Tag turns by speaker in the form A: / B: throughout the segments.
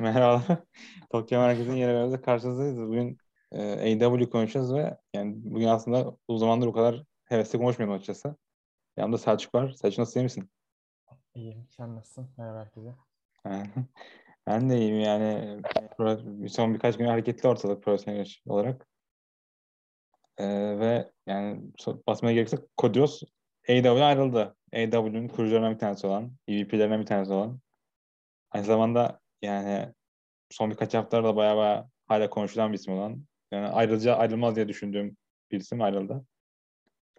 A: Merhaba. Tokyo Merkez'in yeni bölümünde karşınızdayız. Bugün e, AW konuşacağız ve yani bugün aslında uzun zamandır o kadar hevesli konuşmuyorum açıkçası. Yanımda Selçuk var. Selçuk nasıl iyi misin?
B: İyiyim. Sen nasılsın? Merhaba herkese.
A: ben de iyiyim yani. Son birkaç gün hareketli ortalık profesyonel olarak. E, ve yani basmaya gerekirse Kodios AW ayrıldı. AW'nin kurucularından bir tanesi olan, EVP'lerinden bir tanesi olan. Aynı zamanda yani son birkaç haftalarda bayağı bayağı hala konuşulan bir isim olan. Yani ayrılacağı ayrılmaz diye düşündüğüm bir isim ayrıldı.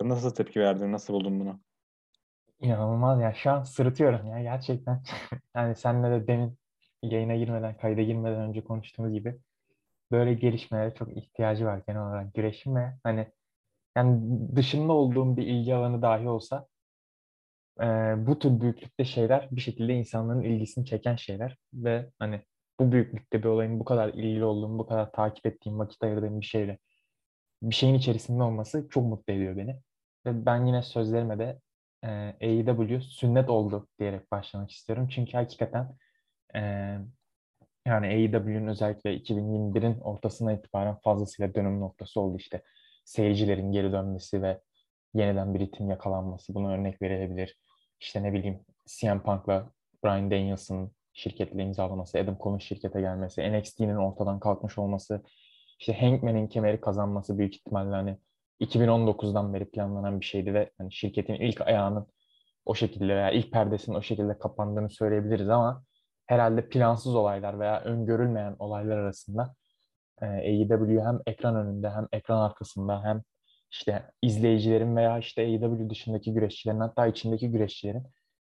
A: Nasıl tepki verdin? Nasıl buldun bunu?
B: İnanılmaz ya. Şu an sırıtıyorum ya gerçekten. yani senle de demin yayına girmeden, kayda girmeden önce konuştuğumuz gibi böyle gelişmelere çok ihtiyacı var genel olarak güreşin ve hani yani dışında olduğum bir ilgi alanı dahi olsa e, bu tür büyüklükte şeyler bir şekilde insanların ilgisini çeken şeyler ve hani bu büyüklükte bir olayın bu kadar ilgili olduğum, bu kadar takip ettiğim, vakit ayırdığım bir şeyle bir şeyin içerisinde olması çok mutlu ediyor beni. Ve ben yine sözlerime de e, AEW sünnet oldu diyerek başlamak istiyorum. Çünkü hakikaten e, yani AEW'nin özellikle 2021'in ortasına itibaren fazlasıyla dönüm noktası oldu işte. Seyircilerin geri dönmesi ve yeniden bir ritim yakalanması. Buna örnek verilebilir. İşte ne bileyim CM Punk'la Brian Danielson'ın şirketle imzalaması, Adam Cole'un şirkete gelmesi, NXT'nin ortadan kalkmış olması, işte Hangman'in kemeri kazanması büyük ihtimalle hani 2019'dan beri planlanan bir şeydi ve hani şirketin ilk ayağının o şekilde veya ilk perdesinin o şekilde kapandığını söyleyebiliriz ama herhalde plansız olaylar veya öngörülmeyen olaylar arasında AEW hem ekran önünde hem ekran arkasında hem işte izleyicilerin veya işte AEW dışındaki güreşçilerin hatta içindeki güreşçilerin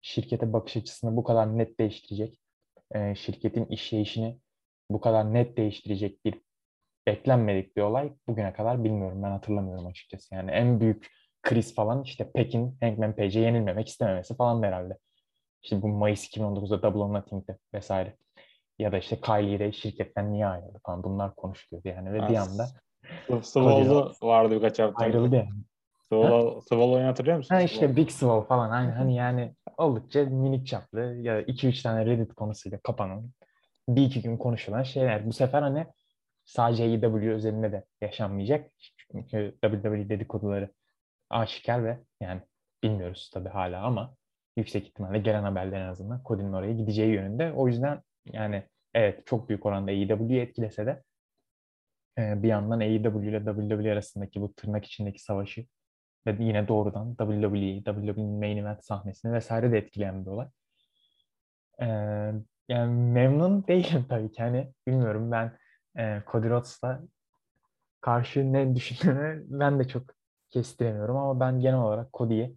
B: şirkete bakış açısını bu kadar net değiştirecek, e, şirketin işleyişini bu kadar net değiştirecek bir beklenmedik bir olay bugüne kadar bilmiyorum. Ben hatırlamıyorum açıkçası. Yani en büyük kriz falan işte Pekin Hangman Page'e yenilmemek istememesi falan herhalde. İşte bu Mayıs 2019'da Double or Nothing'de vesaire. Ya da işte Kylie Ray şirketten niye ayrıldı falan bunlar konuşuluyordu yani ve bir anda
A: Svaldo vardı birkaç hafta.
B: Ayrıldı yani.
A: Svaldo'yu hatırlıyor musun?
B: Ha işte Big Sval falan aynı hani yani oldukça minik çaplı ya 2-3 tane Reddit konusuyla kapanan bir iki gün konuşulan şeyler. Bu sefer hani sadece AEW özelinde de yaşanmayacak. Çünkü WWE dedikoduları aşikar ve yani bilmiyoruz tabii hala ama yüksek ihtimalle gelen haberler en azından Cody'nin oraya gideceği yönünde. O yüzden yani evet çok büyük oranda AEW'yi etkilese de bir yandan AEW ile WWE arasındaki bu tırnak içindeki savaşı ve yine doğrudan WWE, WWE'nin main event sahnesini vesaire de etkileyen bir olay. Ee, yani memnun değilim tabii ki. Hani bilmiyorum ben e, Cody Rhodes'la karşı ne düşündüğünü ben de çok kestiremiyorum ama ben genel olarak Cody'yi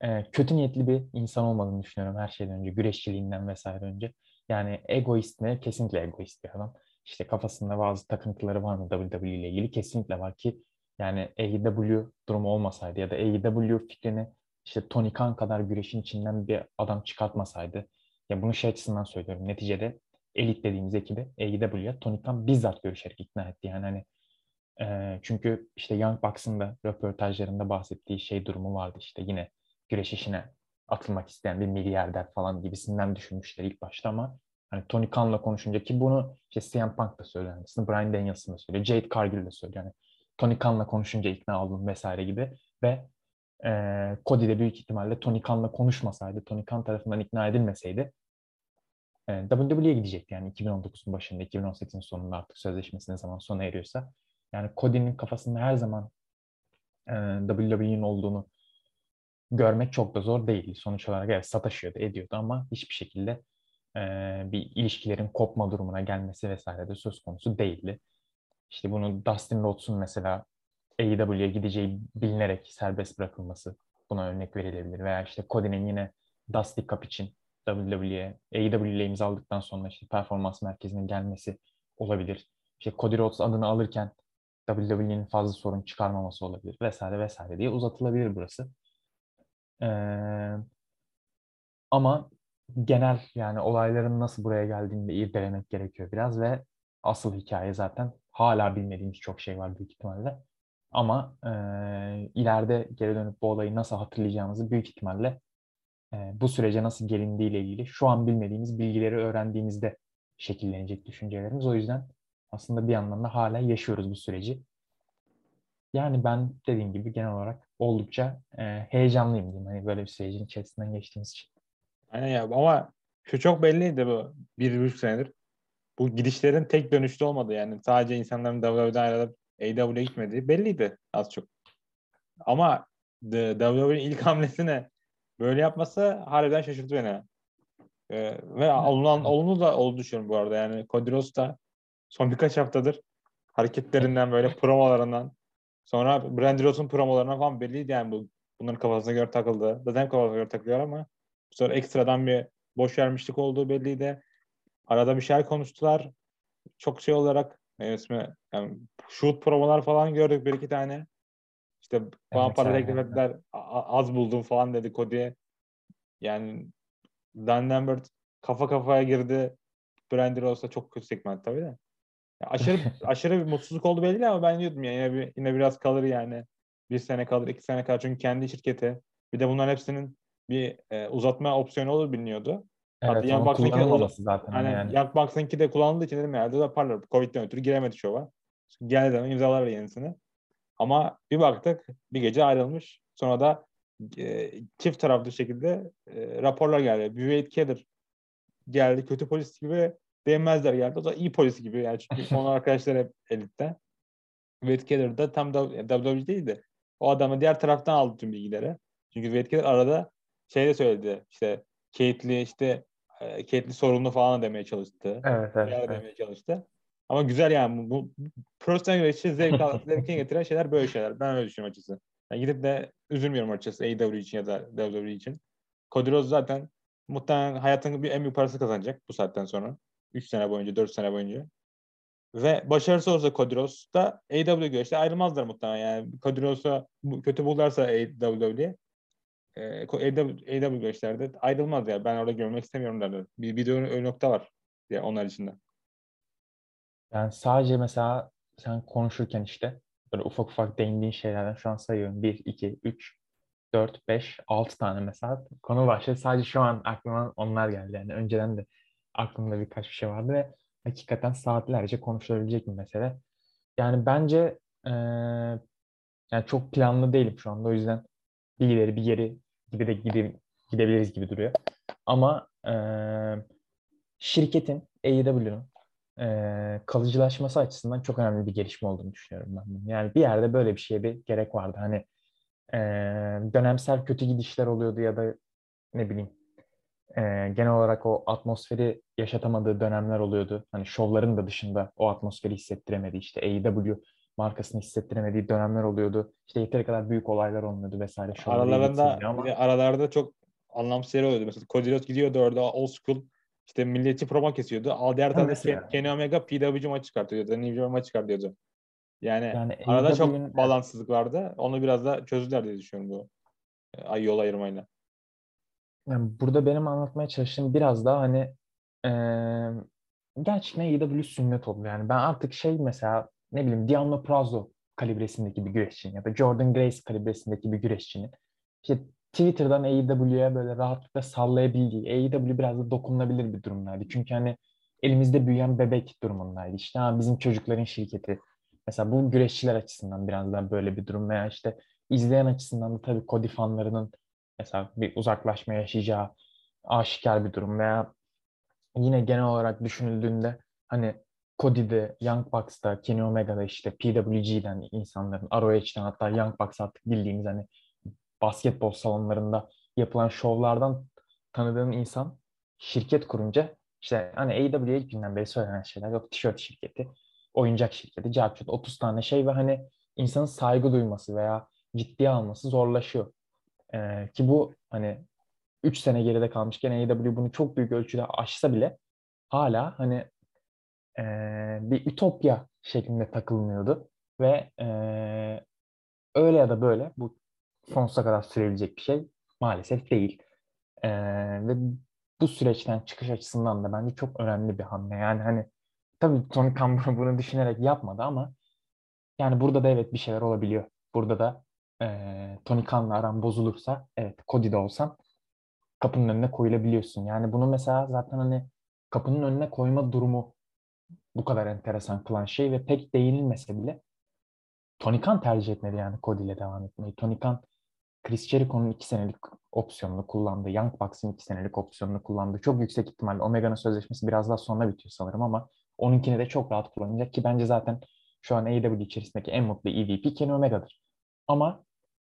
B: e, kötü niyetli bir insan olmadığını düşünüyorum her şeyden önce. Güreşçiliğinden vesaire önce. Yani egoist mi? Kesinlikle egoist bir adam. İşte kafasında bazı takıntıları var mı WWE ile ilgili? Kesinlikle var ki yani AEW durumu olmasaydı ya da AEW fikrini işte Tony Khan kadar güreşin içinden bir adam çıkartmasaydı ya bunu şey açısından söylüyorum. Neticede elit dediğimiz ekibi AEW'ya Tony Khan bizzat görüşerek ikna etti. Yani hani e, çünkü işte Young Bucks'ın da röportajlarında bahsettiği şey durumu vardı işte yine güreş işine atılmak isteyen bir milyarder falan gibisinden düşünmüşler ilk başta ama hani Tony Khan'la konuşunca ki bunu işte CM Punk da söylüyor. Yani Brian Danielson da söylüyor. Jade Cargill de söylüyor. Yani Tony Khan'la konuşunca ikna oldum vesaire gibi ve e, Cody de büyük ihtimalle Tony Khan'la konuşmasaydı, Tony Khan tarafından ikna edilmeseydi e, WWE'ye gidecekti yani 2019'un başında, 2018'in sonunda artık sözleşmesi ne zaman sona eriyorsa. Yani Cody'nin kafasında her zaman e, WWE'nin olduğunu görmek çok da zor değil. Sonuç olarak evet sataşıyordu, ediyordu ama hiçbir şekilde e, bir ilişkilerin kopma durumuna gelmesi vesaire de söz konusu değildi. İşte bunu Dustin Rhodes'un mesela AEW'ye gideceği bilinerek serbest bırakılması buna örnek verilebilir. Veya işte Cody'nin yine Dusty Cup için WWE'ye, AEW ile imzaladıktan sonra işte performans merkezine gelmesi olabilir. İşte Cody Rhodes adını alırken WWE'nin fazla sorun çıkarmaması olabilir vesaire vesaire diye uzatılabilir burası. Ee, ama genel yani olayların nasıl buraya geldiğini de irdelemek gerekiyor biraz ve asıl hikaye zaten hala bilmediğimiz çok şey var büyük ihtimalle. Ama e, ileride geri dönüp bu olayı nasıl hatırlayacağımızı büyük ihtimalle e, bu sürece nasıl gelindiğiyle ilgili şu an bilmediğimiz bilgileri öğrendiğimizde şekillenecek düşüncelerimiz. O yüzden aslında bir yandan da hala yaşıyoruz bu süreci. Yani ben dediğim gibi genel olarak oldukça e, heyecanlıyım diyeyim. Hani böyle bir sürecin içerisinden geçtiğimiz için.
A: Aynen ya ama şu çok belliydi bu bir buçuk senedir. Bu gidişlerin tek dönüşlü olmadı yani. Sadece insanların WWE'den ayrılıp AEW'ye gitmediği belliydi az çok. Ama WWE'nin ilk hamlesine böyle yapması harbiden şaşırttı beni. Ee, ve olunan, olumlu da oldu düşünüyorum bu arada. Yani Cody Rhodes da son birkaç haftadır hareketlerinden böyle promolarından sonra Brand Rhodes'un promolarından falan belliydi yani bu bunların kafasına göre takıldı. Zaten kafasına göre takılıyor ama sonra ekstradan bir boş vermişlik olduğu belliydi. Arada bir şeyler konuştular. Çok şey olarak ne ismi yani shoot promolar falan gördük bir iki tane. İşte falan
B: Evet,
A: para teklif ettiler. Az buldum falan dedi Cody'ye. Yani Dan Lambert kafa kafaya girdi. Brandy Rose'la çok kötü segment tabii de. Ya aşırı aşırı bir mutsuzluk oldu belli ama ben diyordum ya yine, bir, yine biraz kalır yani. Bir sene kalır, iki sene kalır. Çünkü kendi şirketi. Bir de bunların hepsinin bir e, uzatma opsiyonu olur biliniyordu. Hatta
B: Evet, onun
A: Bucks'ınki
B: kullanılmaması zaten
A: hani
B: yani.
A: Young Bucks'ınki de kullanıldığı için dedim herhalde yaparlar. Covid'den ötürü giremedi şova. Geldi zaman imzalar yenisini. Ama bir baktık bir gece ayrılmış. Sonra da e, çift taraflı şekilde e, raporlar geldi. Büyük Keller geldi. Kötü polis gibi değmezler geldi. O da iyi polis gibi. Yani çünkü onun arkadaşlar hep elitte. Wade Keller da tam da WWE değildi. O adamı diğer taraftan aldı tüm bilgileri. Çünkü Wade Keller arada şey de söyledi. İşte Kate'li işte e, Kate'li sorunlu falan demeye çalıştı.
B: Evet, evet, evet.
A: demeye çalıştı. Ama güzel yani bu, profesyonel güreşçi zevk, zevkini getiren şeyler böyle şeyler. Ben öyle düşünüyorum açıkçası. Yani gidip de üzülmüyorum açıkçası AEW için ya da WWE için. Cody Rhodes zaten muhtemelen hayatının bir en büyük parası kazanacak bu saatten sonra. 3 sene boyunca, 4 sene boyunca. Ve başarısı olursa Cody Rhodes da AEW güreşte ayrılmazlar muhtemelen. Yani Cody Rhodes'a kötü bulurlarsa AEW'ye e, AEW, AEW güreşlerde ayrılmaz ya. Ben orada görmek istemiyorum derler. Bir, bir de öyle, nokta var ya onlar içinde.
B: Yani sadece mesela sen konuşurken işte böyle ufak ufak değindiğin şeylerden şu an sayıyorum. 1, 2, 3, 4, 5, 6 tane mesela konu başladı. Sadece şu an aklıma onlar geldi. Yani önceden de aklımda birkaç bir şey vardı ve hakikaten saatlerce konuşulabilecek bir mesele. Yani bence eee, yani çok planlı değilim şu anda. O yüzden bir ileri bir geri gibi de gide, gidebiliriz gibi duruyor. Ama eee, şirketin, AEW'nun eee, kalıcılaşması açısından çok önemli bir gelişme olduğunu düşünüyorum ben. Yani bir yerde böyle bir şeye bir gerek vardı. Hani eee, dönemsel kötü gidişler oluyordu ya da ne bileyim eee, genel olarak o atmosferi yaşatamadığı dönemler oluyordu. Hani şovların da dışında o atmosferi hissettiremediği işte AEW markasını hissettiremediği dönemler oluyordu. İşte yeteri kadar büyük olaylar olmuyordu vesaire. İyi
A: Aralarında
B: ama
A: aralarda çok anlamsız şeyler oluyordu. Mesela Cody gidiyordu orada old school işte milliyetçi promo kesiyordu. Al diğer tarafta
B: mesela.
A: Kenny Omega PWG maç çıkartıyordu. New Japan maç çıkartıyordu. Yani,
B: Yani
A: arada çok balansızlık vardı. Onu biraz da çözdüler diye düşünüyorum bu e, ay yol ayırmayla.
B: Yani burada benim anlatmaya çalıştığım biraz daha hani eee gerçekten AEW sünnet oldu. Yani ben artık şey mesela ne bileyim Diablo Prazo kalibresindeki bir güreşçinin ya da Jordan Grace kalibresindeki bir güreşçinin işte Twitter'dan AEW'ye böyle rahatlıkla sallayabildiği, AEW biraz da dokunulabilir bir durumdaydı. Çünkü hani elimizde büyüyen bebek durumundaydı. İşte ha, bizim çocukların şirketi. Mesela bu güreşçiler açısından biraz daha böyle bir durum veya işte izleyen açısından da tabii Cody fanlarının mesela bir uzaklaşma yaşayacağı aşikar bir durum veya yine genel olarak düşünüldüğünde hani Cody'de, Young Bucks'ta, Kenny Omega'da işte PWG'den insanların, ROH'den hatta Young Bucks artık bildiğimiz hani basketbol salonlarında yapılan şovlardan tanıdığın insan şirket kurunca işte hani AEW'ye ilk günden beri söylenen şeyler yok tişört şirketi, oyuncak şirketi, carçurt 30 tane şey ve hani insanın saygı duyması veya ciddiye alması zorlaşıyor. Ee, ki bu hani 3 sene geride kalmışken AEW bunu çok büyük ölçüde aşsa bile hala hani e, bir ütopya şeklinde takılmıyordu ve e, öyle ya da böyle bu sonsuza kadar sürebilecek bir şey maalesef değil. E, ve bu süreçten çıkış açısından da bence çok önemli bir hamle. Yani hani tabii Tony bunu- bunu düşünerek yapmadı ama yani burada da evet bir şeyler olabiliyor. Burada da e, Tony Khan'la aran bozulursa evet Cody'de olsan kapının önüne koyulabiliyorsun. Yani bunu mesela zaten hani kapının önüne koyma durumu bu kadar enteresan kılan şey ve pek değinilmese bile Tony Khan tercih etmedi yani Cody ile devam etmeyi. Tony Khan Chris Jericho'nun iki senelik opsiyonunu kullandı. Young Bucks'ın iki senelik opsiyonunu kullandı. Çok yüksek ihtimalle Omega'nın sözleşmesi biraz daha sonra bitiyor sanırım ama onunkini de çok rahat kullanacak ki bence zaten şu an AEW içerisindeki en mutlu EVP Kenny Omega'dır. Ama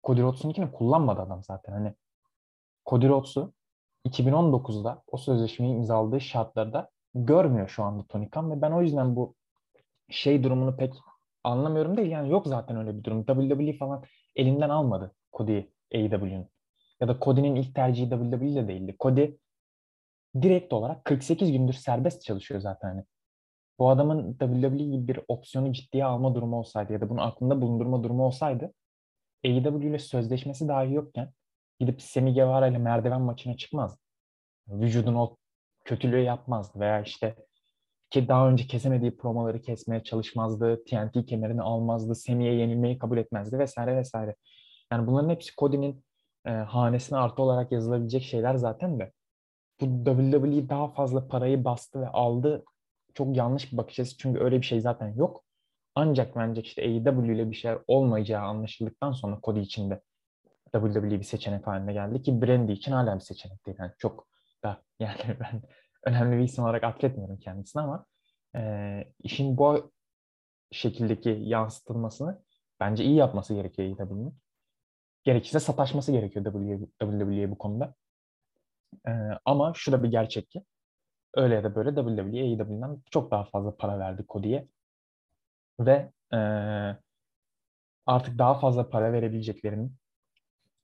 B: Cody Rhodes'unkini kullanmadı adam zaten. Hani Cody Rhodes'u 2019'da o sözleşmeyi imzaladığı şartlarda görmüyor şu anda Tony Khan ve ben o yüzden bu şey durumunu pek anlamıyorum değil. Yani yok zaten öyle bir durum. WWE falan elinden almadı Cody'yi AEW'nin. Ya da Cody'nin ilk tercihi WWE değildi. Cody direkt olarak 48 gündür serbest çalışıyor zaten. Hani bu adamın WWE gibi bir opsiyonu ciddiye alma durumu olsaydı ya da bunu aklında bulundurma durumu olsaydı AEW ile sözleşmesi dahi yokken gidip Semi Guevara ile merdiven maçına çıkmazdı. Vücudun o kötülüğü yapmazdı veya işte ki daha önce kesemediği promoları kesmeye çalışmazdı, TNT kemerini almazdı, Semi'ye yenilmeyi kabul etmezdi vesaire vesaire. Yani bunların hepsi Cody'nin e, hanesine artı olarak yazılabilecek şeyler zaten de bu WWE daha fazla parayı bastı ve aldı çok yanlış bir bakış açısı çünkü öyle bir şey zaten yok. Ancak bence işte AEW ile bir şeyler olmayacağı anlaşıldıktan sonra Cody için de WWE bir seçenek haline geldi ki Brandy için hala bir seçenek değil. Yani çok da yani ben önemli bir isim olarak atfetmiyorum kendisini ama e, işin bu şekildeki yansıtılmasını bence iyi yapması gerekiyor AEW'nin. Gerekirse sataşması gerekiyor WWE bu konuda. E, ama şu da bir gerçek ki öyle ya da böyle WWE AEW'den çok daha fazla para verdi Cody'ye. Ve e, artık daha fazla para verebileceklerinin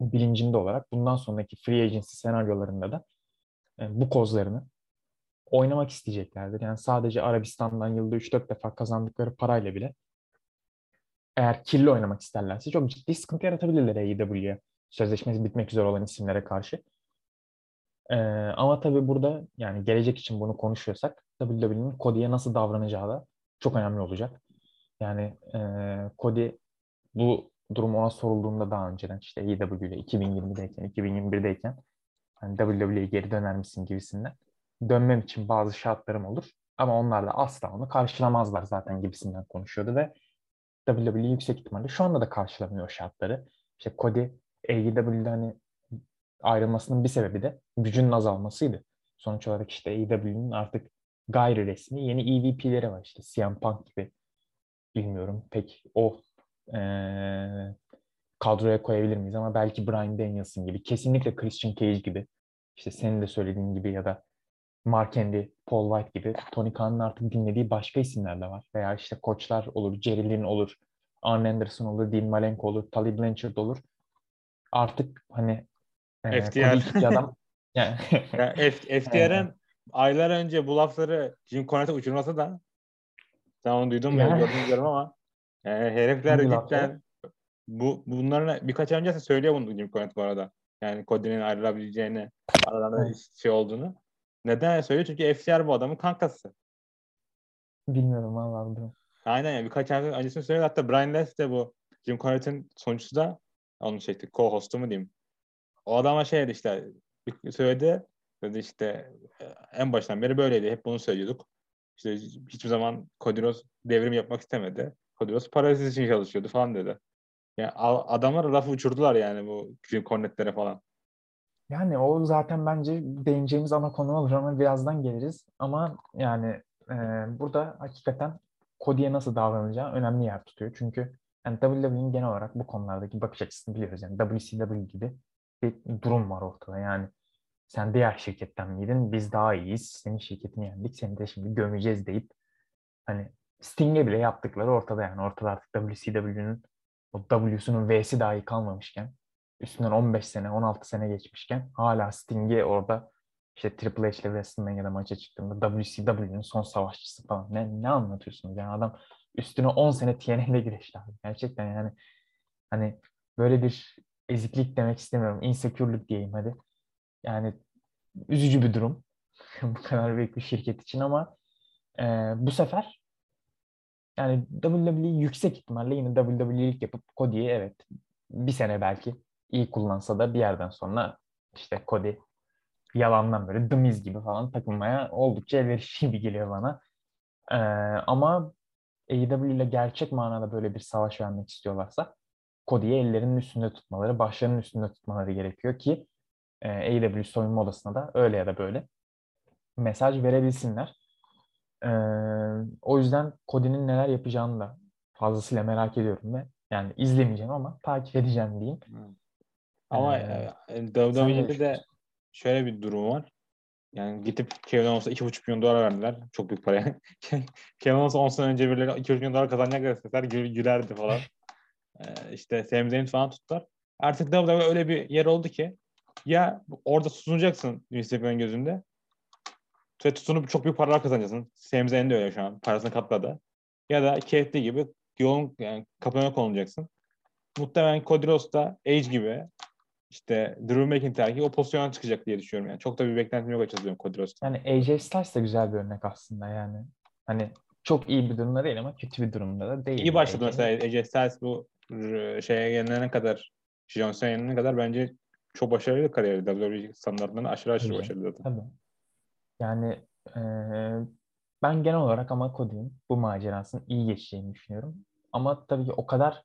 B: bilincinde olarak bundan sonraki free agency senaryolarında da bu kozlarını oynamak isteyeceklerdir. Yani sadece Arabistan'dan yılda 3-4 defa kazandıkları parayla bile eğer kirli oynamak isterlerse çok ciddi sıkıntı yaratabilirler AEW'ye sözleşmesi bitmek üzere olan isimlere karşı. Ee, ama tabii burada yani gelecek için bunu konuşuyorsak WWE'nin Cody'ye nasıl davranacağı da çok önemli olacak. Yani e, Cody bu durum ona sorulduğunda daha önceden işte AEW ile 2020'deyken, 2021'deyken hani WWE'ye geri döner misin gibisinden dönmem için bazı şartlarım olur. Ama onlar da asla onu karşılamazlar zaten gibisinden konuşuyordu ve WWE yüksek ihtimalle şu anda da karşılamıyor şartları. İşte Cody AEW'de hani ayrılmasının bir sebebi de gücünün azalmasıydı. Sonuç olarak işte AEW'nin artık gayri resmi yeni EVP'leri var işte CM Punk gibi bilmiyorum pek o e, kadroya koyabilir miyiz ama belki Brian Danielson gibi kesinlikle Christian Cage gibi işte senin de söylediğin gibi ya da Mark Andy, Paul White gibi Tony Khan'ın artık dinlediği başka isimler de var. Veya işte koçlar olur, Jerry Lynn olur, Arn Anderson olur, Dean Malenko olur, Tully Blanchard olur. Artık hani
A: e, FTR. adam. yani, yani aylar önce bu lafları Jim Cornette uçurması da sen onu duydun mu? Gördüm bilmiyorum ama yani herifler cidden bu bunların birkaç ay önce söylüyor bunu Jim Cornette bu arada. Yani Cody'nin ayrılabileceğini aralarında şey olduğunu. Neden söylüyor? Çünkü FTR bu adamın kankası.
B: Bilmiyorum vallahi.
A: Aynen yani birkaç ay öncesini söyledi. Hatta Brian Les de bu Jim Cornette'in sonuçta da onun çekti. Co-host'u mu diyeyim. O adama şey dedi işte söyledi. Dedi işte en baştan beri böyleydi. Hep bunu söylüyorduk. İşte hiçbir zaman Kodiros devrim yapmak istemedi. Kodiros parasız için çalışıyordu falan dedi. Yani adamlar lafı uçurdular yani bu Jim Cornette'lere falan.
B: Yani o zaten bence değineceğimiz ana konu olur ama birazdan geliriz. Ama yani e, burada hakikaten Cody'ye nasıl davranacağı önemli yer tutuyor. Çünkü yani WWE'nin genel olarak bu konulardaki bakış açısını biliyoruz. Yani WCW gibi bir durum var ortada. Yani sen diğer şirketten miydin? Biz daha iyiyiz. Senin şirketini yendik. Seni de şimdi gömeceğiz deyip hani Sting'e bile yaptıkları ortada yani. Ortada artık WCW'nin o W'sunun V'si dahi kalmamışken üstünden 15 sene, 16 sene geçmişken hala Sting'i orada işte Triple H ile WrestleMania'da maça çıktığında WCW'nin son savaşçısı falan. Ne, ne anlatıyorsunuz? Yani adam üstüne 10 sene TNA'de güreşti abi. Gerçekten yani hani böyle bir eziklik demek istemiyorum. Insecure'lük diyeyim hadi. Yani üzücü bir durum. bu kadar büyük bir şirket için ama e, bu sefer yani WWE yüksek ihtimalle yine WWE'lik yapıp Cody'yi evet bir sene belki iyi kullansa da bir yerden sonra işte Cody yalandan böyle dımiz gibi falan takılmaya oldukça elverişli gibi geliyor bana. Ee, ama AEW ile gerçek manada böyle bir savaş vermek istiyorlarsa Cody'yi ellerinin üstünde tutmaları, başlarının üstünde tutmaları gerekiyor ki e, AEW soyunma odasına da öyle ya da böyle mesaj verebilsinler. Ee, o yüzden Cody'nin neler yapacağını da fazlasıyla merak ediyorum ve yani izlemeyeceğim ama takip edeceğim diyeyim.
A: Ama
B: Ee,
A: WWE'de de
B: düşünüyorsun?
A: şöyle bir durum var. Yani gidip Kevin Owens'a 2,5 milyon dolar verdiler. Çok büyük para. Kevin Owens 10 sene önce birileri 2,5 milyon dolar kazanacak deseler gül, gülerdi falan. Ee, işte Sami Zayn falan tuttular. Artık WWE öyle bir yer oldu ki ya orada tutunacaksın Vince McMahon gözünde ve tutunup çok büyük paralar kazanacaksın. Sami Zayn de öyle şu an. Parasını katladı. Ya da KFD gibi yolun yani kapına konulacaksın. Muhtemelen Cody Rhodes da Age gibi işte Drew McIntyre o pozisyona çıkacak diye düşünüyorum. Yani çok da bir beklentim yok açıkçası Cody Rhodes'tan.
B: Yani AJ Styles de güzel bir örnek aslında yani. Hani çok iyi bir durumda değil ama kötü bir durumda da değil.
A: İyi başladı
B: AJ.
A: mesela AJ Styles bu şeye gelene kadar John Cena'ya gelene kadar bence çok başarılı kariyeri. WWE standartlarına aşırı aşırı
B: Tabii.
A: başarılı zaten.
B: Tabii. Yani eee, ben genel olarak ama Cody'nin bu macerasının iyi geçeceğini düşünüyorum. Ama tabii ki o kadar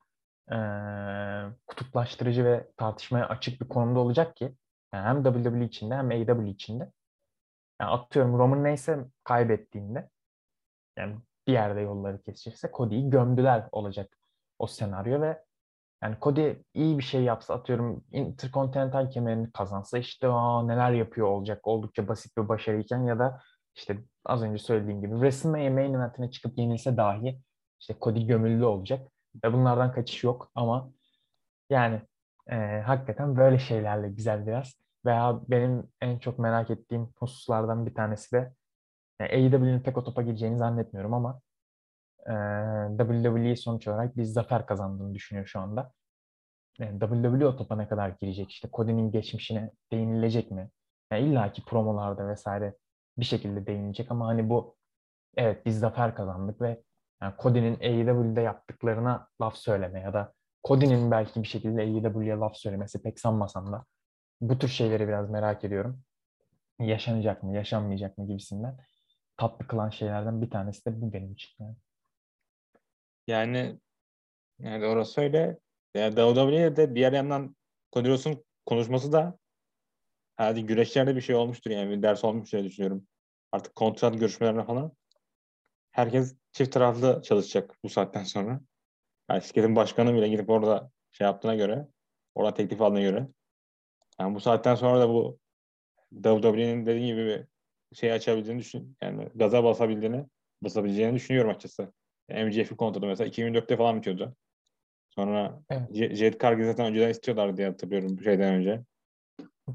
B: eee, kutuplaştırıcı ve tartışmaya açık bir konumda olacak ki yani hem WWE içinde hem AEW içinde. Yani atıyorum Roman Reigns'e kaybettiğinde yani bir yerde yolları kesişirse Cody'yi gömdüler olacak o senaryo ve yani Cody iyi bir şey yapsa atıyorum Intercontinental kemerini kazansa işte Aa, neler yapıyor olacak? oldukça basit bir başarıyken ya da işte az önce söylediğim gibi WrestleMania main eventine çıkıp yenilse dahi işte Cody gömüllü olacak ve bunlardan kaçış yok. Ama yani e, hakikaten böyle şeylerle güzel biraz. Veya benim en çok merak ettiğim hususlardan bir tanesi de yani AEW'nin pek o topa gireceğini zannetmiyorum ama e, WWE sonuç olarak bir zafer kazandığını düşünüyor şu anda. Yani WWE o topa ne kadar girecek? İşte Cody'nin geçmişine değinilecek mi? Yani illa ki promolarda vesaire bir şekilde değinilecek ama hani bu evet biz zafer kazandık ve yani Cody'nin AEW'de yaptıklarına laf söyleme ya da Cody'nin belki bir şekilde AEW'ye laf söylemesi pek sanmasam da bu tür şeyleri biraz merak ediyorum. Yaşanacak mı, yaşanmayacak mı gibisinden tatlı kılan şeylerden bir tanesi de bu benim için. Yani.
A: Yani yani orası öyle. Yani WWE'de de bir yandan Cody Rhodes'un konuşması da hadi güreşlerde bir şey olmuştur yani bir ders olmuş diye düşünüyorum. Artık kontrat görüşmelerine falan herkes çift taraflı çalışacak bu saatten sonra. Yani şirketin başkanı bile gidip orada şey yaptığına göre, orada teklif aldığına göre. Yani bu saatten sonra da bu WWE'nin dediği gibi bir şey açabildiğini düşün, yani gaza basabildiğini, basabileceğini düşünüyorum açıkçası. MJF'in kontratı mesela 2004'te falan bitiyordu. Sonra
B: Evet.
A: Je- Jet Cargill zaten önceden istiyorlardı diye hatırlıyorum bu şeyden önce.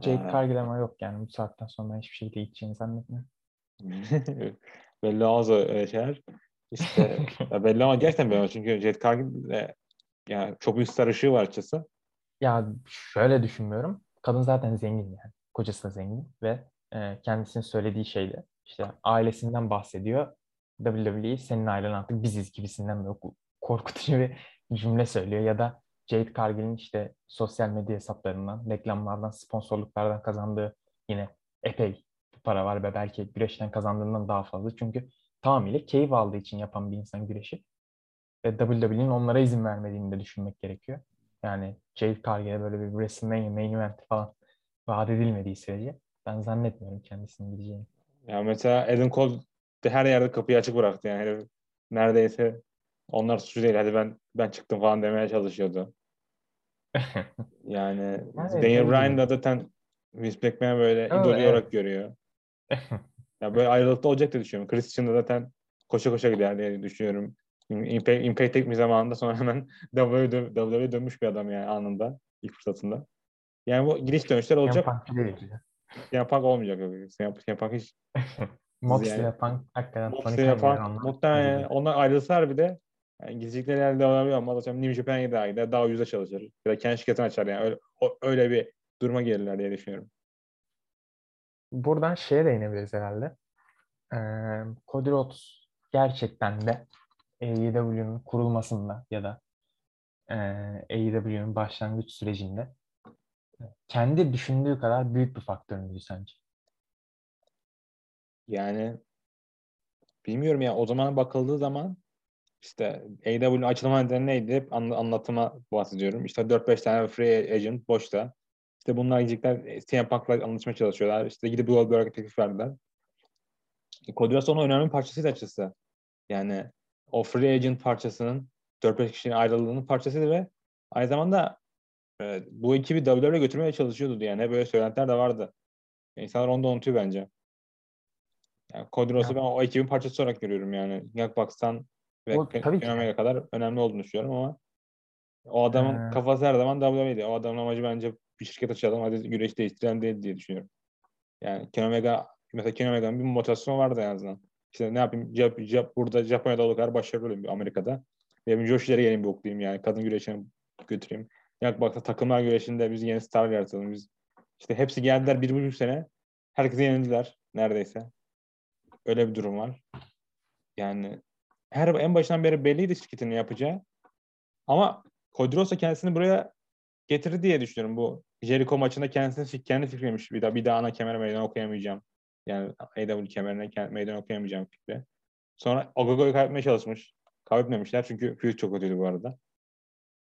B: Jade
A: Aa.
B: Cargill ama yok yani bu saatten sonra hiçbir şey değişeceğini zannetmiyorum.
A: belli o öyle şeyler. İşte belli olmaz gerçekten belli. Çünkü Jet Cargill de yani çok büyük star ışığı var açıkçası.
B: Ya şöyle düşünmüyorum. Kadın zaten zengin yani. Kocası da zengin ve e, kendisinin söylediği şeyle işte ailesinden bahsediyor. WWE senin ailen artık biziz gibisinden böyle korkutucu bir cümle söylüyor. Ya da Jade Cargill'in işte sosyal medya hesaplarından, reklamlardan, sponsorluklardan kazandığı yine epey bir para var ve belki güreşten kazandığından daha fazla. Çünkü tamamıyla keyif aldığı için yapan bir insan güreşi. Ve WWE'nin onlara izin vermediğini de düşünmek gerekiyor. Yani Jade Cargill'e böyle bir WrestleMania main event falan vaat edilmediği sürece ben zannetmiyorum kendisinin gideceğini.
A: Ya mesela Adam Cole de her yerde kapıyı açık bıraktı yani. Herif neredeyse onlar suçlu değil. Hadi ben ben çıktım falan demeye çalışıyordu. Yani Daniel Bryan da zaten Vince McMahon böyle idol olarak
B: evet.
A: görüyor. Ya böyle ayrılıkta olacak diye düşünüyorum. Christian da zaten koşa koşa gider diye düşünüyorum. Impact, Impact tek bir zamanında sonra hemen WWE'ye dö- WWE'ye dönmüş bir adam yani anında. ilk fırsatında. Yani bu gidiş dönüşler olacak. CM Punk olmayacak. CM Punk hiç
B: Moxley
A: Yani-
B: Punk hakikaten
A: Moxley
B: onlar
A: muhtemelen
B: bizi-
A: onlar ayrılsalar bir de yani gidecekleri yerde olabilir ama atıyorum New Japan'a gider gider daha ucuza çalışır. Ya da kendi şirketini açar yani öyle, o- öyle bir duruma gelirler diye düşünüyorum.
B: Buradan şeye değinebiliriz herhalde. Ee, Cody Rhodes gerçekten de AEW'nin kurulmasında ya da e, AEW'nin başlangıç sürecinde kendi düşündüğü kadar büyük bir faktör müydü sence?
A: Yani bilmiyorum ya o zaman bakıldığı zaman işte AW açılma nedeni neydi? Hep anlatıma bahsediyorum. İşte 4-5 tane free agent boşta. İşte bunlar gidecekler CM Punk'la anlaşmaya çalışıyorlar. İşte gidip Goldberg'e teklif verdiler. Cody Rhodes önemli parçasıydı açıkçası. Yani o free agent parçasının 4-5 kişinin ayrılığının parçasıydı ve aynı zamanda e, bu ekibi WWE'ye götürmeye çalışıyordu yani. Böyle söylentiler de vardı. İnsanlar onu da unutuyor bence. Yani Cody Rhodes'u ben o ekibin parçası olarak görüyorum yani. Bucks'tan ve Kenny kadar önemli olduğunu düşünüyorum ama o adamın ee... kafası her zaman WWE'di. O adamın amacı bence bir şirket açalım hadi güreş değiştirelim değil diye düşünüyorum. Yani Kenny Omega mesela Kenny Omega'nın bir motivasyonu vardı en azından. İşte ne yapayım Jap, Jap, burada Japonya'da olduğu kadar başarılı olayım Amerika'da. Ve Joshi'lere geleyim bir okuyayım yani. Kadın güreşini götüreyim. Yak baksa takımlar güreşinde biz yeni star yaratalım. Biz işte hepsi geldiler bir buçuk sene. Herkese yenildiler neredeyse. Öyle bir durum var. Yani her en başından beri belliydi şirketin yapacağı. Ama Kodrosa kendisini buraya getirdi diye düşünüyorum. Bu Jericho maçında kendisini kendi fikriymiş. Bir daha bir daha ana kemere meydan okuyamayacağım. Yani AW kemerine meydan okuyamayacağım fikri. Sonra Ogogo'yu kaybetmeye çalışmış. Kaybetmemişler çünkü feud çok kötüydü bu arada.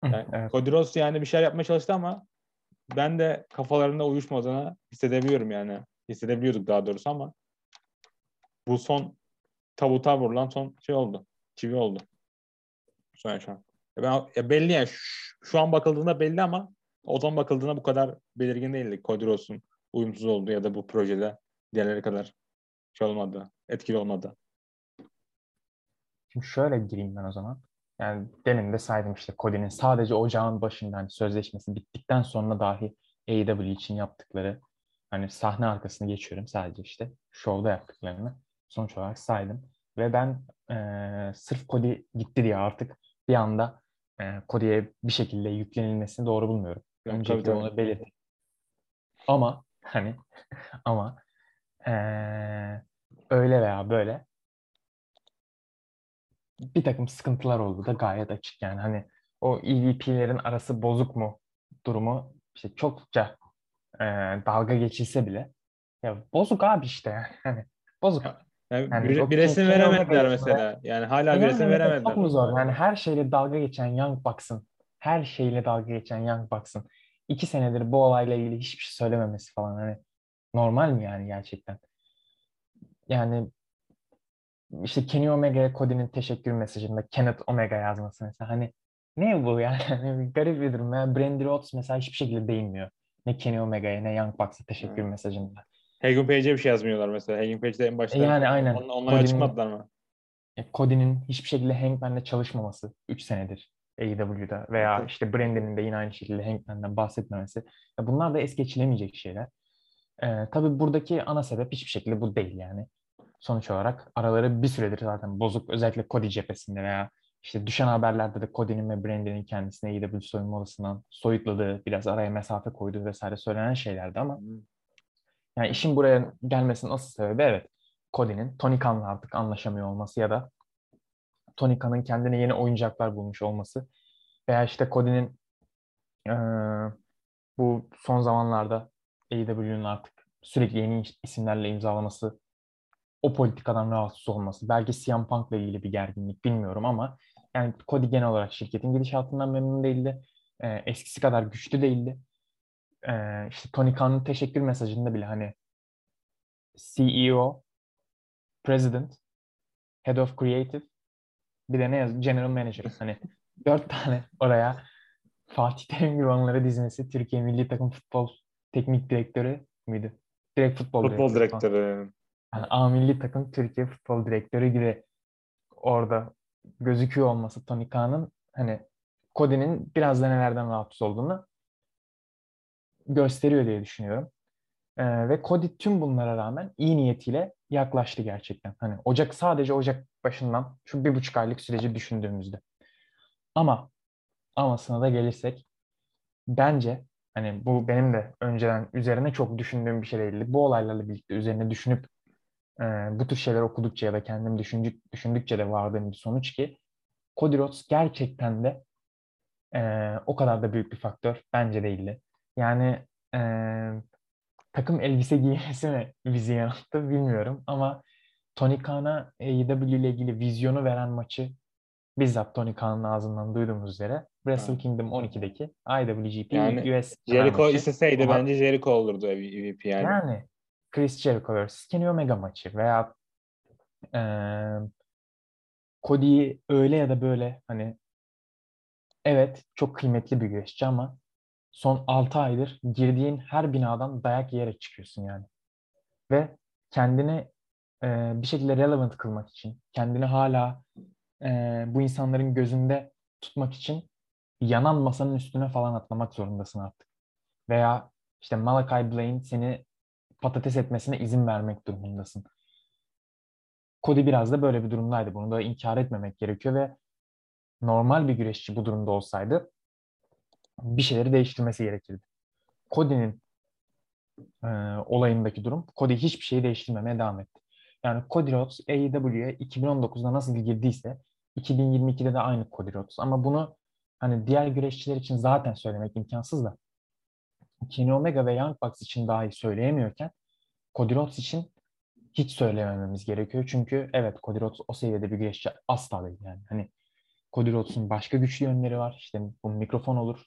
A: Yani evet. Yani bir şeyler yapmaya çalıştı ama ben de kafalarında uyuşmadığını hissedebiliyorum yani. Hissedebiliyorduk daha doğrusu ama bu son tabuta vurulan son şey oldu. Çivi oldu. Son yaşam. Ben, ya belli yani şu, şu an bakıldığında belli ama o zaman bakıldığında bu kadar belirgin değildi. Cody Rhodes'un uyumsuz olduğu ya da bu projede diğerleri kadar şey olmadı, etkili olmadı.
B: Şimdi şöyle gireyim ben o zaman. Yani demin de saydım işte Cody'nin sadece ocağın başında hani sözleşmesi bittikten sonra dahi AEW için yaptıkları hani sahne arkasını geçiyorum sadece işte şovda yaptıklarını sonuç olarak saydım. Ve ben e, sırf Cody gitti diye artık bir anda e, Cody'ye bir şekilde yüklenilmesini doğru bulmuyorum. Öncelikle onu belirttim. Ama hani ama e, öyle veya böyle bir takım sıkıntılar oldu da gayet açık yani hani o EVP'lerin arası bozuk mu durumu işte çokça e, dalga geçilse bile ya bozuk abi işte yani hani bozuk.
A: Yani, yani bir, bir resim veremediler mesela. Yani hala bir resim veremediler.
B: Çok mu zor? Yani her şeyle dalga geçen Young Bucks'ın her şeyle dalga geçen Young Bucks'ın iki senedir bu olayla ilgili hiçbir şey söylememesi falan hani normal mi yani gerçekten? Yani işte Kenny Omega'ya Cody'nin teşekkür mesajında Kenneth Omega yazması mesela hani ne bu yani? Hani garip bir durum. Yani Brandy Rhodes mesela hiçbir şekilde değinmiyor. Ne Kenny Omega'ya ne Young Bucks'a teşekkür hmm. mesajında.
A: Hagen Page'e bir şey yazmıyorlar mesela. Hagen Page'de en başta. Yani aynen. On, onlar açıkmadılar mı?
B: E, Cody'nin hiçbir şekilde Hangman'le çalışmaması 3 senedir AEW'da veya evet. işte Brandon'in de yine aynı şekilde Hangman'den bahsetmemesi. Ya bunlar da es geçilemeyecek şeyler. Ee, tabii buradaki ana sebep hiçbir şekilde bu değil yani sonuç olarak araları bir süredir zaten bozuk. Özellikle Cody cephesinde veya işte düşen haberlerde de Cody'nin ve Brandon'in kendisine AEW soyunma odasından soyutladığı, biraz araya mesafe koyduğu vesaire söylenen şeylerdi ama yani işin buraya gelmesinin asıl sebebi evet Cody'nin Tony Khan'la artık anlaşamıyor olması ya da Tony Khan'ın kendine yeni oyuncaklar bulmuş olması veya işte Cody'nin ee, bu son zamanlarda AEW'nin artık sürekli yeni isimlerle imzalaması o politikadan rahatsız olması, belki CM Punk'la ilgili bir gerginlik bilmiyorum ama yani Cody genel olarak şirketin gidişatından memnun değildi. E, eskisi kadar güçlü değildi. E, işte Tony Khan'ın teşekkür mesajında bile hani CEO, President, Head of Creative, bir de ne yaz General Manager. Hani dört tane oraya Fatih Terim gibi onları dizmesi Türkiye Milli Takım Futbol Teknik Direktörü müydü? Direkt futbol,
A: futbol direktörü. direktörü
B: yani A milli takım Türkiye futbol direktörü gibi orada gözüküyor olması Tony Khan'ın hani Cody'nin biraz da nelerden rahatsız olduğunu gösteriyor diye düşünüyorum. Ee, ve Cody tüm bunlara rağmen iyi niyetiyle yaklaştı gerçekten. Hani Ocak sadece Ocak başından şu bir buçuk aylık süreci düşündüğümüzde. Ama amasına da gelirsek bence hani bu benim de önceden üzerine çok düşündüğüm bir şey değildi. Bu olaylarla birlikte üzerine düşünüp e, bu tür şeyler okudukça ya da kendim düşündük, düşündükçe de vardığım bir sonuç ki Cody Rhodes gerçekten de e, o kadar da büyük bir faktör bence değildi. Yani e, takım elbise giymesi mi bizi yanılttı bilmiyorum ama Tony Khan'a AEW ile ilgili vizyonu veren maçı bizzat Tony Khan'ın ağzından duyduğumuz üzere Wrestle. Kingdom 12'deki IWGP
A: Yani
B: US
A: Jericho
B: maçı.
A: isteseydi
B: Ama-
A: bence Jericho olurdu MVP yani.
B: Yani Chris Jericho vs. Kenny Omega maçı veya eee Cody'yi öyle ya da böyle hani evet çok kıymetli bir güreşçi ama son 6 aydır girdiğin her binadan dayak yiyerek çıkıyorsun yani. Ve kendini eee, bir şekilde relevant kılmak için, kendini hala eee, bu insanların gözünde tutmak için yanan masanın üstüne falan atlamak zorundasın artık. Veya işte Malachi Blaine seni patates etmesine izin vermek durumundasın. Cody biraz da böyle bir durumdaydı. Bunu da inkar etmemek gerekiyor ve normal bir güreşçi bu durumda olsaydı bir şeyleri değiştirmesi gerekirdi. Cody'nin e, olayındaki durum, Cody hiçbir şeyi değiştirmemeye devam etti. Yani Cody Rhodes AEW'ye 2019'da nasıl girdiyse 2022'de de aynı Cody Rhodes. Ama bunu hani diğer güreşçiler için zaten söylemek imkansız da Kenny Omega ve Young Bucks için dahi söyleyemiyorken Cody Rhodes için hiç söylemememiz gerekiyor. Çünkü evet Cody Rhodes o seviyede bir güreşçi asla değil yani. Hani Cody Rhodes'un başka güçlü yönleri var. İşte bu mikrofon olur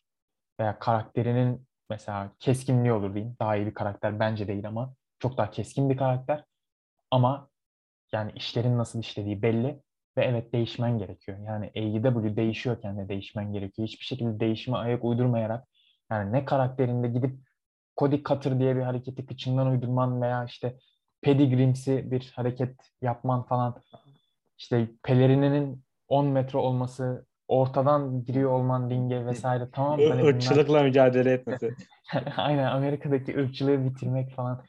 B: veya karakterinin mesela keskinliği olur diyeyim. Daha iyi bir karakter bence değil ama çok daha keskin bir karakter. Ama yani işlerin nasıl işlediği belli ve evet değişmen gerekiyor. Yani AEW değişiyorken de değişmen gerekiyor. Hiçbir şekilde değişime ayak uydurmayarak yani ne karakterinde gidip Cody Cutter diye bir hareketi kıçından uydurman veya işte pedigrimsi bir hareket yapman falan işte pelerininin 10 metre olması ortadan giriyor olman ringe vesaire tamam hani bunlar-
A: Irkçılıkla mücadele etmesi.
B: Aynen Amerika'daki ırkçılığı bitirmek falan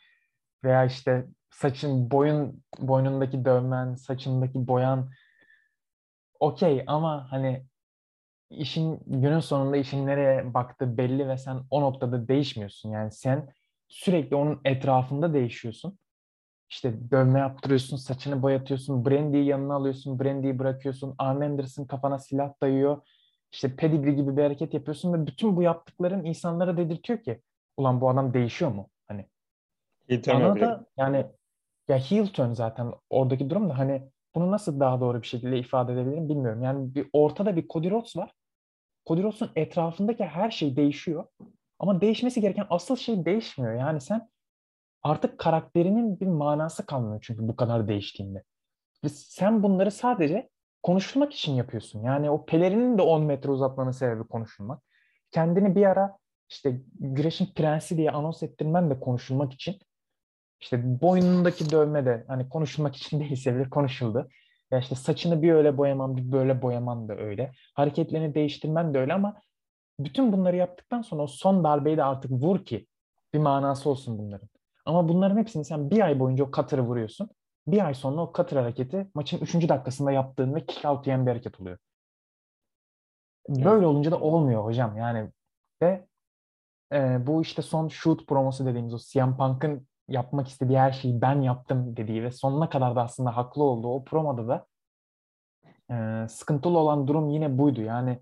B: veya işte saçın boyun boynundaki dövmen, saçındaki boyan okey ama hani işin günün sonunda işin nereye baktığı belli ve sen o noktada değişmiyorsun. Yani sen sürekli onun etrafında değişiyorsun. İşte dövme yaptırıyorsun, saçını boyatıyorsun, Brandy'yi yanına alıyorsun, Brandy'yi bırakıyorsun, Arn Anderson kafana silah dayıyor. İşte pedigree gibi bir hareket yapıyorsun ve bütün bu yaptıkların insanlara dedirtiyor ki ulan bu adam değişiyor mu? Hani bana da yani ya heel turn zaten oradaki durum da hani bunu nasıl daha doğru bir şekilde ifade edebilirim bilmiyorum. Yani bir ortada bir Cody Rhodes var. Cody Rhodes'un etrafındaki her şey değişiyor. Ama değişmesi gereken asıl şey değişmiyor. Yani sen artık karakterinin bir manası kalmıyor çünkü bu kadar değiştiğinde. Ve sen bunları sadece konuşulmak için yapıyorsun. Yani o pelerinin de 10 metre uzatmanın sebebi konuşulmak. Kendini bir ara işte güreşin prensi diye anons ettirmen de konuşulmak için. İşte boynundaki dövme de hani konuşulmak için değilse bile konuşuldu. Ya işte saçını bir öyle boyaman, bir böyle boyaman da öyle. Hareketlerini değiştirmen de öyle ama bütün bunları yaptıktan sonra o son darbeyi de artık vur ki bir manası olsun bunların. Ama bunların hepsini sen bir ay boyunca o cutter'ı vuruyorsun. Bir ay sonra o cutter hareketi maçın 3. dakikasında yaptığın ve kick out yiyen bir hareket oluyor. Böyle olunca da olmuyor hocam. Yani ve e, bu işte son shoot promosu dediğimiz o CM Punk'ın yapmak istediği her şeyi ben yaptım dediği ve sonuna kadar da aslında haklı olduğu o promoda da e, sıkıntılı olan durum yine buydu. Yani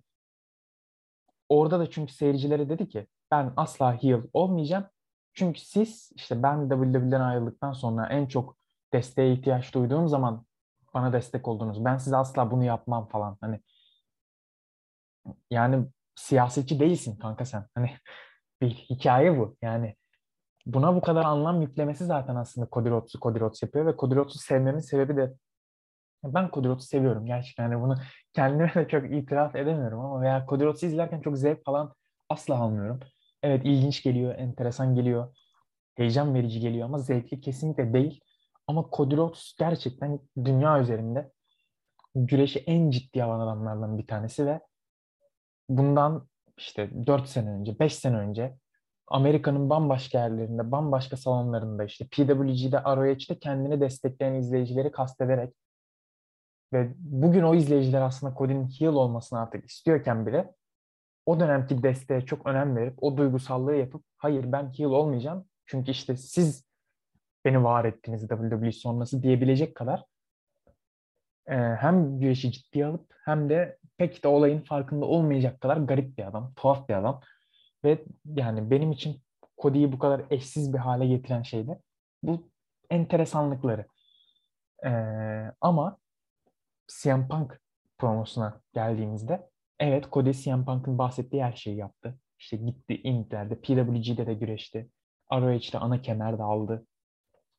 B: orada da çünkü seyircilere dedi ki ben asla heel olmayacağım. Çünkü siz işte ben WWE'den ayrıldıktan sonra en çok desteğe ihtiyaç duyduğum zaman bana destek oldunuz. Ben size asla bunu yapmam falan. Hani yani siyasetçi değilsin kanka sen. Hani bir hikaye bu. Yani buna bu kadar anlam yüklemesi zaten aslında Cody Rhodes'u Cody Rhodes yapıyor ve Cody Rhodes'u sevmemin sebebi de ben Cody Rhodes'u seviyorum gerçekten. Yani bunu kendime de çok itiraf edemiyorum ama veya Cody Rhodes'u izlerken çok zevk falan asla almıyorum. Evet ilginç geliyor, enteresan geliyor, heyecan verici geliyor ama zevkli kesinlikle değil. Ama Cody Rhodes gerçekten dünya üzerinde güreşi en ciddi alan adamlardan bir tanesi ve bundan işte 4 sene önce, 5 sene önce Amerika'nın bambaşka yerlerinde, bambaşka salonlarında işte PWG'de, ROH'de kendini destekleyen izleyicileri kastederek ve bugün o izleyiciler aslında Cody'nin heel olmasını artık istiyorken bile o dönemki desteğe çok önem verip o duygusallığı yapıp hayır ben heel olmayacağım çünkü işte siz beni var ettiniz WWE sonrası diyebilecek kadar e, hem güreşi ciddiye alıp hem de pek de olayın farkında olmayacak kadar garip bir adam, tuhaf bir adam. Ve yani benim için Cody'yi bu kadar eşsiz bir hale getiren şey de bu enteresanlıkları. Ee, ama CM Punk promosuna geldiğimizde evet Cody CM Punk'ın bahsettiği her şeyi yaptı. İşte gitti Inter'de, PWG'de de güreşti. ROH'de ana kemer de aldı.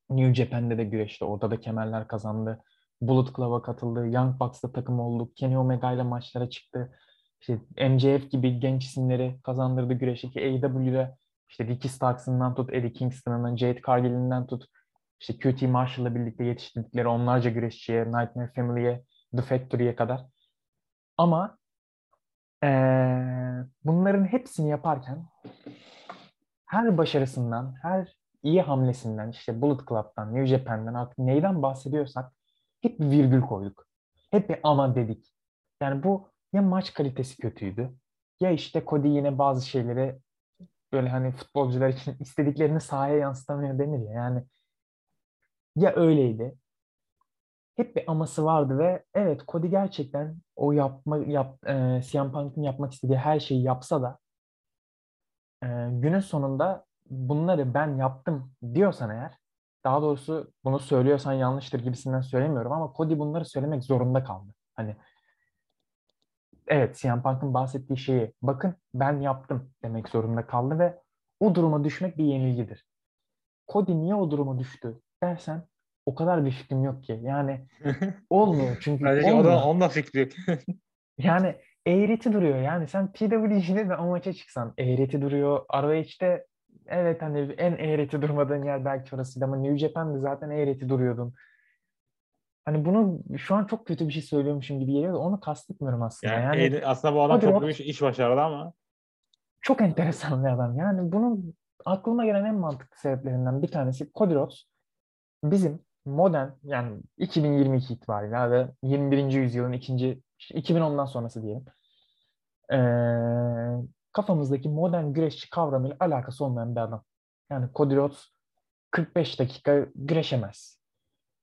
B: New Japan'de de güreşti. Orada da kemerler kazandı. Bullet Club'a katıldı. Young Bucks'ta takım oldu. Kenny Omega ile maçlara çıktı. İşte MJF gibi genç isimleri kazandırdı güreşteki AEW'de. İşte Ricky Starks'ından tut, Eddie Kingston'ından, Jade Cargill'inden tut. İşte QT Marshall'la birlikte yetiştirdikleri onlarca güreşçiye, Nightmare Family'ye, The Factory'ye kadar. Ama ee, bunların hepsini yaparken her başarısından, her iyi hamlesinden, işte Bullet Club'dan, New Japan'dan artık neyden bahsediyorsak hep bir virgül koyduk. Hep bir ama dedik. Yani bu ya maç kalitesi kötüydü ya işte Cody yine bazı şeyleri böyle hani futbolcular için istediklerini sahaya yansıtamıyor denir ya. Yani ya öyleydi. Hep bir aması vardı ve evet Cody gerçekten o yapma yap e, CM Punk'ın yapmak istediği her şeyi yapsa da e, günün sonunda bunları ben yaptım diyorsan eğer daha doğrusu bunu söylüyorsan yanlıştır gibisinden söylemiyorum ama Cody bunları söylemek zorunda kaldı. Hani evet CM Punk'ın bahsettiği şeyi bakın ben yaptım demek zorunda kaldı ve o duruma düşmek bir yenilgidir. Cody niye o duruma düştü dersen o kadar bir fikrim yok ki. Yani olmuyor çünkü
A: Bence
B: olmuyor.
A: o da onun da fikri yok.
B: Yani eğreti duruyor. Yani sen PWG'de de o maça çıksan eğreti duruyor. ROH'de evet hani en eğreti durmadığın yer belki orasıydı ama New Japan'da zaten eğreti duruyordun. Hani bunu şu an çok kötü bir şey söylüyormuşum gibi geliyor da onu kastetmiyorum aslında.
A: Yani,
B: Yani,
A: eğri- aslında bu adam çok büyük iş başardı ama
B: çok enteresan bir adam. Yani bunun aklıma gelen en mantıklı sebeplerinden bir tanesi Cody Rhodes bizim modern yani 2022 itibariyle ve 21. yüzyılın ikinci işte 2010'dan sonrası diyelim. Ee, kafamızdaki modern güreşçi kavramıyla alakası olmayan bir adam. Yani Cody Rhodes 45 dakika güreşemez.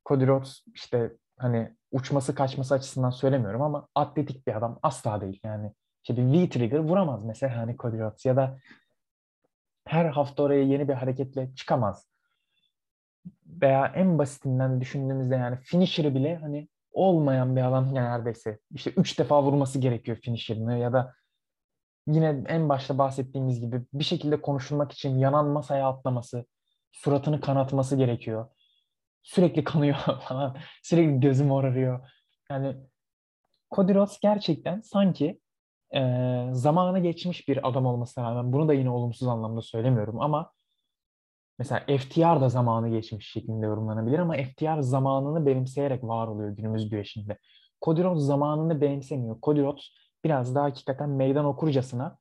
B: Cody Rhodes işte hani uçması kaçması açısından söylemiyorum ama atletik bir adam asla değil. Yani işte bir V-trigger vuramaz mesela hani Cody Rhodes ya da her hafta oraya yeni bir hareketle çıkamaz. Veya en basitinden düşündüğümüzde yani finisher'ı bile hani olmayan bir adam neredeyse. İşte üç defa vurması gerekiyor finisher'ını ya da yine en başta bahsettiğimiz gibi bir şekilde konuşulmak için yanan masaya atlaması, suratını kanatması gerekiyor. Sürekli kanıyor falan. Sürekli gözüm morarıyor. Yani Cody Rhodes gerçekten sanki e, zamanı geçmiş bir adam olmasına rağmen bunu da yine olumsuz anlamda söylemiyorum ama mesela FTR da zamanı geçmiş şeklinde yorumlanabilir ama FTR zamanını benimseyerek var oluyor günümüz güreşinde. Cody Rhodes zamanını benimsemiyor. Cody Rhodes biraz daha hakikaten meydan okurcasına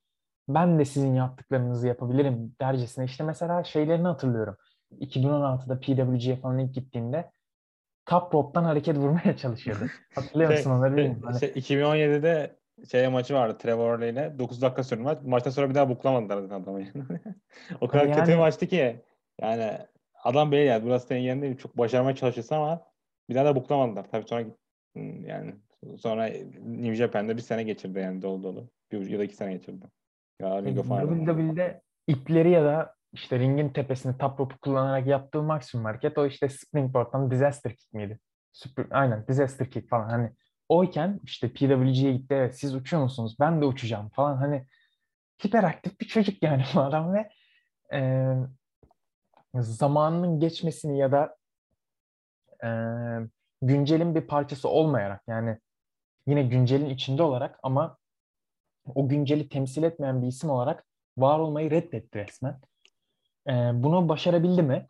B: ben de sizin yaptıklarınızı yapabilirim dercesine. İşte mesela şeylerini hatırlıyorum. 2016'da PWG'ye falan ilk gittiğinde top rope'tan hareket vurmaya çalışıyordu. Hatırlıyor
A: şey,
B: musun onları
A: şey.
B: Hani,
A: şey, 2017'de şey maçı vardı Trevor ile 9 dakika sürdü maç. Maçtan sonra bir daha buklamadılar zaten adamı. o kadar
B: Yani-
A: kötü bir maçtı ki yani adam belli yani burası senin yerinde çok başarmaya çalışırsın ama bir daha da buklamadılar. Tabii sonra hmm, yani sonra New Japan'da bir sene geçirdi yani dolu dolu. Bir ya da iki sene geçirdi. Ya Ring.
B: WWE'de ipleri ya da işte ringin tepesini top rope'u kullanarak yaptığı maksimum hareket o işte springboard'dan disaster kick miydi? Super, aynen disaster kick falan hani oyken işte PWG'ye gitti evet siz uçuyor musunuz ben de uçacağım falan hani hiperaktif bir çocuk yani bu adam ve e, zamanının geçmesini ya da e, güncelin bir parçası olmayarak yani yine güncelin içinde olarak ama o günceli temsil etmeyen bir isim olarak var olmayı reddetti resmen. E, bunu başarabildi mi?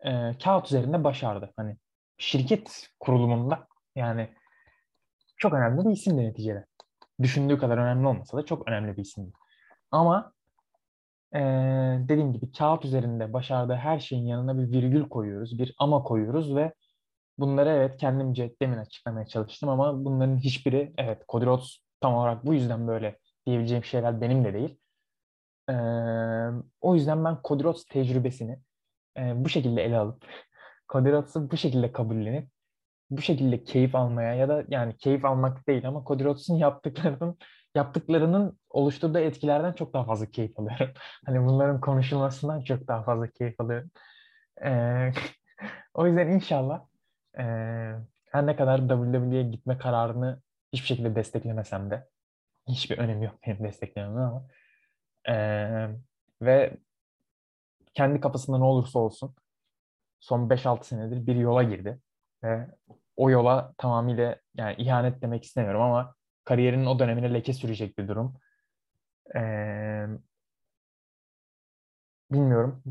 B: E, kağıt üzerinde başardı. Hani şirket kurulumunda yani çok önemli bir isimdi neticede. Düşündüğü kadar önemli olmasa da çok önemli bir isimdi. Ama e, dediğim gibi kağıt üzerinde başardığı her şeyin yanına bir virgül koyuyoruz, bir ama koyuyoruz ve bunları evet kendimce demin açıklamaya çalıştım ama bunların hiçbiri evet Cody Rhodes tam olarak bu yüzden böyle diyebileceğim şeyler benim de değil. Ee, o yüzden ben Cody Rhodes tecrübesini e, bu şekilde ele alıp Rhodes'ı bu şekilde kabullenip bu şekilde keyif almaya ya da yani keyif almak değil ama Cody Rhodes'un yaptıklarının yaptıklarının oluşturduğu etkilerden çok daha fazla keyif alıyorum. Hani bunların konuşulmasından çok daha fazla keyif alıyorum. Ee, o yüzden inşallah e, her ne kadar WWE'ye gitme kararını hiçbir şekilde desteklemesem de hiçbir önemi yok benim desteklememin ama e, ve kendi kafasında ne olursa olsun son 5-6 senedir bir yola girdi ve o yola tamamıyla yani ihanet demek istemiyorum ama kariyerinin o dönemine leke sürecek bir durum. Ee, bilmiyorum.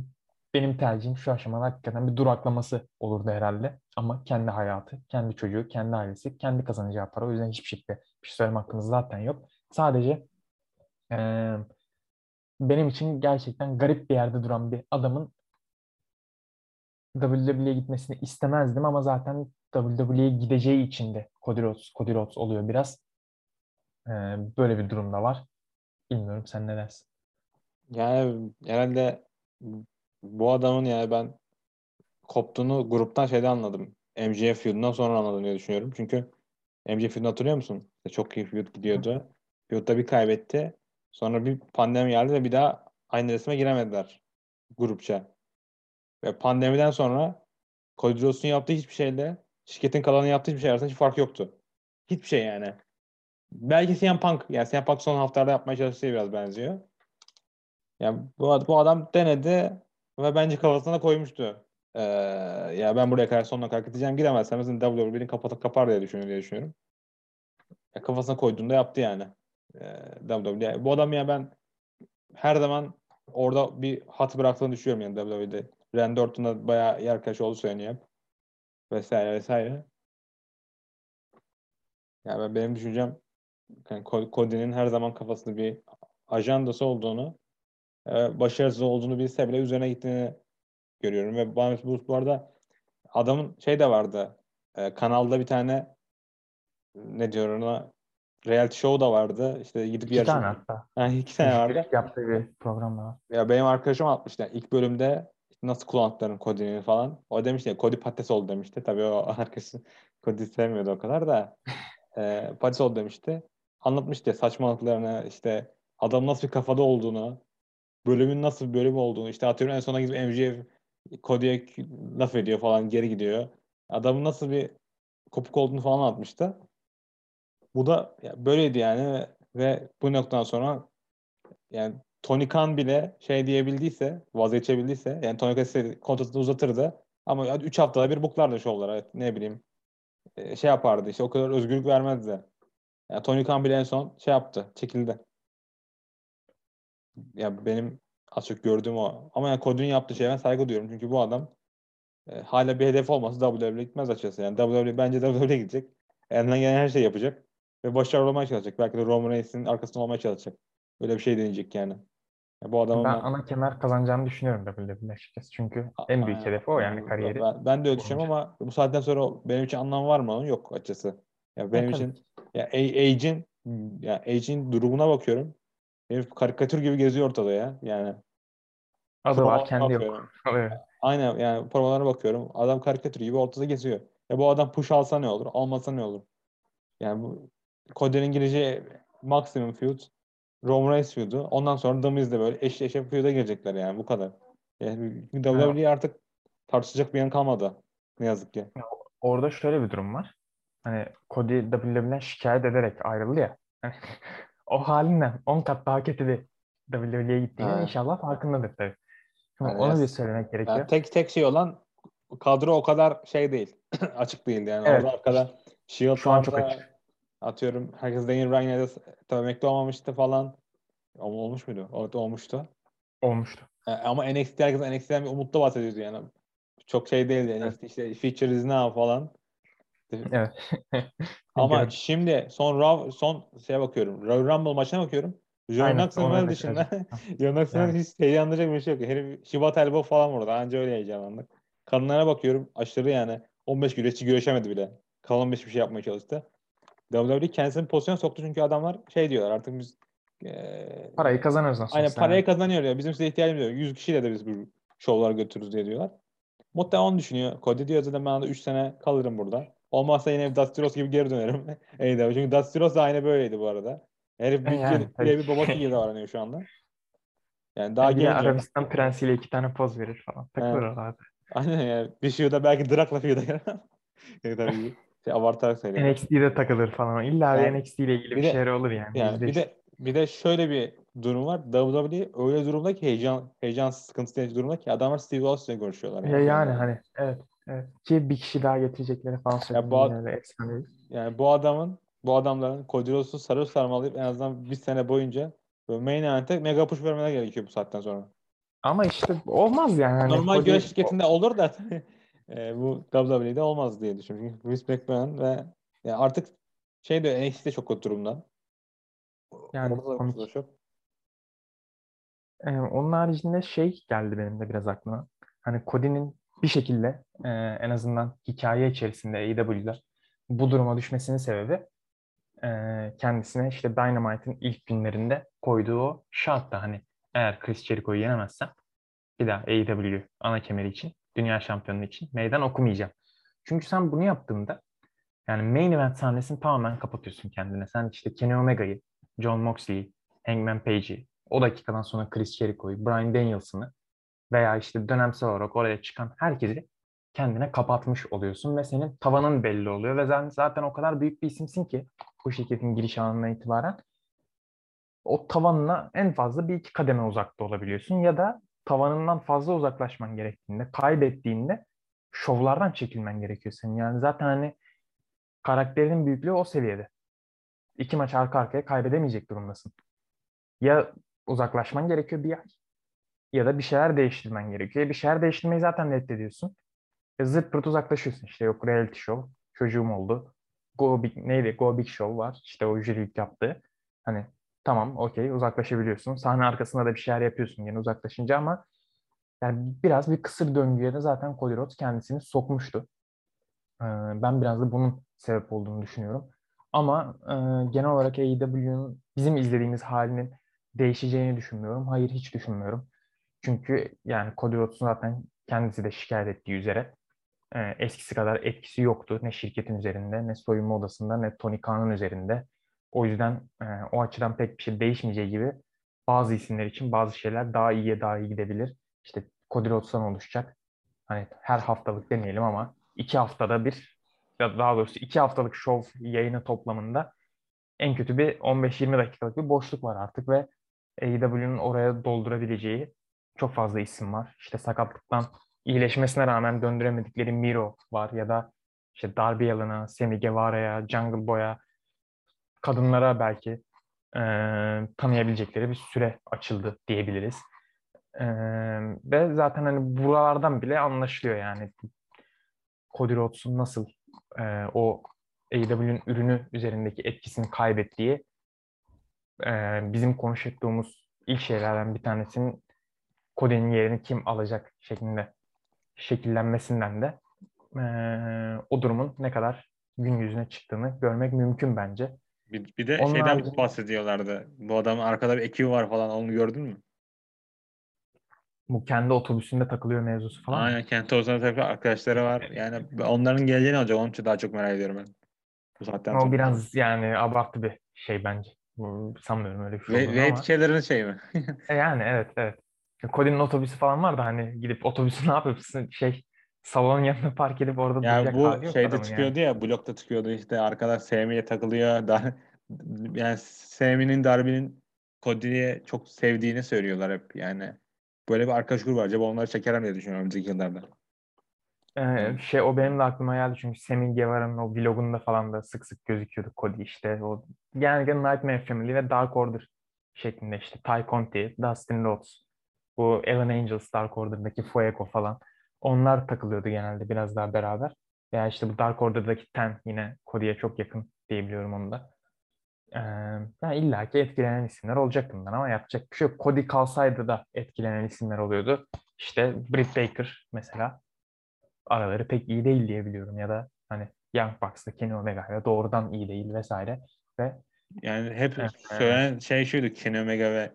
B: Benim tercihim şu aşamada hakikaten bir duraklaması olurdu herhalde. Ama kendi hayatı, kendi çocuğu, kendi ailesi, kendi kazanacağı para. O yüzden hiçbir şekilde bir şey söyleme hakkımız zaten yok. Sadece e, benim için gerçekten garip bir yerde duran bir adamın WWE'ye gitmesini istemezdim ama zaten WWE'ye gideceği için de Cody Rhodes, Cody Rhodes oluyor biraz. Ee, böyle bir durumda var. Bilmiyorum sen ne dersin?
A: Yani herhalde bu adamın yani ben koptuğunu gruptan şeyde anladım. MJF feud'undan sonra anladım diye düşünüyorum. Çünkü MJF feud'unu hatırlıyor musun? Çok iyi feud gidiyordu. Feud'da bir kaybetti. Sonra bir pandemi geldi ve bir daha aynı resme giremediler grupça. Ve pandemiden sonra Cody Rhodes'un yaptığı hiçbir şeyle şirketin kalanı yaptığı hiçbir şey arasında hiç fark yoktu. Hiçbir şey yani. Belki CM Punk, yani CM Punk son haftalarda yapmaya çalıştığı biraz benziyor. Yani bu, bu adam denedi ve bence kafasına koymuştu. Ee, ya ben buraya kadar sonuna kadar gideceğim. Gidemezsem mesela WWE'nin kapatı kapar diye düşünüyorum diye düşünüyorum. Ya kafasına koyduğunda yaptı yani. Ee, WWE. Bu adam ya ben her zaman orada bir hat bıraktığını düşünüyorum yani WWE'de. Randy Orton'da bayağı yer kaşı oldu söyleniyor. Vesaire vesaire. Yani ben, benim düşüncem yani Cody'nin her zaman kafasında bir ajandası olduğunu e, başarısız olduğunu bilse bile üzerine gittiğini görüyorum. Ve Barnes Bruce bu arada adamın şey de vardı. E, kanalda bir tane ne diyor ona reality show da vardı. İşte gidip
B: iki yarışma. tane hatta.
A: Yani iki tane vardı.
B: Yaptığı bir program var.
A: Ya benim arkadaşım atmıştı. Yani ilk bölümde nasıl kullandıklarını Cody'nin falan. O demişti ya Cody patates oldu demişti. Tabii o arkadaşı Cody sevmiyordu o kadar da. E, patates oldu demişti. Anlatmıştı saçmalıklarını işte adam nasıl bir kafada olduğunu bölümün nasıl bir bölüm olduğunu işte atıyorum en sona gidip MJF Cody'ye laf ediyor falan geri gidiyor. Adamın nasıl bir kopuk olduğunu falan anlatmıştı. Bu da ya böyleydi yani ve bu noktadan sonra yani Tony Khan bile şey diyebildiyse, vazgeçebildiyse yani Tony Khan kontratını uzatırdı ama 3 haftada bir buklardı şovlara. Ne bileyim e, şey yapardı işte o kadar özgürlük vermezdi. Yani Tony Khan bile en son şey yaptı, çekildi. Ya benim az çok gördüğüm o. Ama yani Cody'nin yaptığı şeye ben saygı duyuyorum. Çünkü bu adam e, hala bir hedef olması WWE'ye gitmez açıkçası. Yani WWE bence WWE'ye gidecek. Elinden gelen her şeyi yapacak. Ve başarılı olmaya çalışacak. Belki de Roman Reigns'in arkasında olmaya çalışacak. Böyle bir şey deneyecek yani.
B: Ya bu adamın ben, ben ana kemer kazanacağını düşünüyorum WWE'nin açıkçası. Çünkü en büyük hedefi o yani kariyeri.
A: Ben, ben de öyle düşünüyorum ama bu saatten sonra benim için anlam var mı onun? Yok açıkçası. Ya benim ya, için ya Age'in ya Age'in durumuna bakıyorum. Herif karikatür gibi geziyor ortada ya. Yani
B: Adı var, kendi yok.
A: Aynen yani provalarına bakıyorum. Adam karikatür gibi ortada geziyor. Ya bu adam push alsa ne olur? Almasa ne olur? Yani bu Cody'nin gireceği maksimum feud Roman Reigns feud'u. Ondan sonra The Miz'de böyle eş eşe feud'a girecekler yani bu kadar. Yani WWE artık tartışacak bir yan kalmadı. Ne yazık ki.
B: Orada şöyle bir durum var. Hani Cody WWE'den şikayet ederek ayrıldı ya. o halinden 10 kat daha kötü bir WWE'ye gittiğini evet. inşallah farkındadır tabii. Şimdi yani onu bir söylemek gerekiyor. Yani
A: tek tek şey olan kadro o kadar şey değil. açık değil yani. Evet. Orada arkada Shield Şu an çok açık. Atıyorum herkes Daniel tabii emekli olmamıştı falan. Olmuş muydu? Evet olmuştu.
B: Olmuştu.
A: E, ama NXT herkes NXT'den bir umutla bahsediyordu yani. Çok şey değildi. Evet. NXT işte feature is now falan.
B: Evet.
A: Ama şimdi son Raw, son şeye bakıyorum. Royal Rumble maçına bakıyorum. John Knoxville dışında John Knoxville yani. hiç heyecanlanacak bir şey yok. Herif Şibat Elbow falan vurdu. Anca öyle heyecanlandık. Kadınlara bakıyorum. Aşırı yani 15 güreşçi güreşemedi bile. Kalan bir şey yapmaya çalıştı. WWE kendisini pozisyon soktu çünkü adamlar şey diyorlar artık biz
B: e, parayı kazanıyoruz
A: nasıl Aynen parayı kazanıyor ya. Bizim size ihtiyacımız yok. 100 kişiyle de biz bu şovlar götürürüz diye diyorlar. Muhtemelen onu düşünüyor. Cody diyor zaten ben de 3 sene kalırım burada. Olmazsa yine Dusty Rhodes gibi geri dönerim. AEW. Çünkü Dusty Rhodes da aynı böyleydi bu arada. Herif bir,
B: yani,
A: bir, bir babası gibi davranıyor şu anda. Yani daha
B: de
A: genç.
B: Arabistan prensiyle iki tane poz verir falan. Takılır
A: Evet.
B: oralarda.
A: Aynen yani. Bir feud'a belki Drak'la feud'a girer. Yok tabii şey, abartarak söylüyorum.
B: NXT'de takılır falan. İlla
A: Yani
B: NXT ile ilgili
A: bir
B: bir, şeyler olur yani.
A: Yani bir
B: %100.
A: de bir de şöyle bir durum var. WWE öyle durumda ki heyecan heyecan sıkıntılı durumda ki adamlar Steve Austin'le görüşüyorlar.
B: Ya yani hani evet. Evet. Ki bir kişi daha getirecekleri falan söyleniyor.
A: bu ad-
B: efsane.
A: Yani bu adamın bu adamların Cody Rhodes'u sarı sarmalayıp en azından bir sene boyunca böyle main event'e mega push vermeler gerekiyor bu saatten sonra.
B: Ama işte olmaz yani. Hani
A: Normal
B: Cody-
A: güreş şirketinde olur da e, bu WWE'de olmaz diye düşünüyorum. Çünkü Vince McMahon ve yani artık şey de NXT de çok kötü durumda.
B: Yani
A: Orada da
B: komik.
A: kusura çok.
B: Ee, onun haricinde şey geldi benim de biraz aklıma. Hani Cody'nin bir şekilde e, en azından hikaye içerisinde AEW'da bu duruma düşmesinin sebebi e, kendisine işte Dynamite'ın ilk günlerinde koyduğu o şart da hani eğer Chris Jericho'yu yenemezsem bir daha AEW ana kemeri için, dünya şampiyonluğu için meydan okumayacağım. Çünkü sen bunu yaptığında yani main event sahnesini tamamen kapatıyorsun kendine. Sen işte Kenny Omega'yı, John Moxley'i, Hangman Page'i, o dakikadan sonra Chris Jericho'yu, Bryan Danielson'ı veya işte dönemsel olarak oraya çıkan herkesi kendine kapatmış oluyorsun ve senin tavanın belli oluyor ve sen zaten o kadar büyük bir isimsin ki bu şirketin giriş anından itibaren o tavanına en fazla bir iki kademe uzakta olabiliyorsun ya da tavanından fazla uzaklaşman gerektiğinde, kaybettiğinde şovlardan çekilmen gerekiyor senin. Yani zaten hani karakterinin büyüklüğü o seviyede. İki maç arka arkaya kaybedemeyecek durumdasın. Ya uzaklaşman gerekiyor bir ay ya da bir şeyler değiştirmen gerekiyor. Bir şeyler değiştirmeyi zaten reddediyorsun. E, zırt pırt uzaklaşıyorsun. İşte yok reality show, çocuğum oldu. Go Big, neydi? Go Big Show var. İşte o jürilik yaptığı. Hani tamam okey uzaklaşabiliyorsun. Sahne arkasında da bir şeyler yapıyorsun yine uzaklaşınca ama yani biraz bir kısır döngüye de zaten Cody Rhodes kendisini sokmuştu. Ee, ben biraz da bunun sebep olduğunu düşünüyorum. Ama e, genel olarak AEW'nin bizim izlediğimiz halinin değişeceğini düşünmüyorum. Hayır hiç düşünmüyorum. Çünkü yani Cody Rhodes'un zaten kendisi de şikayet ettiği üzere e, eskisi kadar etkisi yoktu. Ne şirketin üzerinde, ne soyunma odasında, ne Tony Khan'ın üzerinde. O yüzden e, o açıdan pek bir şey değişmeyeceği gibi bazı isimler için bazı şeyler daha iyiye daha iyi gidebilir. İşte Cody Rhodes'tan oluşacak. Hani her haftalık demeyelim ama iki haftada bir ya daha doğrusu iki haftalık şov yayını toplamında en kötü bir 15-20 dakikalık bir boşluk var artık ve AEW'nin oraya doldurabileceği çok fazla isim var. İşte sakatlıktan iyileşmesine rağmen döndüremedikleri Miro var ya da işte Darby Allin'a, Sammy Guevara'ya, Jungle Boy'a, kadınlara belki e, tanıyabilecekleri bir süre açıldı diyebiliriz. E, ve zaten hani buralardan bile anlaşılıyor yani Cody Rhodes'un nasıl e, o AEW'nin ürünü üzerindeki etkisini kaybettiği e, bizim konuştuğumuz ilk şeylerden bir tanesinin Cody'nin yerini kim alacak şeklinde şekillenmesinden de e, o durumun ne kadar gün yüzüne çıktığını görmek mümkün bence.
A: Bir, bir de
B: Onun
A: şeyden
B: haricinde-
A: bahsediyorlardı. Bu adamın arkada bir ekibi var falan onu gördün mü?
B: Bu kendi otobüsünde takılıyor mevzusu falan.
A: Aynen Kent Oğuzhan'ın tabii arkadaşları var. Yani onların geleceğini olacak. Onun için daha çok merak ediyorum ben. Bu saatten
B: O
A: sonra.
B: biraz yani abartı bir şey bence. Sanmıyorum öyle bir şey
A: Ve, ve
B: ama.
A: etkilerin şey mi?
B: E Yani evet evet. Cody'nin otobüsü falan var da hani gidip otobüsü ne yapıyorsun şey salonun yanına park edip orada
A: Yani bu şeyde çıkıyordu ya blokta çıkıyordu işte arkadaş Sami'ye takılıyor. Da, yani Sami'nin Darby'nin Cody'ye çok sevdiğini söylüyorlar hep yani. Böyle bir arkadaş grubu var. Acaba onları çekerim diye düşünüyorum önümüzdeki yıllarda.
B: Ee, şey o benim de aklıma geldi çünkü Sammy Guevara'nın o vlogunda falan da sık sık gözüküyordu Cody işte o genellikle Nightmare Family ve Dark Order şeklinde işte Ty Conti, Dustin Rhodes, bu Ellen Angels Dark Order'daki Fuego falan onlar takılıyordu genelde biraz daha beraber. Veya işte bu Dark Order'daki Ten yine Cody'ye çok yakın diyebiliyorum onu da. Ee, yani illa ki etkilenen isimler olacak bundan ama yapacak bir şey yok. Cody kalsaydı da etkilenen isimler oluyordu. İşte Britt Baker mesela araları pek iyi değil diye biliyorum ya da hani Young Bucks'la Kenny Omega ile doğrudan iyi değil vesaire ve
A: Yani hep
B: Evet,
A: söylenen şey şuydu Kenny Omega ve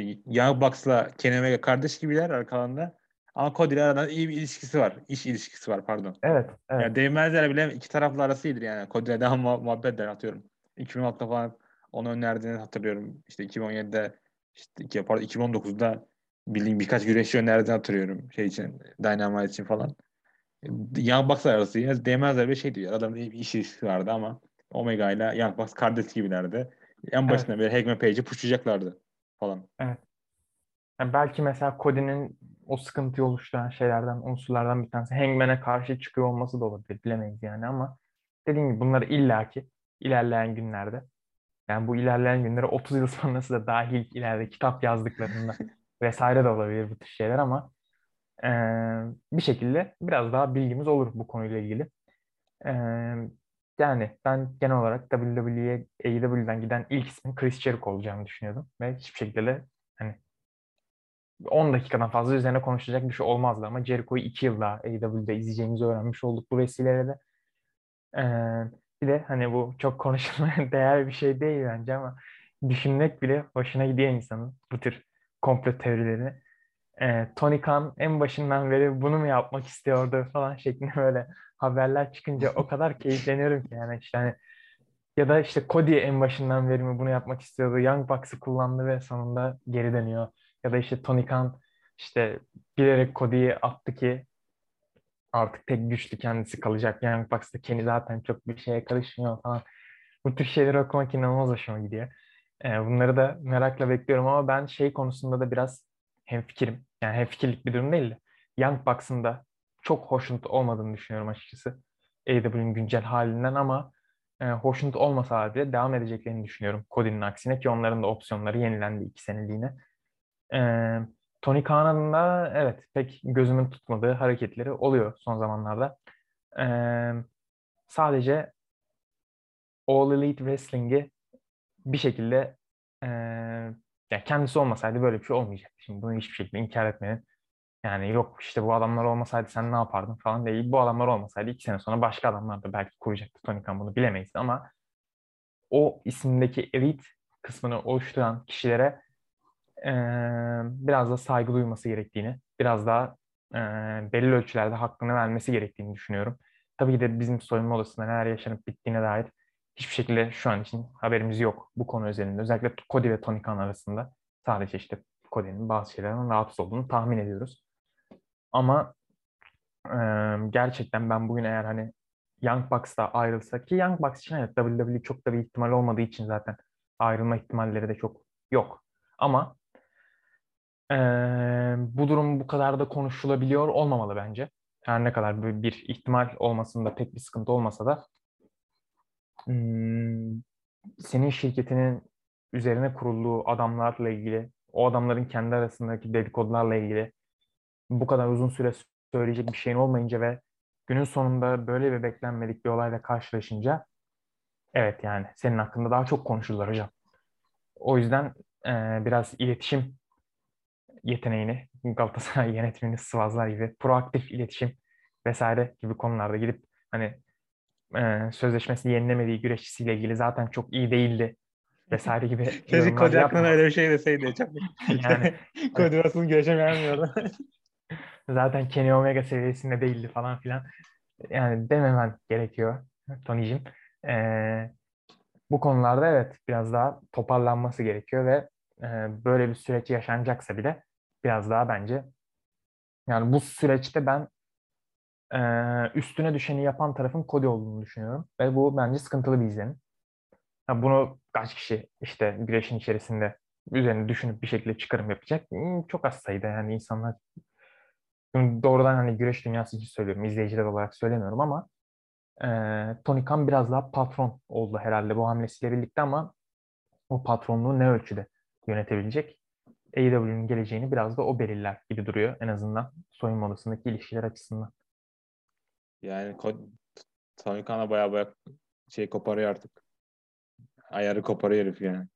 A: işte Young Bucks'la Kenny Omega kardeş gibiler arkalarında. Ama Cody ile aralarında iyi bir ilişkisi var. İş ilişkisi var pardon.
B: evet evet
A: Ya değmezler bile iki taraflı arası iyidir yani. Cody ile daha muha- muhabbet eder atıyorum. 2006'da falan onu önerdiğini hatırlıyorum. İşte 2017'de işte pardon 2019'da bildiğim birkaç güreşçi önerdiğini hatırlıyorum şey için Dynamite için falan. Young Bucks arası yine değmezler bir şey diyor. Adamın bir işi vardı ama Omega ile Young Bucks kardeş gibilerdi. En başından evet. beri Hangman Page'i pushlayacaklardı falan.
B: Evet. Yani belki mesela Cody'nin o sıkıntıyı oluşturan şeylerden, unsurlardan bir tanesi Hangman'e karşı çıkıyor olması da olabilir. Bilemeyiz yani ama dediğim gibi bunları illaki ilerleyen günlerde yani bu ilerleyen günlere 30 yıl sonrası da dahil ileride kitap yazdıklarında vesaire de olabilir bu tür şeyler ama e, bir şekilde biraz daha bilgimiz olur bu konuyla ilgili. E, yani ben genel olarak WWE'ye AEW'den giden ilk ismin Chris Jericho olacağını düşünüyordum ve hiçbir şekilde de hani 10 dakikadan fazla üzerine konuşacak bir şey olmazdı ama Jericho'yu 2 yıl daha AEW'de izleyeceğimizi öğrenmiş olduk bu vesileyle de. Ee, bir de hani bu çok konuşulmaya değer bir şey değil bence ama düşünmek bile hoşuna gidiyor insanın bu tür komplo teorilerini. Ee, Tony Khan en başından beri bunu mu yapmak istiyordu falan şeklinde böyle haberler çıkınca o kadar keyifleniyorum ki yani işte hani ya da işte Cody en başından beri mi bunu yapmak istiyordu. Young Bucks'ı kullandı ve sonunda geri dönüyor. Ya da işte Tony Khan işte bilerek Cody'yi attı ki artık tek güçlü kendisi kalacak. Young Bucks'ta Kenny zaten çok bir şeye karışmıyor falan. Bu tür şeyleri okumak inanılmaz hoşuma gidiyor. Ee, bunları da merakla bekliyorum ama ben şey konusunda da biraz hemfikirim. Yani hemfikirlik bir durum değil de Young Bucks'ın da çok hoşnut olmadığını düşünüyorum açıkçası. AEW'nin güncel halinden ama e, hoşnut olmasa bile devam edeceklerini düşünüyorum. Cody'nin aksine ki onların da opsiyonları yenilendi iki seneliğine. E, Tony Khan'ın da evet pek gözümün tutmadığı hareketleri oluyor son zamanlarda. E, sadece All Elite Wrestling'i bir şekilde e, yani kendisi olmasaydı böyle bir şey olmayacaktı. Şimdi bunu hiçbir şekilde inkar etmenin yani yok işte bu adamlar olmasaydı sen ne yapardın falan değil. Bu adamlar olmasaydı iki sene sonra başka adamlar da belki kuracaktı Tony Khan bunu bilemeyiz ama o isimdeki elit kısmını oluşturan kişilere e, biraz da saygı duyması gerektiğini, biraz daha e, belli ölçülerde hakkını vermesi gerektiğini düşünüyorum. Tabii ki de bizim soyunma odasında neler yaşanıp bittiğine dair hiçbir şekilde şu an için haberimiz yok bu konu üzerinde. Özellikle Cody ve Tony Khan arasında sadece işte Cody'nin bazı şeylerden rahatsız olduğunu tahmin ediyoruz. Ama e, gerçekten ben bugün eğer hani Young Bucks'ta ayrılsa ki Young Bucks için evet WWE çok da bir ihtimal olmadığı için zaten ayrılma ihtimalleri de çok yok. Ama e, bu durum bu kadar da konuşulabiliyor olmamalı bence. Her ne kadar bir, bir ihtimal olmasında pek bir sıkıntı olmasa da hmm, senin şirketinin üzerine kurulduğu adamlarla ilgili, o adamların kendi arasındaki dedikodularla ilgili bu kadar uzun süre söyleyecek bir şeyin olmayınca ve günün sonunda böyle bir beklenmedik bir olayla karşılaşınca evet yani senin hakkında daha çok konuşurlar hocam. O yüzden e, biraz iletişim yeteneğini Galatasaray yönetimini sıvazlar gibi proaktif iletişim vesaire gibi konularda gidip hani e, sözleşmesini yenilemediği güreşçisiyle ilgili zaten çok iyi değildi vesaire gibi
A: Keşke hakkında öyle bir şey deseydi. Çok... yani Russell güreşe vermiyordu.
B: Zaten Kenny Omega seviyesinde değildi falan filan. Yani dememen gerekiyor Tony'cim. Ee, bu konularda evet biraz daha toparlanması gerekiyor ve e, böyle bir süreç yaşanacaksa bile biraz daha bence yani bu süreçte ben e, üstüne düşeni yapan tarafın Cody olduğunu düşünüyorum ve bu bence sıkıntılı bir izlenim. Ha, bunu kaç kişi işte güreşin içerisinde üzerine düşünüp bir şekilde çıkarım yapacak? Hmm, çok az sayıda yani insanlar doğrudan hani güreş dünyası için söylüyorum, izleyiciler olarak söylemiyorum ama e, Tony Khan biraz daha patron oldu herhalde bu hamlesiyle birlikte ama o patronluğu ne ölçüde yönetebilecek? AEW'nin geleceğini biraz da o belirler gibi duruyor en azından soyunma odasındaki ilişkiler açısından.
A: Yani Tony Khan'a baya baya şey koparıyor artık. Ayarı koparıyor herif yani.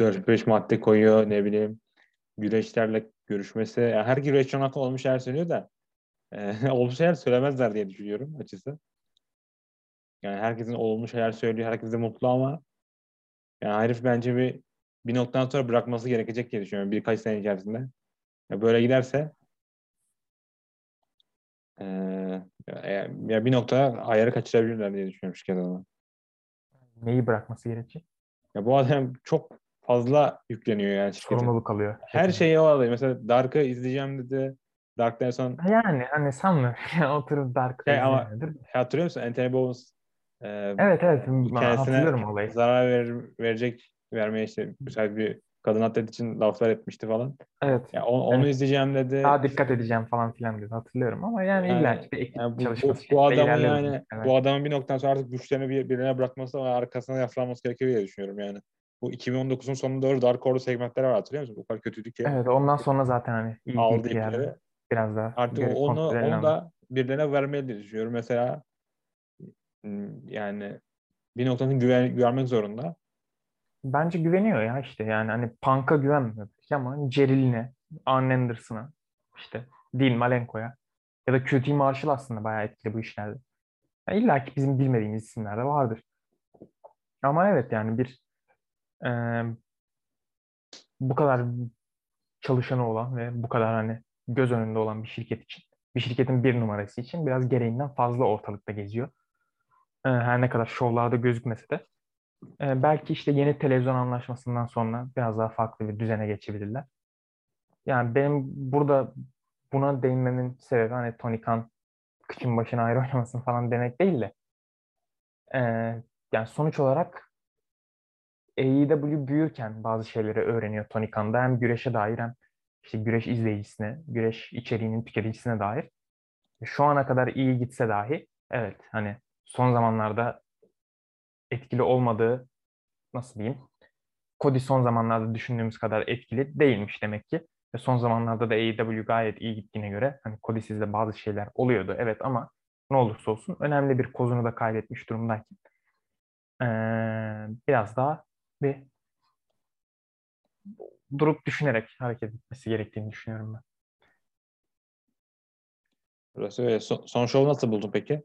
A: 4-5 madde koyuyor ne bileyim. Güreşlerle görüşmesi. Yani her güreşçi ona olmuş şeyler söylüyor da e, olmuş şeyler söylemezler diye düşünüyorum açısı. Yani herkesin olumlu şeyler söylüyor. Herkes de mutlu ama yani herif bence bir bir noktadan sonra bırakması gerekecek diye düşünüyorum. Birkaç sene içerisinde. Ya böyle giderse e, ya bir noktada ayarı kaçırabilirler diye düşünüyorum şirket adına.
B: Neyi bırakması gerekecek?
A: ya bu adam çok fazla yükleniyor yani şirkete.
B: Sorumluluk alıyor.
A: Her şeyi o alıyor. Mesela Dark'ı izleyeceğim dedi. Dark'tan son
B: Yani hani sanmıyorum. Oturup Dark'ı
A: Şey ama-
B: izlemiyordur.
A: hatırlıyor musun? Anthony Bones e,
B: Evet evet.
A: Kendisine
B: olayı.
A: zarar ver, verecek vermeye işte müsait bir kadın atlet için laflar etmişti falan.
B: Evet.
A: Ya o- onu
B: Evet.
A: izleyeceğim dedi.
B: Daha dikkat edeceğim falan filan dedi. Hatırlıyorum ama yani,
A: Yani-
B: illa bir ekip
A: Yani bu, bu,
B: çalışması.
A: bu
B: şeklinde
A: adamın yani
B: muhtemelen.
A: bu adamın bir noktadan sonra artık güçlerini bir, birine bırakması ve arkasına yaslanması gerekiyor diye düşünüyorum yani. Bu 2019'un sonunda doğru Dark Order segmentleri var hatırlıyor musun? Bu kadar kötüydü ki.
B: Evet ondan sonra zaten hani iyi
A: aldı
B: yani.
A: ipleri.
B: Biraz daha.
A: Artık onu, onu da birilerine vermeli düşünüyorum. Mesela hmm, yani bir noktanın güven, güvenmek zorunda.
B: Bence güveniyor ya işte yani hani Punk'a güvenmiyor belki ama Ceril'ine, Arn Anderson'a, işte Dean Malenko'ya ya da QT Marshall aslında bayağı etkili bu işlerde. Ya İlla ki bizim bilmediğimiz isimler de vardır. Ama evet yani bir e, bu kadar çalışanı olan ve bu kadar hani göz önünde olan bir şirket için, bir şirketin bir numarası için biraz gereğinden fazla ortalıkta geziyor. E, her ne kadar şovlarda gözükmese de. E, belki işte yeni televizyon anlaşmasından sonra biraz daha farklı bir düzene geçebilirler. Yani benim burada buna değinmemin sebebi hani Tony Khan kıçın başına ayrı oynamasın falan demek değil de e, yani sonuç olarak AEW büyürken bazı şeyleri öğreniyor Tony Khan'da hem güreşe dair hem işte güreş izleyicisine, güreş içeriğinin tüketicisine dair. Şu ana kadar iyi gitse dahi evet hani son zamanlarda etkili olmadığı nasıl diyeyim Cody son zamanlarda düşündüğümüz kadar etkili değilmiş demek ki. Ve son zamanlarda da AEW gayet iyi gittiğine göre hani Cody'siz de bazı şeyler oluyordu evet ama ne olursa olsun önemli bir kozunu da kaybetmiş durumdayken eee, biraz daha bir durup düşünerek hareket etmesi gerektiğini düşünüyorum ben.
A: Burası öyle. Son, son şovu nasıl buldun peki?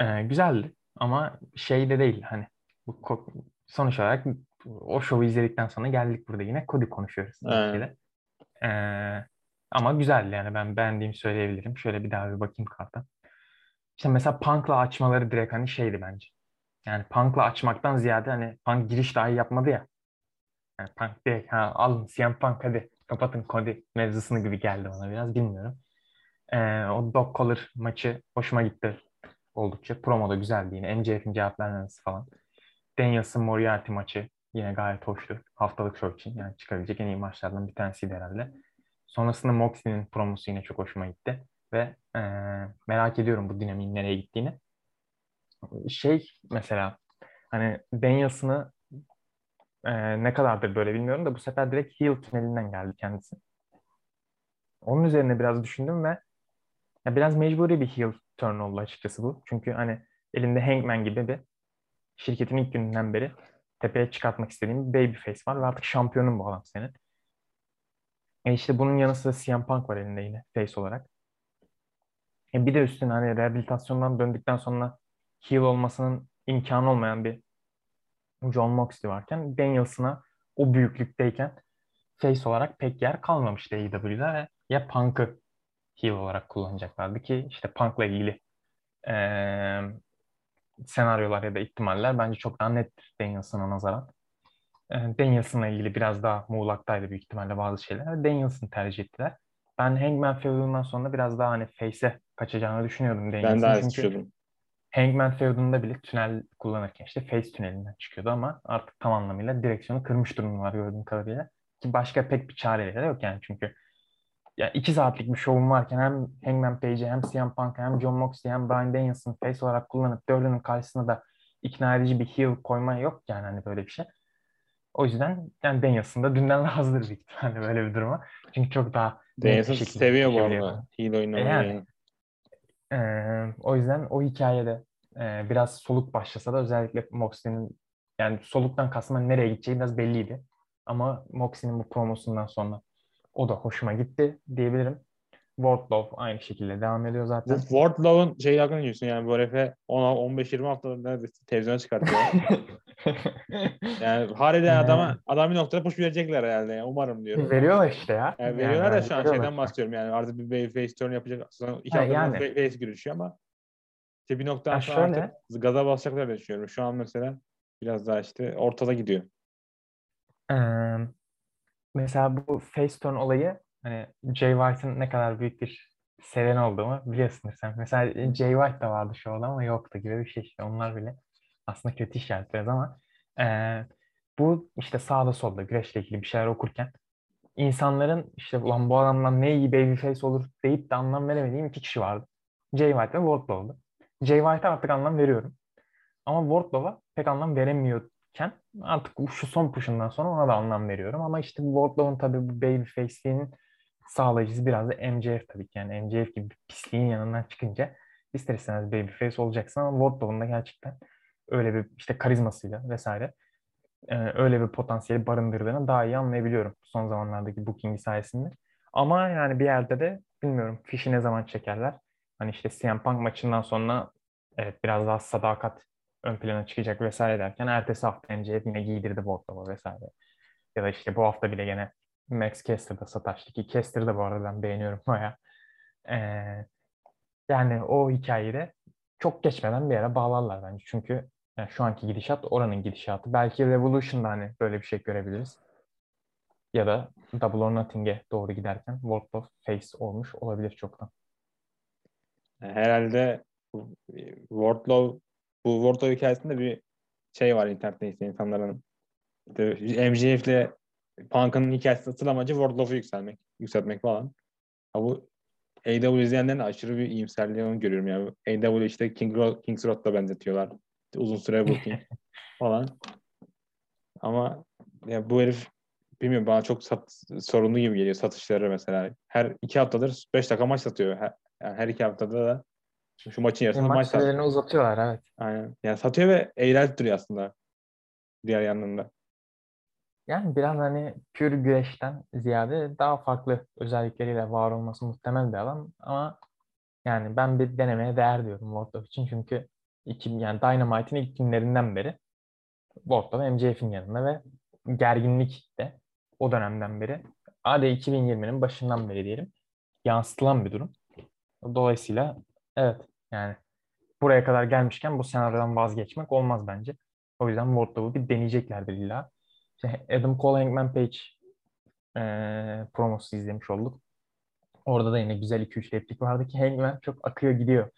B: Ee, güzeldi ama şey de değil hani bu sonuç olarak o şovu izledikten sonra geldik burada yine Cody konuşuyoruz. de. Ee, ama güzeldi yani ben beğendiğimi söyleyebilirim. Şöyle bir daha bir bakayım karta. İşte mesela Punk'la açmaları direkt hani şeydi bence. Yani Punk'la açmaktan ziyade hani Punk giriş dahi yapmadı ya. Yani Punk direkt ha alın CM Punk hadi kapatın Cody mevzusunu gibi geldi bana biraz bilmiyorum. Ee, o Dog Collar maçı hoşuma gitti oldukça. Promo da güzeldi yine. MJF'in cevap vermemesi falan. Danielson Moriarty maçı yine gayet hoştu. Haftalık show için yani çıkabilecek en iyi maçlardan bir tanesiydi herhalde. Sonrasında Moxley'nin promosu yine çok hoşuma gitti. Ve e, merak ediyorum bu dinamiğin nereye gittiğini. Şey mesela hani Danielson'ı e, ne kadardır böyle bilmiyorum da bu sefer direkt heel tünelinden geldi kendisi. Onun üzerine biraz düşündüm ve ya biraz mecburi bir heel turn oldu açıkçası bu. Çünkü hani elinde Hangman gibi bir şirketin ilk gününden beri tepeye çıkartmak istediğim bir babyface var ve artık şampiyonun bu adam senin. E işte bunun yanı sıra CM Punk var elinde yine face olarak. E bir de üstüne hani rehabilitasyondan döndükten sonra heel olmasının imkanı olmayan bir John Moxley varken Danielson'a o büyüklükteyken face olarak pek yer kalmamıştı AEW'de ve ya Punk'ı heel olarak kullanacaklardı ki işte Punk'la ilgili eee, senaryolar ya da ihtimaller bence çok daha nettir Danielson'a nazaran. Eee, Danielson'la ilgili biraz daha muğlaktaydı büyük ihtimalle bazı şeyler. Danielson'ı tercih ettiler. Ben Hangman feudundan sonra biraz daha hani face'e kaçacağını düşünüyordum
A: Ben
B: Danielson'ın.
A: de aynı
B: Çünkü
A: düşünüyordum.
B: Hangman feudunda bile tünel kullanırken işte face tünelinden çıkıyordu ama artık tam anlamıyla direksiyonu kırmış durumlar gördüğüm kadarıyla. Ki başka pek bir çareleri de yok yani çünkü ya iki saatlik bir şovum varken hem Hangman Page'i hem CM Punk'ı hem John Moxley hem Bryan Danielson face olarak kullanıp dördünün karşısına da ikna edici bir heel koyma yok yani hani böyle bir şey. O yüzden yani Danielson da dünden razıdır büyük ihtimalle böyle bir duruma. Çünkü çok daha
A: Danielson seviyor bu arada. Heel oynamayı.
B: E yani.
A: yani.
B: Ee, o yüzden o hikayede e, biraz soluk başlasa da özellikle Moxley'nin yani soluktan kastım nereye gideceği biraz belliydi. Ama Moxley'nin bu promosundan sonra o da hoşuma gitti diyebilirim. Wardlow aynı şekilde devam ediyor zaten.
A: Wardlow'un şey hakkında diyorsun yani bu herife 15-20 hafta neredeyse televizyona çıkartıyor. yani harbiden adama adam bir noktada push verecekler herhalde. Yani. Umarım diyorum.
B: Veriyorlar işte ya.
A: Yani veriyorlar da
B: bence
A: şu an
B: veriyorlar
A: şeyden bahsediyorum yani artık bir babyface turn yapacak. Sonra iki
B: Ha,
A: hafta
B: yani.
A: yani. face girişiyor ama işte bir noktadan
B: Ya
A: sonra
B: şöyle-
A: artık gaza basacaklar diye düşünüyorum. Şu an mesela biraz daha işte ortada gidiyor.
B: Ee, mesela bu face turn olayı hani Jay White'ın ne kadar büyük bir seven olduğumu biliyorsunuz sen. Mesela Jay White da vardı şu ama yoktu gibi bir şey işte. Onlar bile aslında kötü işaret biraz ama e, bu işte sağda solda güreşle ilgili bir şeyler okurken insanların işte ulan bu adamdan ne iyi babyface olur deyip de anlam veremediğim iki kişi vardı. Jay White ve Wardlow'du. Jay White'a artık anlam veriyorum. Ama Wardlow'a pek anlam veremiyorken artık şu son push'undan sonra ona da anlam veriyorum. Ama işte Wardlow'un tabii bu babyface'liğinin sağlayıcısı biraz da MJF tabii ki. Yani MJF gibi bir pisliğin yanından çıkınca ister istemez babyface olacaksın ama Wardlow'un da gerçekten öyle bir işte karizmasıyla vesaire e, öyle bir potansiyeli barındırdığını daha iyi anlayabiliyorum son zamanlardaki booking sayesinde. Ama yani bir yerde de bilmiyorum fişi ne zaman çekerler. Hani işte CM Punk maçından sonra evet biraz daha sadakat ön plana çıkacak vesaire derken ertesi hafta MJF yine giydirdi Wardlow'a vesaire. Ya da işte bu hafta bile gene Max Caster'da sataştı ki Caster'ı da bu arada ben beğeniyorum baya. Ee, yani o hikayeyi de çok geçmeden bir yere bağlarlar bence. Çünkü yani şu anki gidişat oranın gidişatı. Belki Revolution'da hani böyle bir şey görebiliriz. Ya da Double or Nothing'e doğru giderken World of Face olmuş olabilir çoktan.
A: Herhalde Wardlow bu Wardlow hikayesinde bir şey var internette işte insanların işte MJF'le Punk'ın hikayesi satıl amacı Wardlow'u yükselmek, yükseltmek falan. Ha bu AW izleyenlerin aşırı bir iyimserliği onu görüyorum yani. AW işte King Ro King's Road'da benzetiyorlar. Uzun süre booking falan. Ama ya bu herif bilmiyorum bana çok sat, sorunlu gibi geliyor satışları mesela. Her iki haftadır beş dakika maç satıyor. Her, yani her iki haftada da şu maçın yarısında maç, maç
B: satıyor. uzatıyorlar evet.
A: Aynen. Yani satıyor ve eğlenceli duruyor aslında. Diğer yanında.
B: Yani biraz hani pür güreşten ziyade daha farklı özellikleriyle var olması muhtemel bir alan ama yani ben bir denemeye değer diyorum Wardlow için çünkü iki, yani Dynamite'in ilk günlerinden beri Wardlow MJF'in yanında ve gerginlik de o dönemden beri hadi 2020'nin başından beri diyelim yansıtılan bir durum. Dolayısıyla evet yani buraya kadar gelmişken bu senaryodan vazgeçmek olmaz bence. O yüzden Wardlow'u bir deneyeceklerdir illa. İşte Adam Cole Hangman Page e, promosu izlemiş olduk. Orada da yine güzel 2-3 replik vardı ki Hangman çok akıyor gidiyor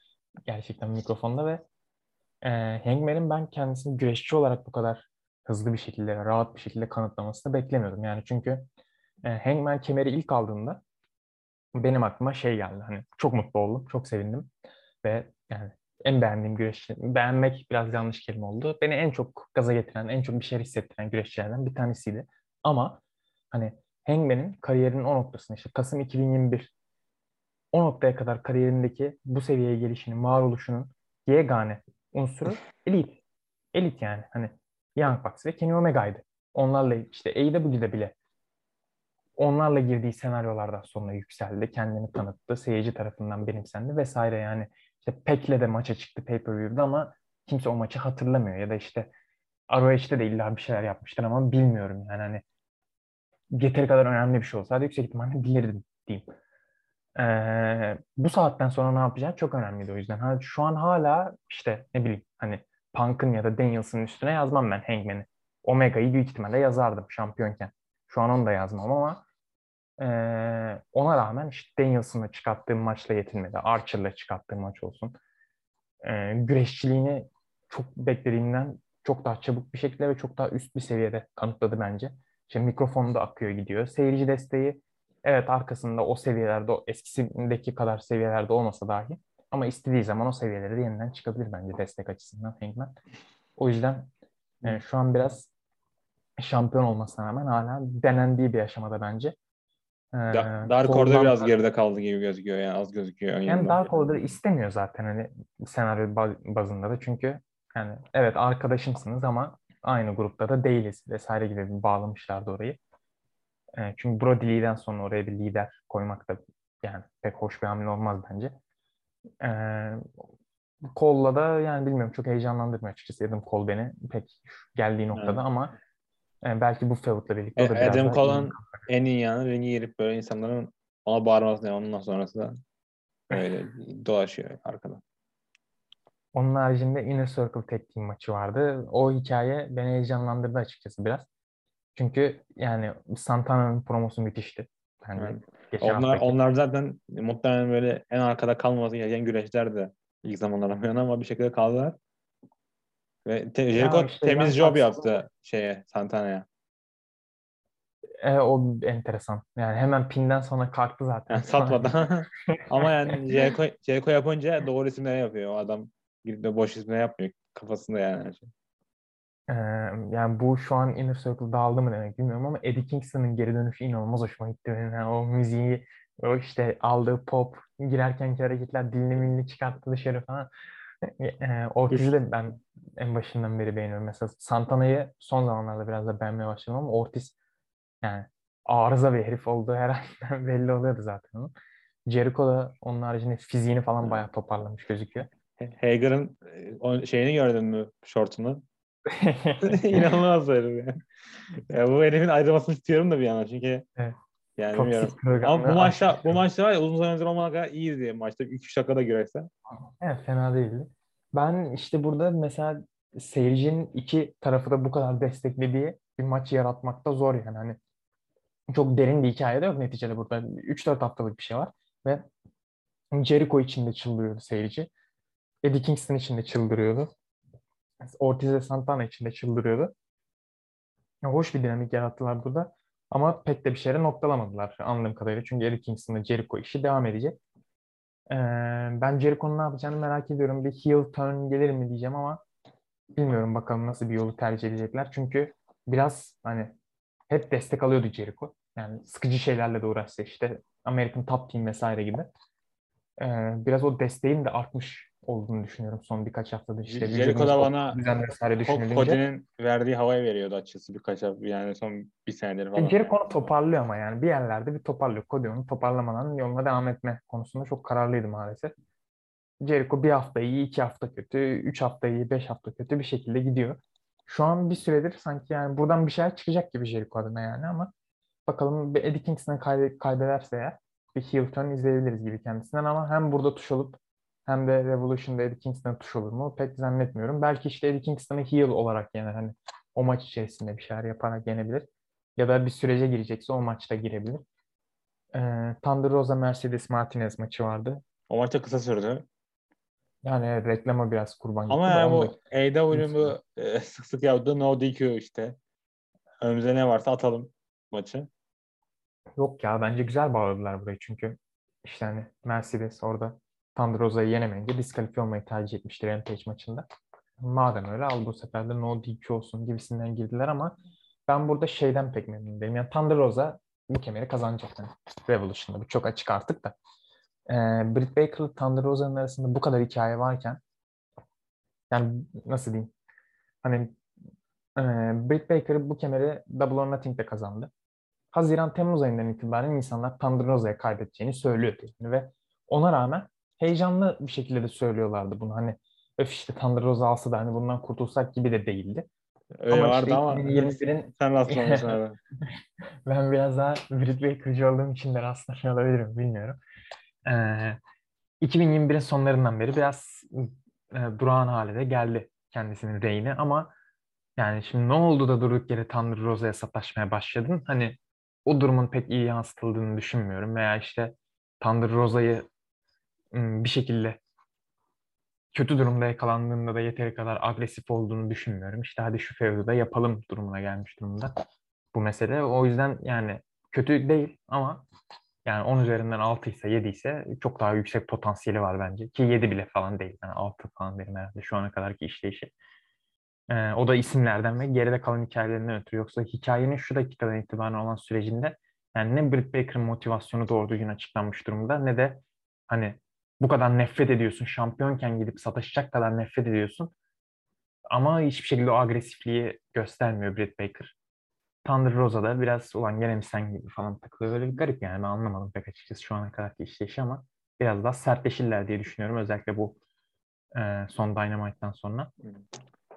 B: gerçekten mikrofonda ve e, Hangman'in ben kendisini güreşçi olarak bu kadar hızlı bir şekilde, rahat bir şekilde kanıtlamasını beklemiyordum. Yani çünkü e, Hangman kemeri ilk aldığında benim aklıma şey geldi. Hani çok mutlu oldum, çok sevindim ve yani en beğendiğim güreşçi, beğenmek biraz yanlış kelime oldu. Beni en çok gaza getiren, en çok bir şey hissettiren güreşçilerden bir tanesiydi. Ama hani Hangman'in kariyerinin o noktasında işte Kasım 2021 o noktaya kadar kariyerindeki bu seviyeye gelişinin, varoluşunun yegane unsuru elit. Elit yani. Hani Young Bucks ve Kenny Omega'ydı. Onlarla işte AEW'de bile onlarla girdiği senaryolardan sonra yükseldi. Kendini tanıttı. Seyirci tarafından benimsendi vesaire yani. İşte Pek'le de maça çıktı pay-per-view'da ama kimse o maçı hatırlamıyor. Ya da işte ROH'de de illa bir şeyler yapmıştır ama bilmiyorum yani hani yeteri kadar önemli bir şey olsaydı yüksek ihtimalle bilirdim diyeyim. Ee, bu saatten sonra ne yapacağı çok önemliydi o yüzden. Ha, şu an hala işte ne bileyim hani Punk'ın ya da Daniels'ın üstüne yazmam ben Hangman'i. Omega'yı büyük ihtimalle yazardım şampiyonken. Şu an onu da yazmam ama e, ona rağmen işte Daniels'ınla çıkarttığım maçla yetinmedi. Archer'la çıkarttığım maç olsun. E, güreşçiliğini çok beklediğimden çok daha çabuk bir şekilde ve çok daha üst bir seviyede kanıtladı bence. İşte mikrofonda akıyor gidiyor. Seyirci desteği evet arkasında o seviyelerde, o eskisindeki kadar seviyelerde olmasa dahi ama istediği zaman o seviyelere de yeniden çıkabilir bence destek açısından Hangman. O yüzden e, şu an biraz şampiyon olmasına rağmen hala denendiği bir aşamada bence.
A: Ee, Dark Order biraz geride kaldı gibi gözüküyor yani az gözüküyor.
B: Yani Dark Order istemiyor zaten hani senaryo bazında da çünkü yani evet arkadaşımsınız ama aynı grupta da değiliz vesaire gibi bir bağlamışlardı orayı. E, çünkü Brody Lee'den sonra oraya bir lider koymak da yani pek hoş bir hamle olmaz bence. E, Cole'la da yani bilmiyorum çok heyecanlandırmıyor açıkçası Adam Cole beni pek geldiği noktada evet. ama e, belki bu feud'la birlikte
A: e, da Adam Cole'un en iyi yanı ringi girip böyle insanların ona bağırması yani ondan sonrası da böyle dolaşıyor arkada.
B: Onun haricinde Inner Circle Tag Team maçı vardı. O hikaye beni heyecanlandırdı açıkçası biraz. Çünkü yani Santana'nın promosu müthişti. Bence.
A: Evet. Onlar
B: haftaki.
A: onlar zaten muhtemelen böyle en arkada kalmaması gereken güreşler de ilk yana ama bir şekilde kaldılar. Ve te- Jericho
B: işte
A: temiz job yaptı şeye Santana'ya.
B: E, o enteresan. Yani hemen pinden sonra kalktı zaten.
A: Yani satmadan. ama yani Jericho, Jericho yapınca doğru isimleri yapıyor. O adam gidip de boş isimleri yapmıyor. Kafasında yani her şey.
B: Ee, yani bu şu an Inner Circle dağıldı mı demek bilmiyorum ama Eddie Kingston'ın geri dönüşü inanılmaz hoşuma gitti. Yani o müziği, o işte aldığı pop, girerkenki hareketler, dilini milini çıkarttı dışarı falan. Ee, Ortiz'i de ben en başından beri beğeniyorum. Mesela Santana'yı son zamanlarda biraz da beğenmeye başladım ama Ortiz yani arıza bir herif olduğu her an belli oluyordu zaten onun. Jericho da onun haricinde fiziğini falan bayağı toparlamış gözüküyor.
A: Hager'ın e, şeyini gördün mü şortunu? İnanılmaz herif ya. ya. Bu herifin ayrılmasını istiyorum da bir yana çünkü
B: Evet.
A: Yani
B: Çok
A: bilmiyorum. Ama bu maçta bu maçta var ya uzun zaman önce olmadan kadar iyiydi maçta 2-3 dakikada girerse.
B: Evet fena değildi. Ben işte burada mesela seyircinin iki tarafı da bu kadar desteklediği bir maç yaratmakta zor yani. Hani çok derin bir hikaye de yok neticede burada. 3-4 haftalık bir şey var ve Jericho için de çıldırıyordu seyirci. Eddie Kingston için de çıldırıyordu. Ortiz ve Santana için de çıldırıyordu. Hoş bir dinamik yarattılar burada. Ama pek de bir şeyle noktalamadılar anladığım kadarıyla. Çünkü Eddie Kingston'la Jericho işi devam edecek. Ee, ben Jericho'nun ne yapacağını merak ediyorum. Bir heel turn gelir mi diyeceğim ama bilmiyorum bakalım nasıl bir yolu tercih edecekler. Çünkü biraz hani hep destek alıyordu Jericho. Yani sıkıcı şeylerle de uğraşsa işte American Top Team vesaire gibi. Ee, biraz o desteğin de artmış olduğunu düşünüyorum son birkaç haftada. işte
A: Jericho da bana. Cody'nin verdiği havayı veriyordu açıkçası birkaç hafta yani son bir senedir falan.
B: E, Jericho onu toparlıyor ama yani bir yerlerde bir toparlıyor. Cody onu toparlamadan yoluna devam etme konusunda çok kararlıydı maalesef. Jericho bir hafta iyi, iki hafta kötü, üç hafta iyi, beş hafta kötü bir şekilde gidiyor. Şu an bir süredir sanki yani buradan bir şeyler çıkacak gibi Jericho adına yani ama bakalım bir Eddie Kingston'ı kaybe- kaybederse eğer bir heel turn izleyebiliriz gibi kendisinden ama hem burada tuş olup hem de Revolution'da Eddie Kingston'a tuş olur mu pek zannetmiyorum. Belki işte Eddie Kingston'ı heel olarak yener hani o maç içerisinde bir şeyler yaparak yenebilir. Ya da bir sürece girecekse o maçta girebilir. Ee, Thunder Rosa Mercedes Martinez maçı vardı.
A: O maçta kısa sürdü.
B: Yani reklama biraz kurban gitti.
A: Ama yani bu AEW'nin bu e, sık sık yaptığı no DQ işte. Önümüze ne varsa atalım maçı.
B: Yok ya bence güzel bağladılar burayı çünkü işte hani Mercedes orada Thunder Rosa'yı yenemeyince diskalifiye olmayı tercih etmiştir Rampage maçında. Madem öyle al bu sefer de no DQ olsun gibisinden girdiler ama ben burada şeyden pek memnun değilim. Yani Thunder Rosa bu kemeri kazanacak yani Revolution'da. Bu çok açık artık da. Ee, Britt Baker'la Thunder Rosa'nın arasında bu kadar hikaye varken yani nasıl diyeyim? Hani e, Britt Baker bu kemeri Double or Nothing'de kazandı. Haziran-Temmuz ayından itibaren insanlar Thunder Rosa'ya kaybedeceğini söylüyordu. Yani ve ona rağmen heyecanlı bir şekilde de söylüyorlardı bunu. Hani öf işte Thunder Rosa alsa da hani bundan kurtulsak gibi de değildi.
A: Öyle
B: Ama
A: vardı
B: işte
A: ama
B: 2021'in
A: sen rastlamışsın abi.
B: ben biraz daha Britt Baker'cı olduğum için de rastlamıyor olabilirim bilmiyorum. Ee, 2021'in sonlarından beri biraz e, durağan hale de geldi kendisinin reyni ama yani şimdi ne oldu da durduk yere Thunder Rosa'ya sataşmaya başladın? Hani o durumun pek iyi yansıtıldığını düşünmüyorum veya işte Thunder Rosa'yı bir şekilde kötü durumda yakalandığında da yeteri kadar agresif olduğunu düşünmüyorum. İşte hadi şu fevzi de yapalım durumuna gelmiş durumda bu mesele. O yüzden yani kötü değil ama yani 10 üzerinden 6 ise 7 ise çok daha yüksek potansiyeli var bence. Ki 7 bile falan değil. Yani 6 falan derim herhalde şu ana kadarki işleyişi. Ee, o da isimlerden ve geride kalan hikayelerinden ötürü. Yoksa hikayenin şu dakikadan itibaren olan sürecinde yani ne Britt Baker'ın motivasyonu doğru düzgün açıklanmış durumda ne de hani bu kadar nefret ediyorsun. Şampiyonken gidip sataşacak kadar nefret ediyorsun. Ama hiçbir şekilde o agresifliği göstermiyor Britt Baker. Thunder Rosa da biraz ulan gene mi sen gibi falan takılıyor. Böyle bir garip yani ben anlamadım pek açıkçası şu ana kadarki işleyişi ama biraz daha sertleşirler diye düşünüyorum. Özellikle bu e, son Dynamite'dan sonra.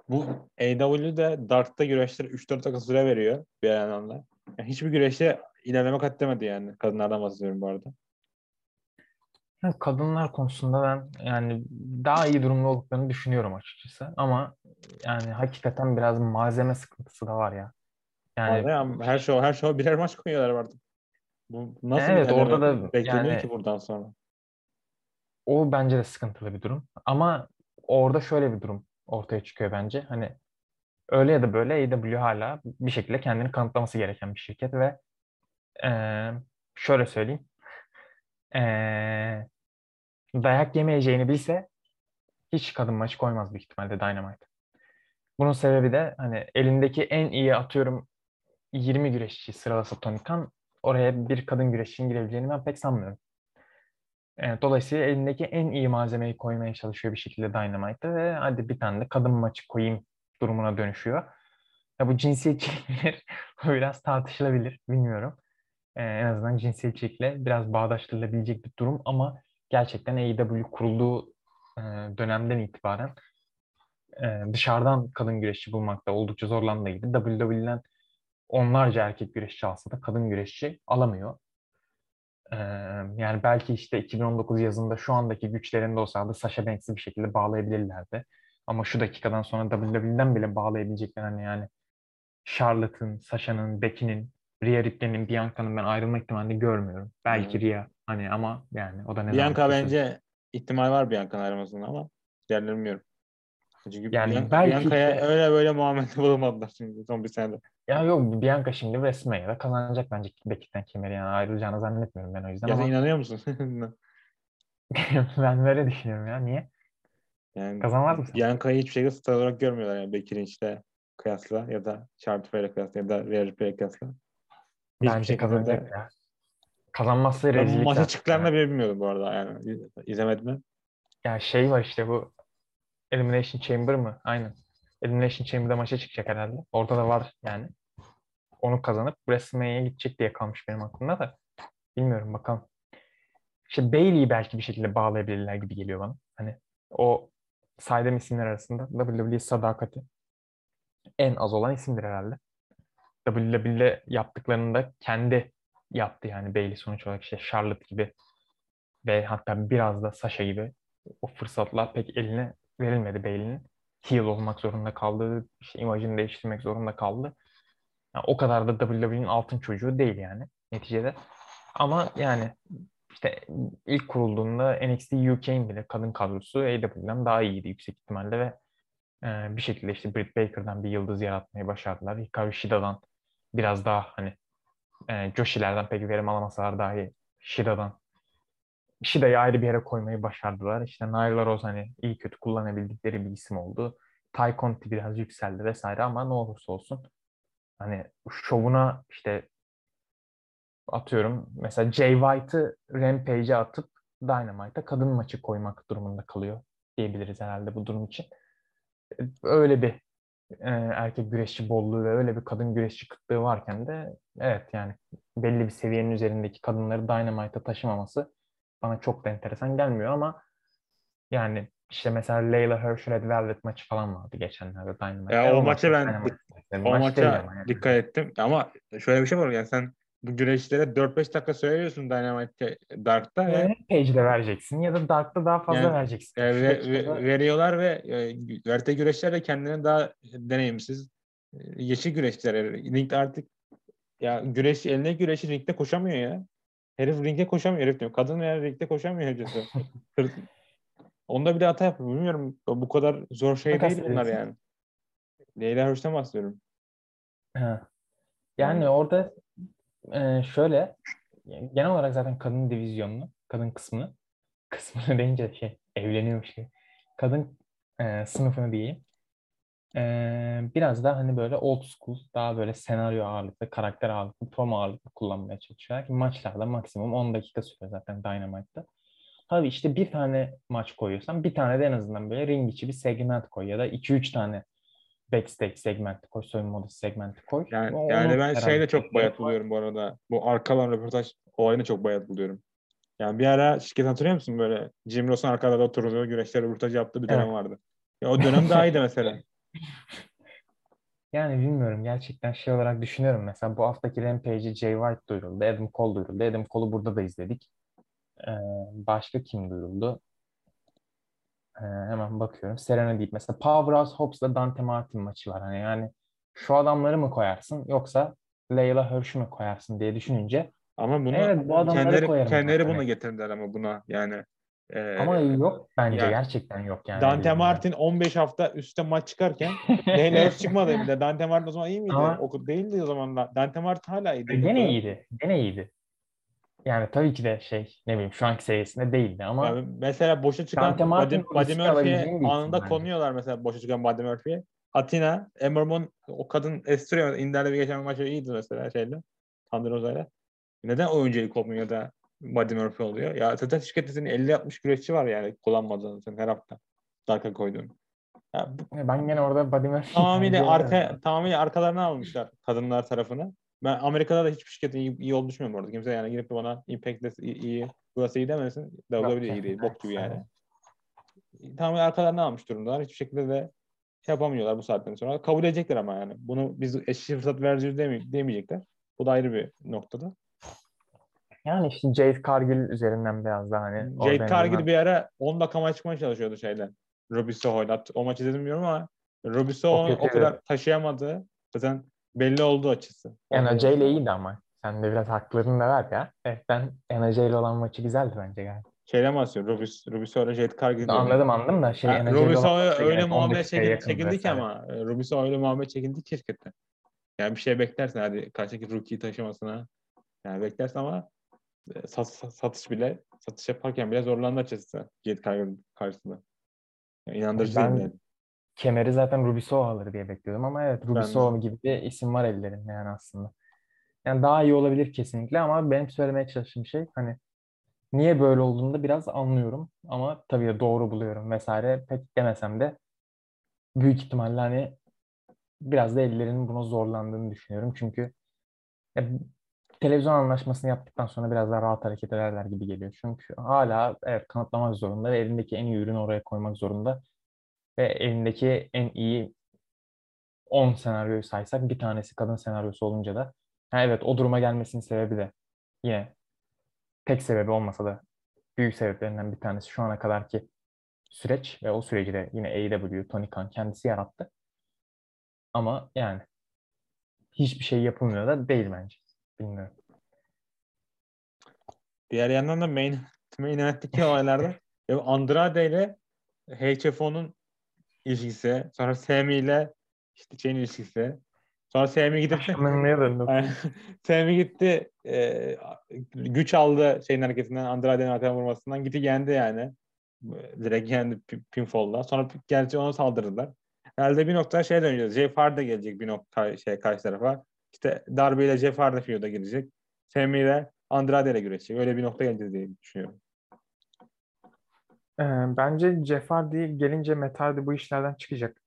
A: Bu AEW'de Dark'ta güreşlere 3-4 dakika süre veriyor bir yandan da. Yani hiçbir güreşte ilerleme kat edemedi yani. Kadınlardan bahsediyorum bu arada.
B: Kadınlar konusunda ben yani daha iyi durumda olduklarını düşünüyorum açıkçası. Ama yani hakikaten biraz malzeme sıkıntısı da var ya.
A: Yani ya, her şey her şey birer maç koyuyorlar artık. Bu nasıl
B: evet,
A: bir
B: orada da
A: bekleniyor
B: yani,
A: ki buradan sonra?
B: O bence de sıkıntılı bir durum. Ama orada şöyle bir durum ortaya çıkıyor bence. Hani öyle ya da böyle AEW hala bir şekilde kendini kanıtlaması gereken bir şirket ve ee, şöyle söyleyeyim. Ee, dayak yemeyeceğini bilse hiç kadın maçı koymaz büyük ihtimalle Dynamite. Bunun sebebi de hani elindeki en iyi atıyorum 20 güreşçi sıralasa Tony Khan oraya bir kadın güreşçinin girebileceğini ben pek sanmıyorum. Evet, dolayısıyla elindeki en iyi malzemeyi koymaya çalışıyor bir şekilde Dynamite'ı ve hadi bir tane de kadın maçı koyayım durumuna dönüşüyor. Ya bu cinsiyetçilikler biraz tartışılabilir, bilmiyorum. Ee, en azından cinsiyetçilikle biraz bağdaştırılabilecek bir durum ama gerçekten AEW kurulduğu e, dönemden itibaren e, dışarıdan kadın güreşçi bulmakta oldukça zorlandığı gibi WWE'den onlarca erkek güreşçi alsa da kadın güreşçi alamıyor. Ee, yani belki işte 2019 yazında şu andaki güçlerinde olsaydı Sasha Banks'i bir şekilde bağlayabilirlerdi. Ama şu dakikadan sonra WWE'den bile bağlayabilecekler hani yani Charlotte'ın, Sasha'nın, Becky'nin, Rhea Ripley'nin, Bianca'nın ben ayrılma ihtimalini görmüyorum. Belki hmm. Rhea hani ama yani o da ne
A: Bianca bence ihtimal var Bianca'nın ayrılmasının ama diğerlerini bilmiyorum. Çünkü
B: yani Bian- belki
A: Bianca'ya işte... öyle böyle muamelede bulunmadılar çünkü son bir senede.
B: Ya yok Bianca şimdi WrestleMania'da kazanacak bence Becky'den kemeri yani ayrılacağını zannetmiyorum ben o yüzden
A: ya
B: ama.
A: inanıyor musun?
B: ben böyle düşünüyorum ya. Niye?
A: Yani
B: Kazanmaz mısın?
A: Bianca'yı hiçbir şekilde star olarak görmüyorlar yani Becky Lynch'le kıyasla ya da Charlotte Flair'le kıyasla ya da Rhea Ripley'le kıyasla.
B: Hiçbir bence kazanacak ya. Kazanmazsa rezillik. Ben
A: maça çıktıklarını bile bilmiyordum bu arada yani. İzlemedim mi?
B: Ya şey var işte bu Elimination Chamber mı? Aynen. Elimination Chamber'da maça çıkacak herhalde. Orada da var yani. Onu kazanıp WrestleMania'ya gidecek diye kalmış benim aklımda da. Bilmiyorum bakalım. İşte Bailey'i belki bir şekilde bağlayabilirler gibi geliyor bana. Hani o saydığım isimler arasında WWE sadakati en az olan isimdir herhalde. WWE yaptıklarını da kendi yaptı yani Bailey sonuç olarak işte Charlotte gibi ve hatta biraz da Sasha gibi o fırsatlar pek eline verilmedi Bailey'nin. Heel olmak zorunda kaldı, işte imajını değiştirmek zorunda kaldı. Yani o kadar da WWE'nin altın çocuğu değil yani neticede. Ama yani işte ilk kurulduğunda NXT UK'in bile kadın kadrosu AEW'den daha iyiydi yüksek ihtimalle ve e, bir şekilde işte Britt Baker'dan bir yıldız yaratmayı başardılar. Hikaru Shida'dan biraz daha hani e, Joshi'lerden pek verim alamasalar dahi Shida'dan Shida'yı ayrı bir yere koymayı başardılar. İşte Nyla Rose hani iyi kötü kullanabildikleri bir isim oldu. Ty Conti biraz yükseldi vesaire ama ne olursa olsun hani şovuna işte atıyorum mesela Jay White'ı Rampage'e atıp Dynamite'a kadın maçı koymak durumunda kalıyor diyebiliriz herhalde bu durum için. Öyle bir e, erkek güreşçi bolluğu ve öyle bir kadın güreşçi kıtlığı varken de evet yani belli bir seviyenin üzerindeki kadınları Dynamite'a taşımaması bana çok da enteresan gelmiyor ama yani işte mesela Leyla Hirsch Red Velvet maçı falan vardı geçenlerde Dynamite.
A: Ya o, o maça ben o maç maça yani. dikkat ettim ama şöyle bir şey var yani sen bu güreşlere 4-5 dakika söylüyorsun Dynamite Dark'ta ve
B: Page'de vereceksin ya da Dark'ta daha fazla yani, vereceksin.
A: E, ve, ve, veriyorlar ve e, verte güreşler de kendilerine daha deneyimsiz e, yeşil güreşçiler. Ringde artık ya güreş eline güreşi ringde koşamıyor ya. Herif ringde koşamıyor herif diyor. Kadın yani ringde koşamıyor herifçesi. Onda bir de hata yapıyor. Bilmiyorum bu kadar zor şey değil bunlar yani. Leyla Hirsch'ten bahsediyorum.
B: Ha. Yani hmm. orada e, şöyle genel olarak zaten kadın divizyonunu, kadın kısmını kısmını deyince şey evleniyormuş gibi. Kadın e, sınıfını diyeyim. E, biraz daha hani böyle old school, daha böyle senaryo ağırlıklı, karakter ağırlıklı, promo ağırlıklı kullanmaya çalışıyorlar. Ki maçlarda maksimum 10 dakika sürüyor zaten Dynamite'da. Tabii işte bir tane maç koyuyorsan bir tane de en azından böyle ring içi bir segment koy ya da 2-3 tane backstage segmenti koy, soyunma odası segmenti koy.
A: Yani, o, yani ben şeyde çok bayat buluyorum bu arada. Bu arkalan röportaj olayını çok bayat buluyorum. Yani bir ara şirket hatırlıyor musun böyle Jim Ross'un arkada oturduğu güreşler röportaj yaptığı bir dönem evet. vardı. Ya o dönem daha iyiydi mesela.
B: Yani bilmiyorum gerçekten şey olarak düşünüyorum. Mesela bu haftaki Rampage'i Jay White duyuruldu. Adam Cole duyuruldu. Adam Cole'u burada da izledik. Ee, başka kim duyuruldu? Ee, hemen bakıyorum. Serena deyip mesela Powerhouse Hobbs'la Dante Martin maçı var. Hani yani şu adamları mı koyarsın yoksa Leyla Hirsch'ü mü koyarsın diye düşününce
A: Ama bunu
B: Evet, bu adamları
A: kendileri,
B: koyarım
A: kendileri
B: zaten.
A: bunu getirdiler ama buna yani. Ee,
B: ama yok bence
A: yani
B: gerçekten yok yani.
A: Dante. Martin 15 hafta üstte maç çıkarken Leyla Hirsch çıkmadı bile. Dante Martin o zaman iyi miydi?
B: Ama-
A: O değildi o zaman. da. Dante Martin hala iyiydi.
B: Gene iyiydi. Gene iyiydi. Yani tabii ki de şey ne bileyim şu anki seviyesinde değildi ama
A: Yani mesela boşa çıkan Buddy, Buddy Murphy'ye anında
B: bence.
A: konuyorlar mesela boşa çıkan Buddy Murphy'ye. Atina, Emmerman o kadın estiriyor. Inder'le bir geçen maçı iyiydi mesela şeyle. Thunder Roza'yla. Neden oyuncuyu kopmuyor da Buddy Murphy oluyor? Ya zaten şirkette senin 50-60 güreşçi var yani kullanmadığın sen her hafta. Darka koyduğun. Ya bu
B: ben gene orada Buddy Murphy
A: tamamıyla arka tamamıyla arkalarına almışlar kadınlar tarafını. Ben Amerika'da da hiçbir şirketin iyi, iyi olduğunu düşünmüyorum orada. Kimse yani girip bana Impact'de iyi, iyi burası iyi demesin. WWE iyi değil. Bok gibi yani. Tamamen arkalarına almış durumdalar. Hiçbir şekilde de yapamıyorlar bu saatten sonra. Kabul edecekler ama yani. Bunu biz eşit fırsat vereceğiz deme- demeyecekler. Bu da ayrı bir noktada.
B: Yani işte Jade Cargill üzerinden biraz daha hani
A: Jade Cargill bir ara 10 dakika maç çıkmaya çalışıyordu şeyle. Robbie Soho'yla. O maçı izledim bilmiyorum ama Robbie Soho o
B: kötüydü.
A: kadar taşıyamadı. Zaten belli oldu açısı.
B: NJ ile iyiydi ama. Sen de biraz haklarını da ver ya. Evet ben NJ ile olan maçı güzeldi bence galiba.
A: Şeyden bahsediyor. Robbie Soho ile Jade Cargill.
B: Anladım anladım da şey
A: Soho'ya
B: maçta
A: öyle
B: gerek 10
A: muamele çekildi, çekildi ki ama Soho öyle muamele çekildi ki şirkette. Yani bir şey beklersin hadi karşıdaki rookie taşımasına. Yani beklersin ama e, sat, sat- satış bile satış yaparken bile zorlandı açıkçası Jade Cargill karşısında. Yani inandırıcı
B: Ben-
A: değil yani.
B: Kemeri zaten Rubisow alır diye bekliyordum ama evet
A: de.
B: Rubisow gibi bir isim var ellerinde yani aslında. Yani daha iyi olabilir kesinlikle ama benim söylemeye çalıştığım şey hani niye böyle olduğunu da biraz anlıyorum ama tabii doğru buluyorum vesaire pek demesem de büyük ihtimalle hani biraz da ellerinin buna zorlandığını düşünüyorum çünkü ya, televizyon anlaşmasını yaptıktan sonra biraz daha rahat hareket ederler gibi geliyor. Çünkü hala evet kanıtlamak zorunda ve elindeki en iyi ürünü oraya koymak zorunda ve elindeki en iyi 10 senaryoyu saysak bir tanesi kadın senaryosu olunca da ha evet o duruma gelmesinin sebebi de yine tek sebebi olmasa da büyük sebeplerinden bir tanesi şu ana kadarki süreç ve o süreci de yine AEW, Tony Khan kendisi yarattı. Ama yani hiçbir şey yapılmıyor da değil bence. Bilmiyorum.
A: Diğer yandan da main, main event'teki olaylarda Andrade ile HFO'nun ilişkisi, sonra Sami ile işte şeyin ilişkisi. Sonra Sami gidip. Sami gitti e, güç aldı şeyin hareketinden Andrade'nin arkadan vurmasından gitti yendi yani. Direkt yendi pi- pinfall'la. Sonra gerçi ona saldırdılar. Herhalde bir nokta şey döneceğiz. Jeff Hardy gelecek bir nokta şey karşı tarafa. İşte Darby ile Jeff Hardy feud'a girecek. Sami ile Andrade ile güreşecek. Öyle bir nokta geleceğiz diye düşünüyorum.
B: Ee, bence Jeff Hardy gelince Matt Hardy bu işlerden çıkacak.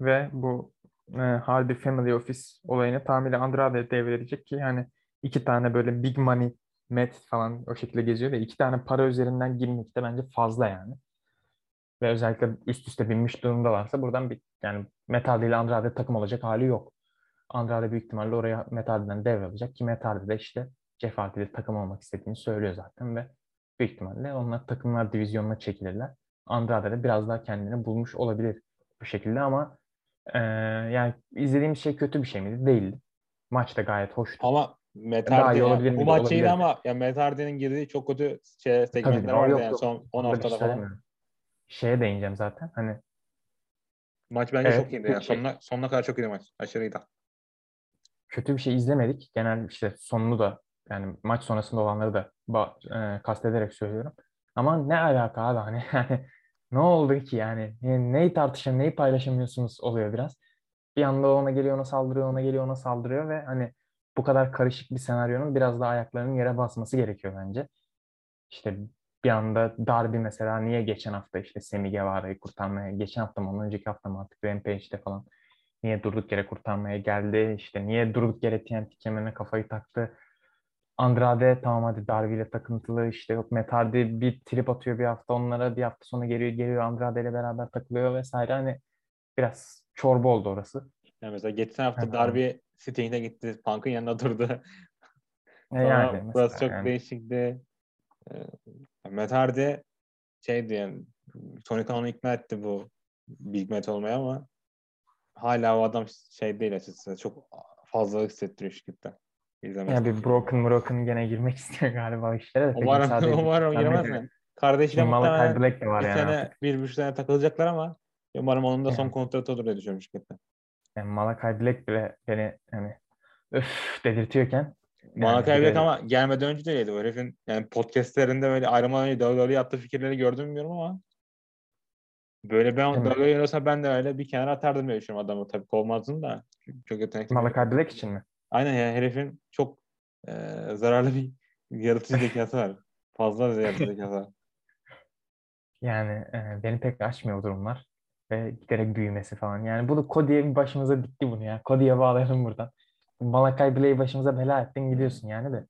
B: Ve bu e, Hardy Family Office olayını tamamıyla Andrade'ye devredecek ki hani iki tane böyle big money Matt falan o şekilde geziyor ve iki tane para üzerinden girmek de bence fazla yani. Ve özellikle üst üste binmiş durumdalarsa buradan bir yani Matt Hardy ile Andrade takım olacak hali yok. Andrade büyük ihtimalle oraya Matt Hardy'den devralacak ki Matt Hardy de işte Jeff Hardy ile takım olmak istediğini söylüyor zaten ve büyük ihtimalle onlar takımlar divizyonuna çekilirler. Andrade de biraz daha kendini bulmuş olabilir bu şekilde ama eee, yani izlediğimiz şey kötü bir şey miydi? Değildi. Maç da gayet hoştu.
A: Ama
B: iyi
A: yani
B: olabilir
A: bu maç
B: Olabilirdi.
A: ama ya Matt Hardy'nin girdiği çok kötü şey, segmentler
B: Tabii,
A: vardı
B: yok,
A: yani
B: yok.
A: son 10
B: Onda bir şey
A: haftada falan.
B: söylemiyorum. Şeye değineceğim zaten. Hani
A: Maç bence
B: Evet,
A: çok iyiydi. Yani.
B: peki.
A: Sonuna, sonuna kadar çok iyiydi maç. Aşırıydı.
B: kötü bir şey izlemedik. Genel işte sonunu da yani maç sonrasında olanları da e, kastederek söylüyorum. Ama ne alaka abi hani yani ne oldu ki yani Ne- neyi tartışın neyi paylaşamıyorsunuz oluyor biraz. Bir anda ona geliyor ona saldırıyor ona geliyor ona saldırıyor ve hani bu kadar karışık bir senaryonun biraz daha ayaklarının yere basması gerekiyor bence. İşte bir anda Darby mesela niye geçen hafta işte Semi Guevara'yı kurtarmaya, geçen hafta mı ondan önceki hafta mı artık Rampage'de falan niye durduk yere kurtarmaya geldi, işte niye durduk yere TNT kemerine kafayı taktı. Andrade tamam hadi Darby ile takıntılı işte yok Matt Hardy bir trip atıyor bir hafta onlara bir hafta sonra geliyor geliyor Andrade ile beraber takılıyor vesaire hani biraz çorba oldu orası.
A: Yani mesela geçen hafta
B: Hı.
A: Darby Sting'e gitti. Punk'ın yanında durdu.
B: E
A: Sonra
B: yani
A: burası çok
B: yani.
A: değişikti. Ee, Matt Hardy şey diyen Tony Khan'ı ikna etti bu Big Matt olmaya ama hala o adam şey değil açıkçası. Çok fazla hissettiriyor şirkette. İzlemesi.
B: Ya bir broken broken gene girmek istiyor galiba işlere de.
A: Umarım, umarım giremez
B: Zannediyorum.
A: mi? Kardeşiyle muhtemelen
B: Black de var
A: bir
B: yani.
A: sene,
B: artık.
A: bir buçuk sene takılacaklar ama umarım onun da son
B: Yani.
A: kontratı olur diye düşünüyorum şirkette.
B: Yani Malachi Black bile beni hani öf dedirtiyorken
A: Malachi
B: bir
A: Black ama gelmeden önce de öyleydi. O herifin yani podcastlerinde böyle ayrılmadan önce WWE yaptığı fikirleri gördüm bilmiyorum ama böyle ben
B: mi?
A: WWE olsa ben de öyle bir kenara atardım diye düşünüyorum adamı. Tabii kovmazdım da. Çok yetenekli.
B: Malachi Black için mi?
A: Aynen ya herifin çok e, zararlı bir yaratıcı zekası var. Fazla bir yaratıcı zekası var.
B: Yani e, beni pek açmıyor o durumlar. Ve giderek büyümesi falan. Yani bunu Cody'ye başımıza dikti bunu ya. Cody'ye bağlayalım buradan. Malachi Black'i başımıza bela ettin gidiyorsun yani de.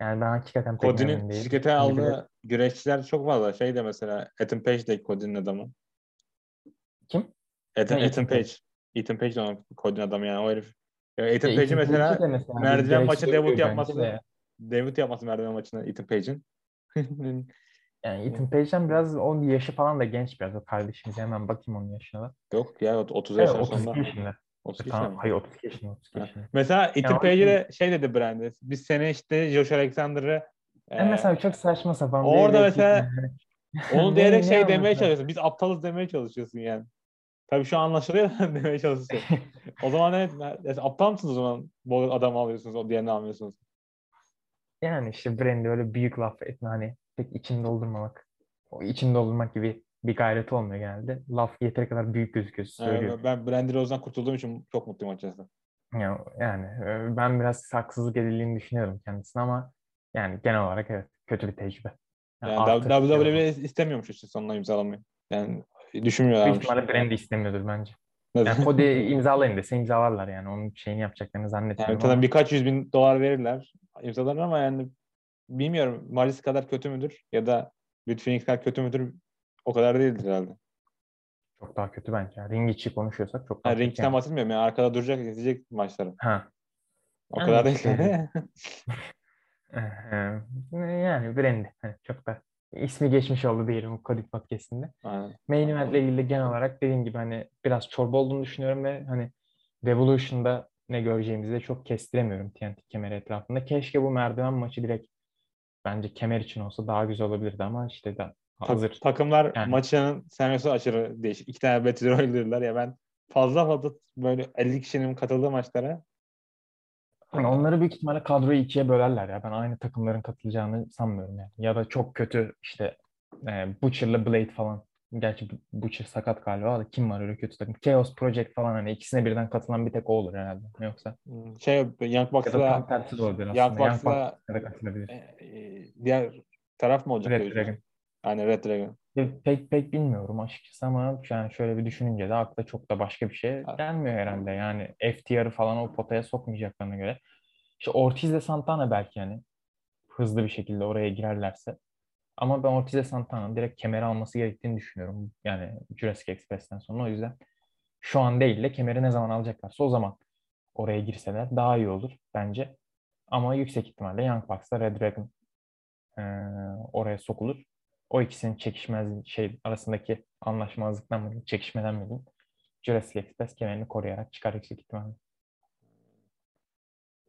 B: Yani ben hakikaten pek
A: Cody'nin şirkete
B: Çünkü
A: aldığı güreşçiler çok fazla. Şey de mesela Ethan Page de Cody'nin adamı.
B: Kim?
A: Ethan,
B: Ha,
A: Ethan
B: Ethan
A: Page. Ethan Page de onun Cody'nin adamı yani o herif. Ya Ethan
B: Ya,
A: Page'i
B: Ethan
A: mesela
B: mesela
A: merdiven maçı debut yapması
B: de
A: debut yapması merdiven maçında Ethan Page'in.
B: Yani Ethan Page'den biraz onun yaşı falan da genç biraz o kardeşimiz. Hemen bakayım onun yaşına da.
A: Yok ya 30
B: Evet,
A: yaşlar
B: 32
A: sonunda.
B: yaşında.
A: 32
B: Tamam,
A: yaşında.
B: hayır 32 yaşında, 32
A: Ha.
B: yaşında.
A: Mesela Ethan
B: o
A: Page'e de şey dedi Brandon. Biz sene işte Josh Alexander'ı e,
B: mesela çok saçma sapan
A: orada mesela
B: yani.
A: onu diyerek şey demeye çalışıyorsun. Biz aptalız demeye çalışıyorsun yani. Tabii şu an anlaşılıyor demeye çalışıyorsun. O zaman evet yani aptal mısınız o zaman bu adamı alıyorsunuz o diğerini almıyorsunuz.
B: Yani işte Brandy öyle büyük laf etme hani pek içini doldurmamak. O içini doldurmak gibi bir gayret olmuyor genelde. Laf yeteri kadar büyük gözüküyor, söylüyor.
A: Yani ben Brandy Rose'dan kurtulduğum için çok mutluyum açıkçası.
B: Ya, yani e, ben biraz haksızlık edildiğini düşünüyorum kendisine ama yani genel olarak evet kötü bir tecrübe. Yani
A: Yani WWE istemiyormuş işte sonuna imzalamayı. Yani
B: Büyük
A: düşünmüyorlarmış.
B: ihtimalle Brandy istemiyordur bence.
A: Neden?
B: Yani Cody imzalayın dese imzalarlar yani. Onun şeyini yapacaklarını
A: Yani
B: zannetmiyorum
A: tabii
B: ama
A: birkaç yüz bin dolar verirler imzalarlar ama yani bilmiyorum Maris kadar kötü müdür ya da Phoenix kadar kötü müdür o kadar değildir herhalde.
B: çok daha kötü bence. Ring içi konuşuyorsak çok daha
A: Yani
B: kötü
A: ringten
B: yani.
A: bahsetmiyorum yani arkada duracak izleyecek maçları.
B: Ha.
A: O
B: Yani
A: kadar değil.
B: Yani Brandy. Hani çok da ismi geçmiş oldu diyelim bu Cody podcast'inde. Main event ile ilgili genel olarak dediğim gibi hani biraz çorba olduğunu düşünüyorum ve hani Revolution'da ne göreceğimizi de çok kestiremiyorum TNT kemeri etrafında. Keşke bu merdiven maçı direkt bence kemer için olsa daha güzel olabilirdi ama işte
A: Ta-
B: hazır.
A: takımlar
B: Yani.
A: maçının senaryosu aşırı değişik. İki tane Battle Royale'dirler ya ben fazla fazla böyle 50 kişinin katıldığı maçlara
B: Yani onları büyük ihtimalle kadroyu ikiye bölerler ya. Ben aynı takımların katılacağını sanmıyorum yani. Ya da çok kötü işte e, Butcher'la Blade falan. Gerçi Bu- Butcher sakat galiba da kim var öyle kötü takım? Chaos Project falan hani ikisine birden katılan bir tek o olur herhalde. Yoksa
A: şey Young
B: ya da tam
A: Bucks'la
B: tersi de olabilir aslında.
A: Young
B: Young
A: Bucks'la
B: Bucks'a da katılabilir.
A: e, e, diğer taraf mı olacak?
B: Red. Dragon.
A: Aynen Red Dragon.
B: Pek pek bilmiyorum açıkçası ama yani şöyle bir düşününce de akla çok da başka bir şey gelmiyor herhalde. Yani FTR'ı falan o potaya sokmayacaklarına göre. İşte Ortiz'le Santana belki yani hızlı bir şekilde oraya girerlerse. Ama ben Ortiz'le Santana'nın direkt kemeri alması gerektiğini düşünüyorum. Yani Jurassic Express'ten sonra o yüzden şu an değil de kemeri ne zaman alacaklarsa o zaman oraya girseler daha iyi olur bence. Ama yüksek ihtimalle Young Bucks'la Red Dragon eee, oraya sokulur. O ikisinin çekişmez şey arasındaki anlaşmazlıktan mı diyeyim, çekişmeden mi diyeyim, Jurassic Express kemerini koruyarak çıkar yüksek ihtimalle.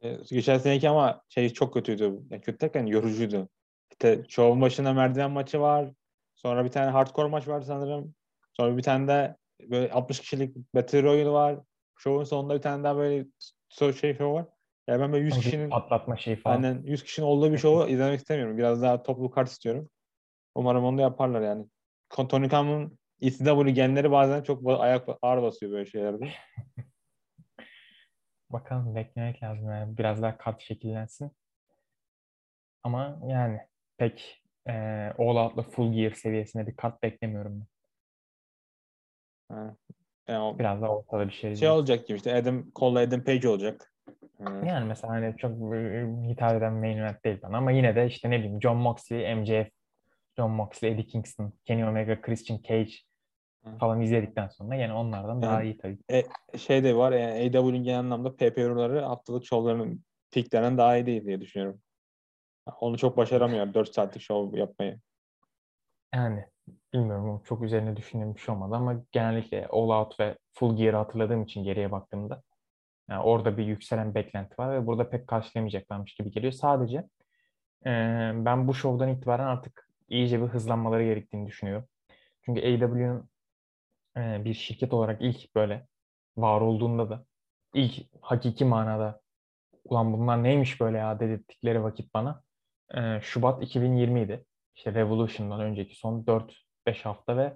A: E, geçen seneki ama şey çok kötüydü. Yani kötü derken yorucuydu. İşte şovun başında merdiven maçı var. Sonra bir tane hardcore maç var sanırım. Sonra bir tane de böyle 60 kişilik Battle Royale var. Şovun sonunda bir tane daha böyle so- şey şov var. Yani ben böyle 100
B: O bir
A: kişinin
B: patlatma şeyi falan.
A: aynen 100 kişinin olduğu bir şovu izlemek istemiyorum. Biraz daha toplu kart istiyorum. Umarım onu da yaparlar yani. Tony Khan'ın ECW genleri bazen çok ayak ağır basıyor böyle şeylerde.
B: Bakalım beklemek lazım yani biraz daha kart şekillensin. Ama yani pek e, All Out'la Full Gear seviyesinde bir kart beklemiyorum ben.
A: Ha. Yani
B: Biraz daha ortada bir şey.
A: şey olacak gibi işte Adam Cole'la Adam Page olacak.
B: Yani mesela hani çok e, hitap eden main event değil bana ama yine de işte ne bileyim John Moxley, MJF, John Moxley, Eddie Kingston, Kenny Omega, Christian Cage falan izledikten sonra yine onlardan daha
A: Yani-
B: iyi tabii.
A: şey de var yani AW'nin genel anlamda PPV'ları haftalık şovlarının piklerinden daha iyi değil diye düşünüyorum. Onu çok başaramıyor 4 saatlik şov yapmayı.
B: Yani bilmiyorum çok üzerine düşündüğüm bir şey olmadı ama genellikle All Out ve Full Gear'ı hatırladığım için geriye baktığımda yani orada bir yükselen beklenti var ve burada pek karşılamayacaklarmış gibi geliyor. Sadece e, ben bu şovdan itibaren artık iyice bir hızlanmaları gerektiğini düşünüyorum. Çünkü AEW'nin e, bir şirket olarak ilk böyle var olduğunda da ilk hakiki manada ulan bunlar neymiş böyle ya dedirttikleri vakit bana e, Şubat 2020 idi. İşte Revolution'dan önceki son 4-5 hafta ve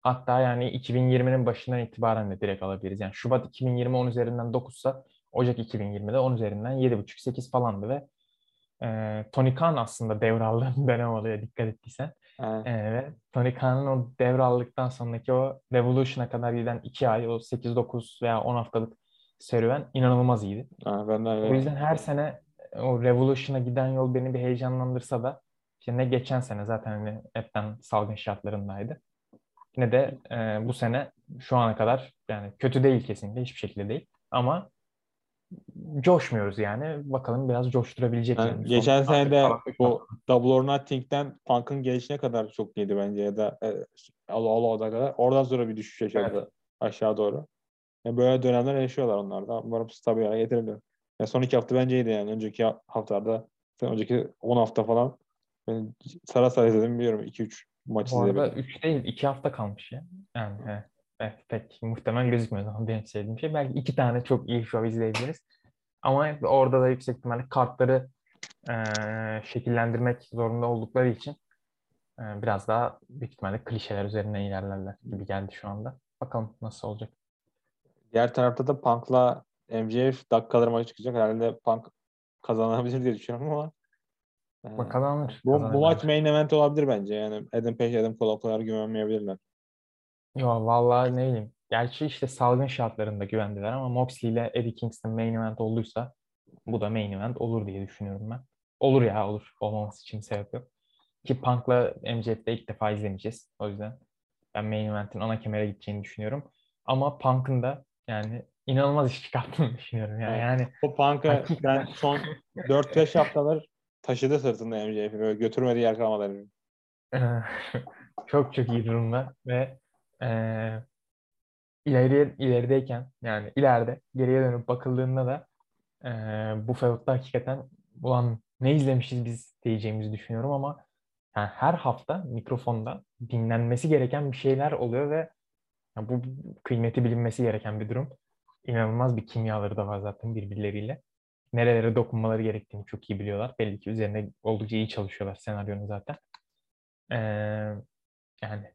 B: hatta yani 2020'nin başından itibaren de direkt alabiliriz. Yani Şubat 2020 10 üzerinden 9 sa Ocak 2020'de 10 üzerinden 7,5-8 falandı ve e, Tony Khan aslında devraldığım dönem oluyor dikkat ettiysen.
A: Evet.
B: E, Tony Khan'ın o devraldıktan sonraki o Revolution'a kadar giden 2 ay, o 8-9 veya 10 haftalık serüven inanılmaz iyiydi.
A: Ha, ben de
B: O
A: öyle.
B: yüzden her sene o Revolution'a giden yol beni bir heyecanlandırsa da işte ne geçen sene zaten hani hepten salgın şartlarındaydı. Ne de e, bu sene şu ana kadar yani kötü değil kesinlikle hiçbir şekilde değil. Ama coşmuyoruz yani. Bakalım biraz coşturabilecek
A: Yani
B: yani.
A: geçen sene de bu Double or Nothing'den Punk'ın gelişine kadar çok iyiydi bence ya da e, Allah Allah kadar. Oradan sonra bir düşüş yaşadı aşağı doğru. Yani böyle dönemler yaşıyorlar onlar da. Umarım stabil hale getirirler. Ya son iki hafta bence iyiydi yani. Önceki haftalarda, önceki 10 hafta falan ben sara sara izledim biliyorum. 2-3 maç
B: Bu arada
A: izledim.
B: 3 değil 2 hafta kalmış ya. Yani evet, evet, pek muhtemel gözükmüyor ama benim sevdiğim şey. Belki iki tane çok iyi show izleyebiliriz. Ama orada da yüksek ihtimalle kartları eee, şekillendirmek zorunda oldukları için eee, biraz daha büyük ihtimalle klişeler üzerinden ilerlerler gibi geldi şu anda. Bakalım nasıl olacak.
A: Diğer tarafta da Punk'la MJF dakikalar maçı çıkacak. Herhalde Punk kazanabilir diye düşünüyorum ama e,
B: Ama kazanır.
A: bu,
B: kazanır
A: bu maç main event olabilir bence. Yani Adam Page, Adam Cole o kadar güvenmeyebilirler.
B: Yo vallahi ne bileyim. Gerçi işte salgın şartlarında güvendiler ama Moxley ile Eddie Kingston main event olduysa bu da main event olur diye düşünüyorum ben. Olur ya olur. Olmaması için sebep yok. Ki Punk'la MJF'de ilk defa izlemeyeceğiz. O yüzden ben main event'in ana kemere gideceğini düşünüyorum. Ama Punk'ın da yani inanılmaz iş çıkarttığını düşünüyorum. Yani,
A: Evet.
B: yani
A: O Punk'ı ben son 4-5 haftalar taşıdı sırtında MJF'i. Böyle götürmediği yer kalmadı.
B: Ee, çok çok iyi durumda ve e, ileriye ilerideyken yani ileride geriye dönüp bakıldığında da e, bu feudda hakikaten ulan ne izlemişiz biz diyeceğimizi düşünüyorum ama yani her hafta mikrofonda dinlenmesi gereken bir şeyler oluyor ve yani bu kıymeti bilinmesi gereken bir durum. İnanılmaz bir kimyaları da var zaten birbirleriyle. Nerelere dokunmaları gerektiğini çok iyi biliyorlar. Belli ki üzerine oldukça iyi çalışıyorlar senaryonun zaten. Ee, yani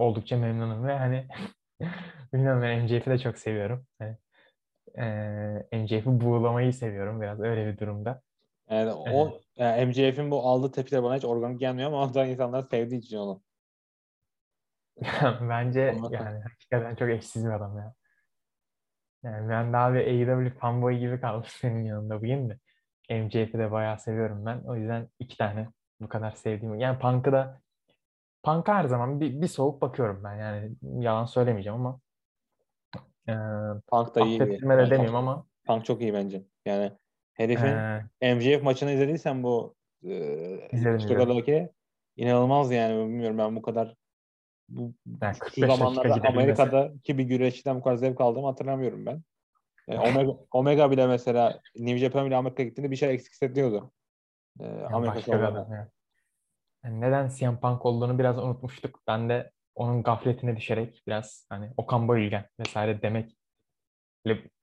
B: oldukça memnunum ve hani bilmiyorum ben MJF'i de çok seviyorum. Hani, ee, MJF'i buğulamayı seviyorum biraz öyle bir durumda.
A: Yani o yani MJF'in bu aldığı tepkiler bana hiç organik gelmiyor ama ondan insanlar sevdiği için onu.
B: Bence
A: Ama-
B: yani hakikaten çok eşsiz bir adam ya. Yani ben daha bir AEW fanboy gibi kaldım senin yanında bugün de. MJF'i de bayağı seviyorum ben. O yüzden iki tane bu kadar sevdiğim. Yani Punk'ı da Punk'a her zaman bir, bir soğuk bakıyorum ben. Yani yalan söylemeyeceğim ama e,
A: Punk da iyi.
B: affettirme de demeyeyim ama
A: Punk çok iyi bence. Yani herifin
B: e,
A: MJF maçını izlediysen bu e, Chicago'daki inanılmaz yani bilmiyorum ben bu kadar bu
B: yani
A: şu
B: 45 dakika
A: zamanlarda. Amerika'daki bir güreşçiden bu kadar zevk aldığımı hatırlamıyorum ben. Yani Omega, Omega bile mesela New Japan bile Amerika'ya gittiğinde bir şey eksik hissediyordu. Ee,
B: Yani
A: Amerika
B: başka bir
A: şovlarında.
B: adam yani. Yani neden CM Punk olduğunu biraz unutmuştuk. Ben de onun gafletine düşerek biraz hani Okan Bayülgen vesaire demek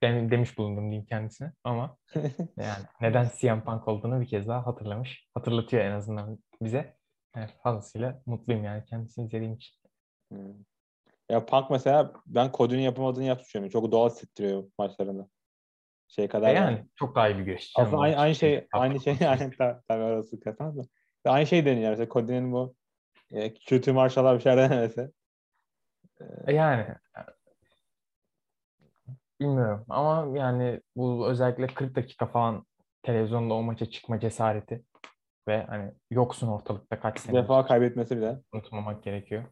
B: dem- demiş bulundum diyeyim kendisine ama yani neden CM Punk olduğunu bir kez daha hatırlamış. Hatırlatıyor en azından bize. Yani fazlasıyla mutluyum yani kendisini izlediğim için.
A: Hmm. Ya Punk mesela ben Cody'nin yapamadığını yapıyorum. Çok doğal hissettiriyor maçlarında. Şey kadar
B: E
A: yani.
B: yani çok daha iyi bir güreşçi.
A: Aslında aynı, aynı
B: açıkçası.
A: şey aynı şey yani ta- tabii orası katan da. Ya Aynı şey deniyor. Mesela Cody'nin bu e, kötü marşalar bir şeyler denemesi.
B: E yani bilmiyorum ama yani bu özellikle 40 dakika falan televizyonda o maça çıkma cesareti ve hani yoksun ortalıkta kaç sene
A: defa kaybetmesi bile.
B: unutmamak gerekiyor.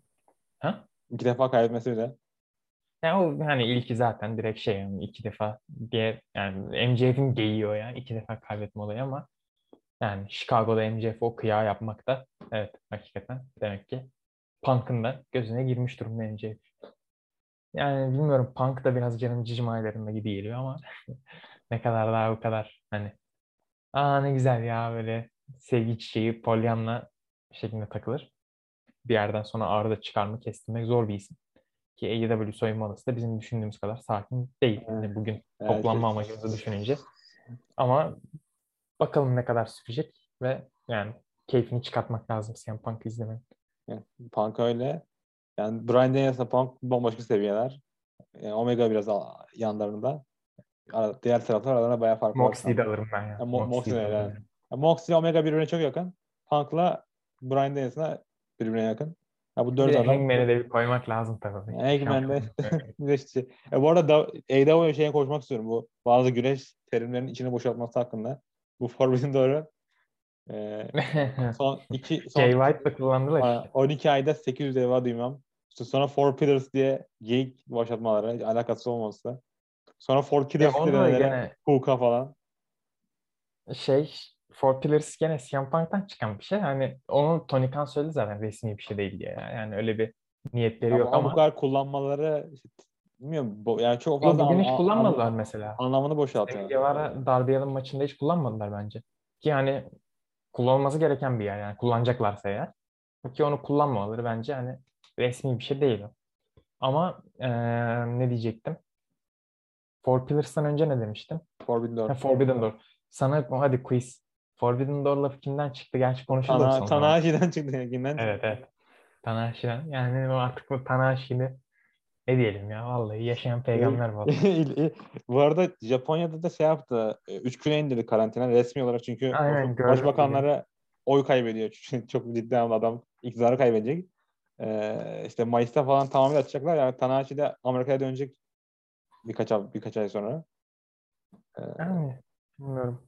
B: Ha?
A: İki defa kaybetmesi bile.
B: Yani o hani ilki zaten direkt şey yani iki defa diye yani MJF'in geyiği o ya iki defa kaybetme olayı ama yani Chicago'da MJF o kıyağı yapmak da evet hakikaten demek ki Punk'ın da gözüne girmiş durumda MJF. Yani bilmiyorum Punk da biraz canım cicim aylarında gibi geliyor ama ne kadar daha bu kadar hani aa ne güzel ya böyle sevgi çiçeği polyanla şeklinde takılır. Bir yerden sonra ağrıda çıkarma kestirmek zor bir isim. Ki AEW soyunma odası da bizim düşündüğümüz kadar sakin değil. Yani bugün toplanma
A: evet.
B: amacımızı düşününce. Ama bakalım ne kadar sürecek ve yani keyfini çıkartmak lazım CM Punk'ı izlemenin.
A: Yani Punk öyle. Yani Brian Daniels'la Punk bambaşka seviyeler. Yani Omega biraz yanlarında. Ara- Diğer taraflar aralarında bayağı fark var.
B: Moxley'i de alırım ben ya.
A: Ya, Mo-
B: Moxley'i de
A: evet. Yani Moxley Omega birbirine çok yakın. Punk'la Brian Daniels'la birbirine yakın. Ya bu dört adam.
B: Hangman'e de bir koymak lazım tabii.
A: Hangman de-
B: Şampiyonluk.
A: güreşçi. E, bu arada da, AEW şeye koşmak istiyorum. Bu bazı güreş terimlerinin içine boşaltması hakkında. Bu Forbidden doğru. E, son iki son
B: Jay White da kullandılar işte.
A: 12 ayda 800 deva duymam. İşte sonra Four Pillars diye geyik başlatmaları, alakası olmaması. Sonra Four
B: onu da
A: denemeleri,
B: gene
A: Hookah falan.
B: şey Four Pillars gene CM Punk'tan çıkan bir şey. Hani onu Tony Khan söyledi zaten resmi bir şey değil diye. ya. Yani öyle bir niyetleri
A: Ama,
B: yok
A: ama bu kadar kullanmaları işte, bilmiyorum yani çok fazla
B: bugün
A: an-
B: hiç
A: an-
B: kullanmadılar
A: an-
B: mesela.
A: anlamını boşaltıyor.
B: Guevara Darby Allin maçında hiç kullanmadılar bence. Ki yani kullanılması gereken bir yer yani kullanacaklarsa eğer. Ki onu kullanmamaları bence hani resmi bir şey değil o. Ama eee, ne diyecektim? Four Pillars'tan önce ne demiştim?
A: Forbidden Door.
B: Ha, Forbidden Door. Sana hadi quiz. Forbidden Door lafı kimden çıktı? Gerçi konuşulur
A: Tana,
B: sonra.
A: Tanahashi'den çıktı. Kimden
B: Evet evet. Tanahashi'den. Yani artık bu Tanahashi'ni ne diyelim ya vallahi yaşayan peygamber adam.
A: bu arada Japonya'da da şey yaptı. 3 güne indirdi karantina resmi olarak çünkü
B: Aynen,
A: baş-
B: gördüm
A: başbakanları oy kaybediyor. Çünkü çok ciddi anlamda adam iktidarı kaybedecek. Ee, işte Mayıs'ta falan tamamen açacaklar. Yani Tanahashi de Amerika'ya dönecek birkaç ay, birkaç ay sonra. Ee,
B: Yani bilmiyorum.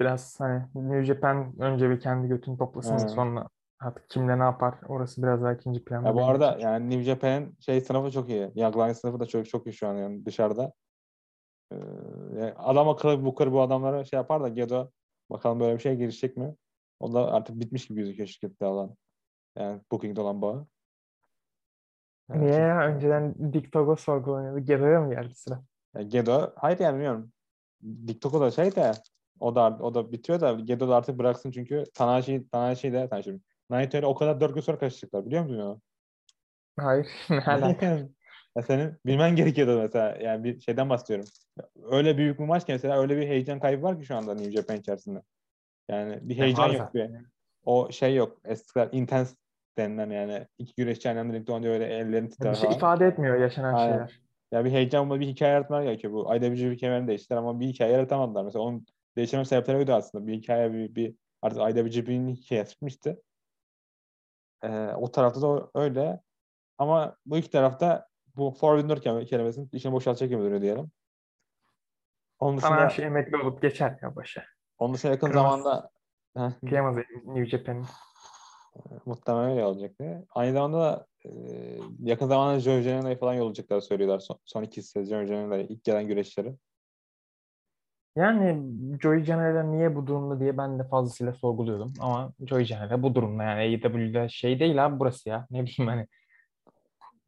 B: Biraz hani New Japan önce bir kendi götünü toplasın
A: Evet.
B: sonra artık kimle ne yapar orası biraz daha ikinci planda.
A: ya bu arada
B: için.
A: yani New Japan'in şey sınıfı çok iyi. Young Lions sınıfı da çok çok iyi şu an yani dışarıda. Ee, yani adam akıllı Booker bu adamlara şey yapar da Gedo bakalım böyle bir şey girişecek mi? O da artık bitmiş gibi gözüküyor şirkette olan. Yani Booking'de olan bağı. Yani
B: Niye ya? Önceden Dick Togo sorgulanıyordu. Gedo'ya mı geldi sıra?
A: Ya Gedo, hayır yani bilmiyorum. TikTok'u da şey de o da o da bitiyor da Gedo da artık bıraksın çünkü Tanahashi Tanahashi de Tanahashi İle o kadar dört gün sonra karışacaklar biliyor musun onu?
B: Hayır. Ne
A: ya senin bilmen gerekiyordu mesela yani bir şeyden bahsediyorum. Öyle büyük bir maç ki mesela öyle bir heyecan kaybı var ki şu anda New Japan içerisinde. Yani bir
B: Ya
A: heyecan
B: var
A: yok bir. O şey yok. Eskiler intense denilen yani iki güreşçi aynı anda ringde öyle ellerini
B: Bir
A: titrer
B: şey
A: falan.
B: ifade etmiyor yaşanan
A: Aynen.
B: şeyler.
A: Ya bir heyecan bir hikaye yaratmalar gerekiyor. Bu IWGP kemerini değiştiler ama bir hikaye yaratamadılar. Mesela onun değiştirme sebepleri oydu aslında. Bir hikaye bir, bir artık IWGP'nin hikayesi çıkmıştı. Ee, o tarafta da öyle. Ama bu iki tarafta bu kelime- kelimesinin içine boşaltacak gibi duruyor diyelim. Onun dışında,
B: Tanahashi emekli olup geçer ya başa.
A: onun dışında yakın
B: Kırmaz.
A: zamanda
B: Kıyamaz New Japan'in.
A: muhtemelen öyle olacaktı. Aynı zamanda da e, yakın zamanda Joe Janela'yı falan yollayacaklar söylüyorlar. Son, son iki sezon Joe Janela'yı ilk gelen güreşleri.
B: Yani Joey Janela niye bu durumda diye ben de fazlasıyla sorguluyordum. Ama Joey Janela bu durumda yani AEW'de şey değil abi burası ya. Ne bileyim hani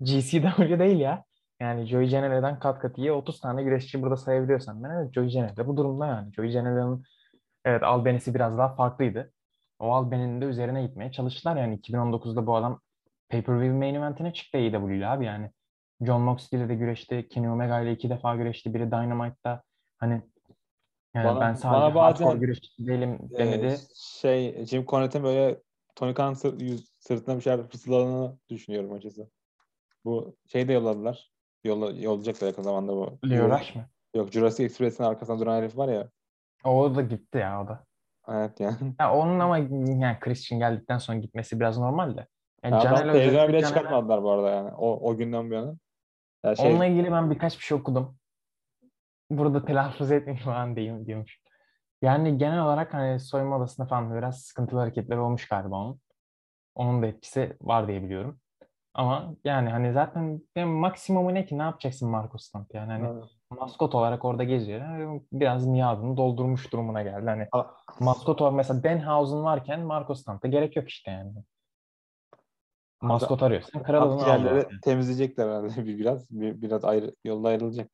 B: GCW değil ya. Yani Joey Janela'dan kat kat iyi 30 tane güreşçi burada sayabiliyorsan ben evet Joey Janela bu durumda yani. Joey Janela'nın evet albenisi biraz daha farklıydı. O albenin de üzerine gitmeye çalıştılar yani 2019'da bu adam pay-per-view main eventine çıktı AEW ile abi yani. John Moxley ile de güreşti. Kenny Omega ile iki defa güreşti. Biri Dynamite'da hani yani
A: Bana-
B: ben sadece
A: bana bazen,
B: güreşçi değilim
A: Ee,
B: demedi.
A: şey Jim Cornette'in böyle Tony Khan sır, yüz- sırtına bir şeyler fısıldadığını düşünüyorum açıkçası. Bu şey de yolladılar. Yolla, yollayacaklar yakın zamanda bu.
B: Rush mı?
A: Yok Jurassic Express'in arkasında duran herif var ya.
B: O da gitti ya o da.
A: Evet yani.
B: Ya onun ama yani Christian geldikten sonra gitmesi biraz normal de. Yani
A: Ya
B: özellikle
A: bile
B: Caner'le-
A: çıkartmadılar bu arada yani. O, o günden bu yana. Ya şey,
B: Onunla ilgili ben birkaç bir şey okudum. Burada telaffuz etmeyeyim falan diyeyim diyormuş. Yani genel olarak hani soyunma odasında falan biraz sıkıntılı hareketler olmuş galiba onun. Onun da etkisi var diye biliyorum. Ama yani hani zaten benim maksimumu ne ki ne yapacaksın Marco Stunt yani hani
A: Evet.
B: maskot olarak orada geziyor. Yani Biraz miadını doldurmuş durumuna geldi. Hani
A: A-
B: maskot olarak mesela Danhausen varken Marco Stunt'a gerek yok işte yani. maskot arıyorsan kral onu al.
A: Akciğerleri
B: zaten.
A: temizleyecekler herhalde bir biraz. Bir, biraz ayrı, yolda ayrılacak.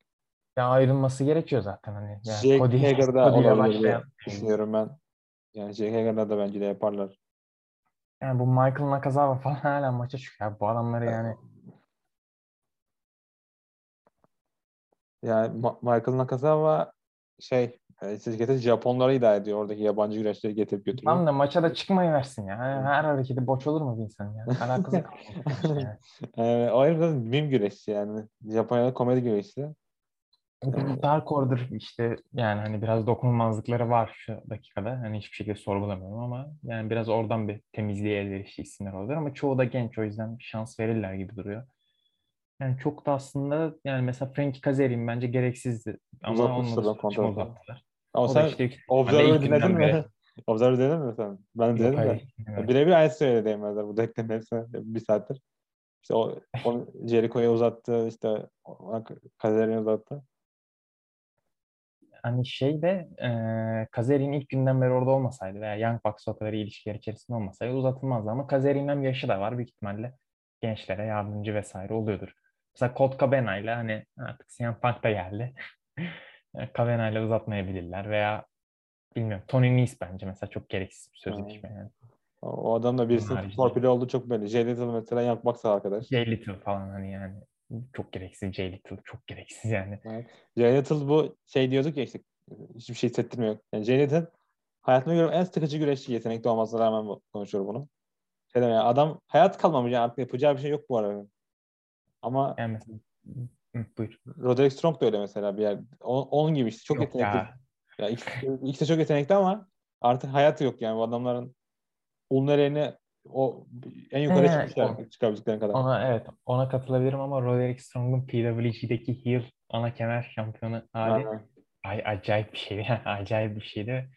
B: Ya ayrılması gerekiyor zaten hani. Yani
A: Jake
B: Cody-
A: Hager'da diye
B: başlayan-
A: düşünüyorum ben. Yani Jake Hager'da da bence de yaparlar.
B: Yani bu Michael Nakazawa falan hala maça çıkıyor. Bu adamları yani
A: Yani Ma- Michael Nakazawa şey e, şirketi Japonları idare ediyor. Oradaki yabancı güreşleri getirip götürüyor.
B: tam da maça da çıkmayı versin ya. Her hareketi boş olur mu bir insan ya? Alakası yok. yani.
A: O herif zaten mim güreşçi yani. Japonya'da komedi güreşçi.
B: Dark Order işte yani hani biraz dokunulmazlıkları var şu dakikada. Hani hiçbir şekilde sorgulamıyorum ama yani biraz oradan bir temizliğe elverişli isimler olur ama çoğu da genç o yüzden bir şans verirler gibi duruyor. Yani çok da aslında yani mesela Frankie Kazarian bence gereksizdi ama onunla
A: da
B: uzattılar.
A: Ama
B: O
A: sen
B: işte ilk-
A: Observer
B: ilk
A: dinledin mi?
B: beri-
A: Observer dinledin mi sen? Ben dinledim de.
B: dinlemedim.
A: Birebir aynı söyledi değmezler bu denklemin hepsine bir saattir. İşte o, onu Jericho'ya uzattı, işte Kazarian'a uzattı.
B: Hani şey de e, Kazarian ilk günden beri orada olmasaydı veya Young Bucks o kadar ilişkiler içerisinde olmasaydı uzatılmazdı ama Kazarian'ın hem yaşı da var büyük ihtimalle gençlere yardımcı vesaire oluyordur. Mesela Colt Cabana ile hani artık CM Punk da geldi. Cabana ile uzatmayabilirler veya bilmiyorum Tony Nese bence mesela çok gereksiz bir sözleşme yani.
A: O adam da birisinin torpili olduğu çok belli. Jay Lethal mesela Young Bucks'a arkadaş.
B: Jay Little falan hani yani çok gereksiz Jay Little çok gereksiz yani.
A: Jay Lethal bu şey diyorduk ya işte hiçbir şey hissettirmiyor. Yani Jay Lethal hayatımda gördüğüm en sıkıcı güreşçi yetenekli olmasına rağmen bu- konuşuyorum bunu. Şey yani adam hayat kalmamış yani artık yapacağı bir şey yok bu arada. Ama
B: Yani mesela buyur.
A: Roderick Strong da öyle mesela bir yer. O- Onun gibi işte çok
B: Yok
A: yetenekli.
B: ya.
A: Ya ikisi, ikisi çok yetenekli ama artık hayatı yok yani bu adamların ulnereni o en yukarı
B: He,
A: çıkmışlar
B: o-
A: çıkabildiklerine kadar.
B: Ona evet ona katılabilirim ama Roderick Strong'un PWG'deki heel ana kemer şampiyonu hali ay, acayip bir şeydi. Yani acayip bir şeydi.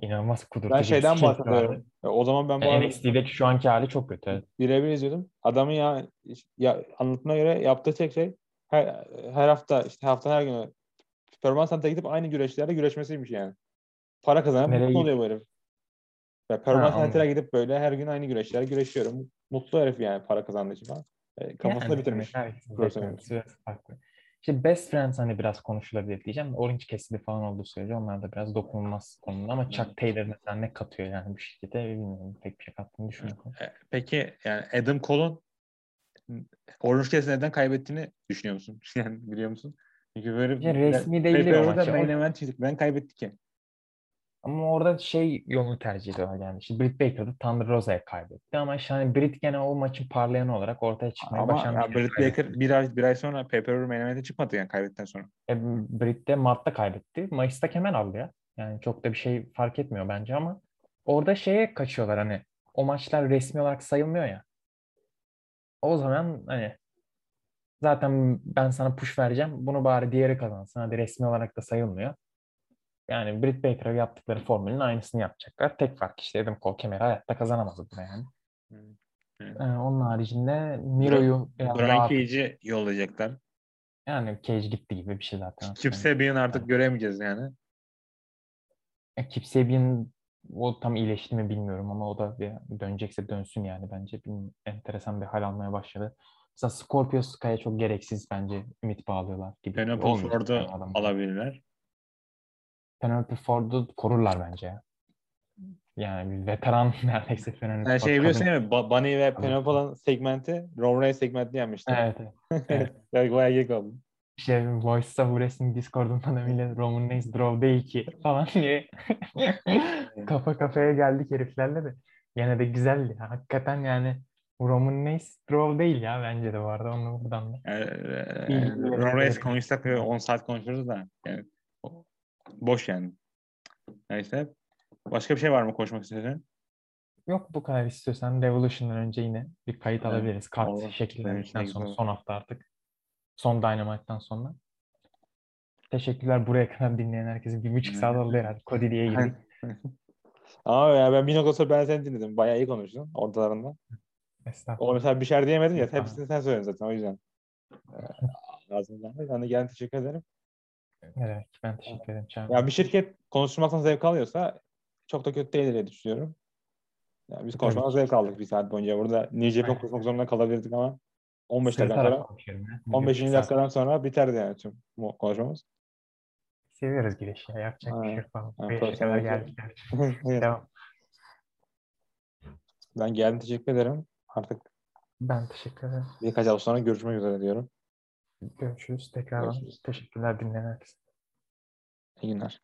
B: İnanılmaz kudurtucu
A: Ben
B: bir
A: şeyden
B: vardı.
A: bahsediyorum. Ya O zaman ben bu
B: Yani
A: arada
B: NXT'deki şu anki hali çok kötü. evet.
A: birebir izliyordum. Adamın ya, ya anlatımına göre yaptığı tek şey her, her hafta işte hafta her günü Performans Center'a gidip aynı güreşlerde güreşmesiymiş yani. Para kazanıp
B: Nereye
A: mutlu oluyor bu herif. Ya. Center'a gidip böyle her gün aynı güreşlere güreşiyorum. Mutlu herif yani para kazandığı için falan. E, kafasında
B: Yani,
A: bitirmiş.
B: farklı. İşte Best Friends hani biraz konuşulabilir diyeceğim. Orange Cassidy falan olduğu sürece onlar da biraz dokunulmaz konumda ama Chuck Taylor mesela ne katıyor yani bu şirkete bilmiyorum. Pek bir şey kattığını düşünmüyorum.
A: E, Peki yani Adam Cole'un Orange Cassidy'den neden kaybettiğini düşünüyor musun? Yani biliyor musun? Çünkü böyle
B: Ya resmi
A: main event çıktık. Ben kaybetti ki.
B: Ama orada şey yolunu tercih ediyorlar yani. İşte Britt Baker da Thunder Rosa'ya kaybetti ama işte hani Britt gene o maçın parlayanı olarak ortaya çıkmayı
A: Ama
B: başarmış.
A: ya Britt Baker bir ay, bir ay sonra pay-per-view main çıkmadı yani kaybettikten sonra.
B: E, Britt de Mart'ta kaybetti. Mayıs'ta kemer aldı ya. Yani çok da bir şey fark etmiyor bence ama orada şeye kaçıyorlar hani o maçlar resmi olarak sayılmıyor ya. O zaman hani zaten ben sana push vereceğim. Bunu bari diğeri kazansın. Hadi resmi olarak da sayılmıyor. Yani Britt Baker'a yaptıkları formülün aynısını yapacaklar. Tek fark işte Adam Cole kemeri hayatta kazanamaz burada yani. Ee, onun haricinde Miro'yu biraz
A: Brian
B: daha
A: Cage'i yollayacaklar.
B: yani Cage gitti gibi bir şey zaten.
A: Kip Sabian'ı artık göremeyeceğiz yani.
B: Yani Kip Sabian o tam iyileşti mi bilmiyorum ama o da bir dönecekse dönsün yani bence. Bir, enteresan bir hal almaya başladı. Mesela Scorpio Sky'a çok gereksiz bence ümit bağlıyorlar gibi.
A: Penelope
B: Olmayacak
A: Ford'u
B: yani
A: alabilirler.
B: Penelope Ford'u korurlar bence ya. Yani bir veteran neredeyse Penelope
A: Yani
B: Ford.
A: şey biliyorsun değil mi? Ba- Bunny ve
B: Kadın.
A: Penelope'nin segmenti Roman Reigns segmentini yenmişti.
B: Evet. evet.
A: Yani bayağı geek oldu.
B: İşte Voice of Wrestling Discord'undan da millet Roman Reigns draw değil ki falan diye kafa kafaya geldik heriflerle de. Yine de güzeldi. Hakikaten yani Roman Reigns draw değil ya bence de bu arada onu buradan da. İyi,
A: e,
B: iyi,
A: Roman. Reigns konuşsak ve 10 saat konuşuruz da. Yani, boş yani. Neyse. Başka bir şey var mı konuşmak istediğin?
B: Yok bu kadar istiyorsan Revolution'dan önce yine bir kayıt
A: Evet,
B: alabiliriz. Kart
A: olur.
B: şekillendikten sonra
A: güzel.
B: son hafta artık. Son Dynamite'dan sonra. Teşekkürler buraya kadar dinleyen herkese. Bir buçuk saat oldu herhalde. Cody diye girdik.
A: Ama ya ben bir nokta sonra ben seni dinledim. Bayağı iyi konuştun ortalarında.
B: Estağfurullah.
A: O mesela bir şeyler diyemedin ya. Hepsini sen söyledin zaten o yüzden. Ee, Ağzından. Ben de gelen teşekkür ederim.
B: Ne demek? Ben teşekkür ederim. Çağrı.
A: Ya bir şirket konuşmaktan zevk alıyorsa çok da kötü değil diye düşünüyorum. Ya biz konuşmadan zevk aldık bir saat boyunca. Burada Japan
B: Aynen.
A: konuşmak zorunda kalabilirdik ama 15
B: Sırıtarak
A: dakikadan sonra
B: konuşuyorum ya.
A: 15.
B: Bir saat.
A: dakikadan sonra biterdi yani tüm bu konuşmamız.
B: Seviyoruz girişi ya. Yapacak bir şey
A: Aynen.
B: yok.
A: Aynen,
B: kadar geldik. Devam.
A: ben geldim teşekkür ederim. Artık
B: Ben teşekkür ederim.
A: birkaç hafta sonra görüşmek üzere diyorum.
B: Görüşürüz. Tekrardan
A: Görüşürüz.
B: teşekkürler dinleyen herkese.
A: İyi günler.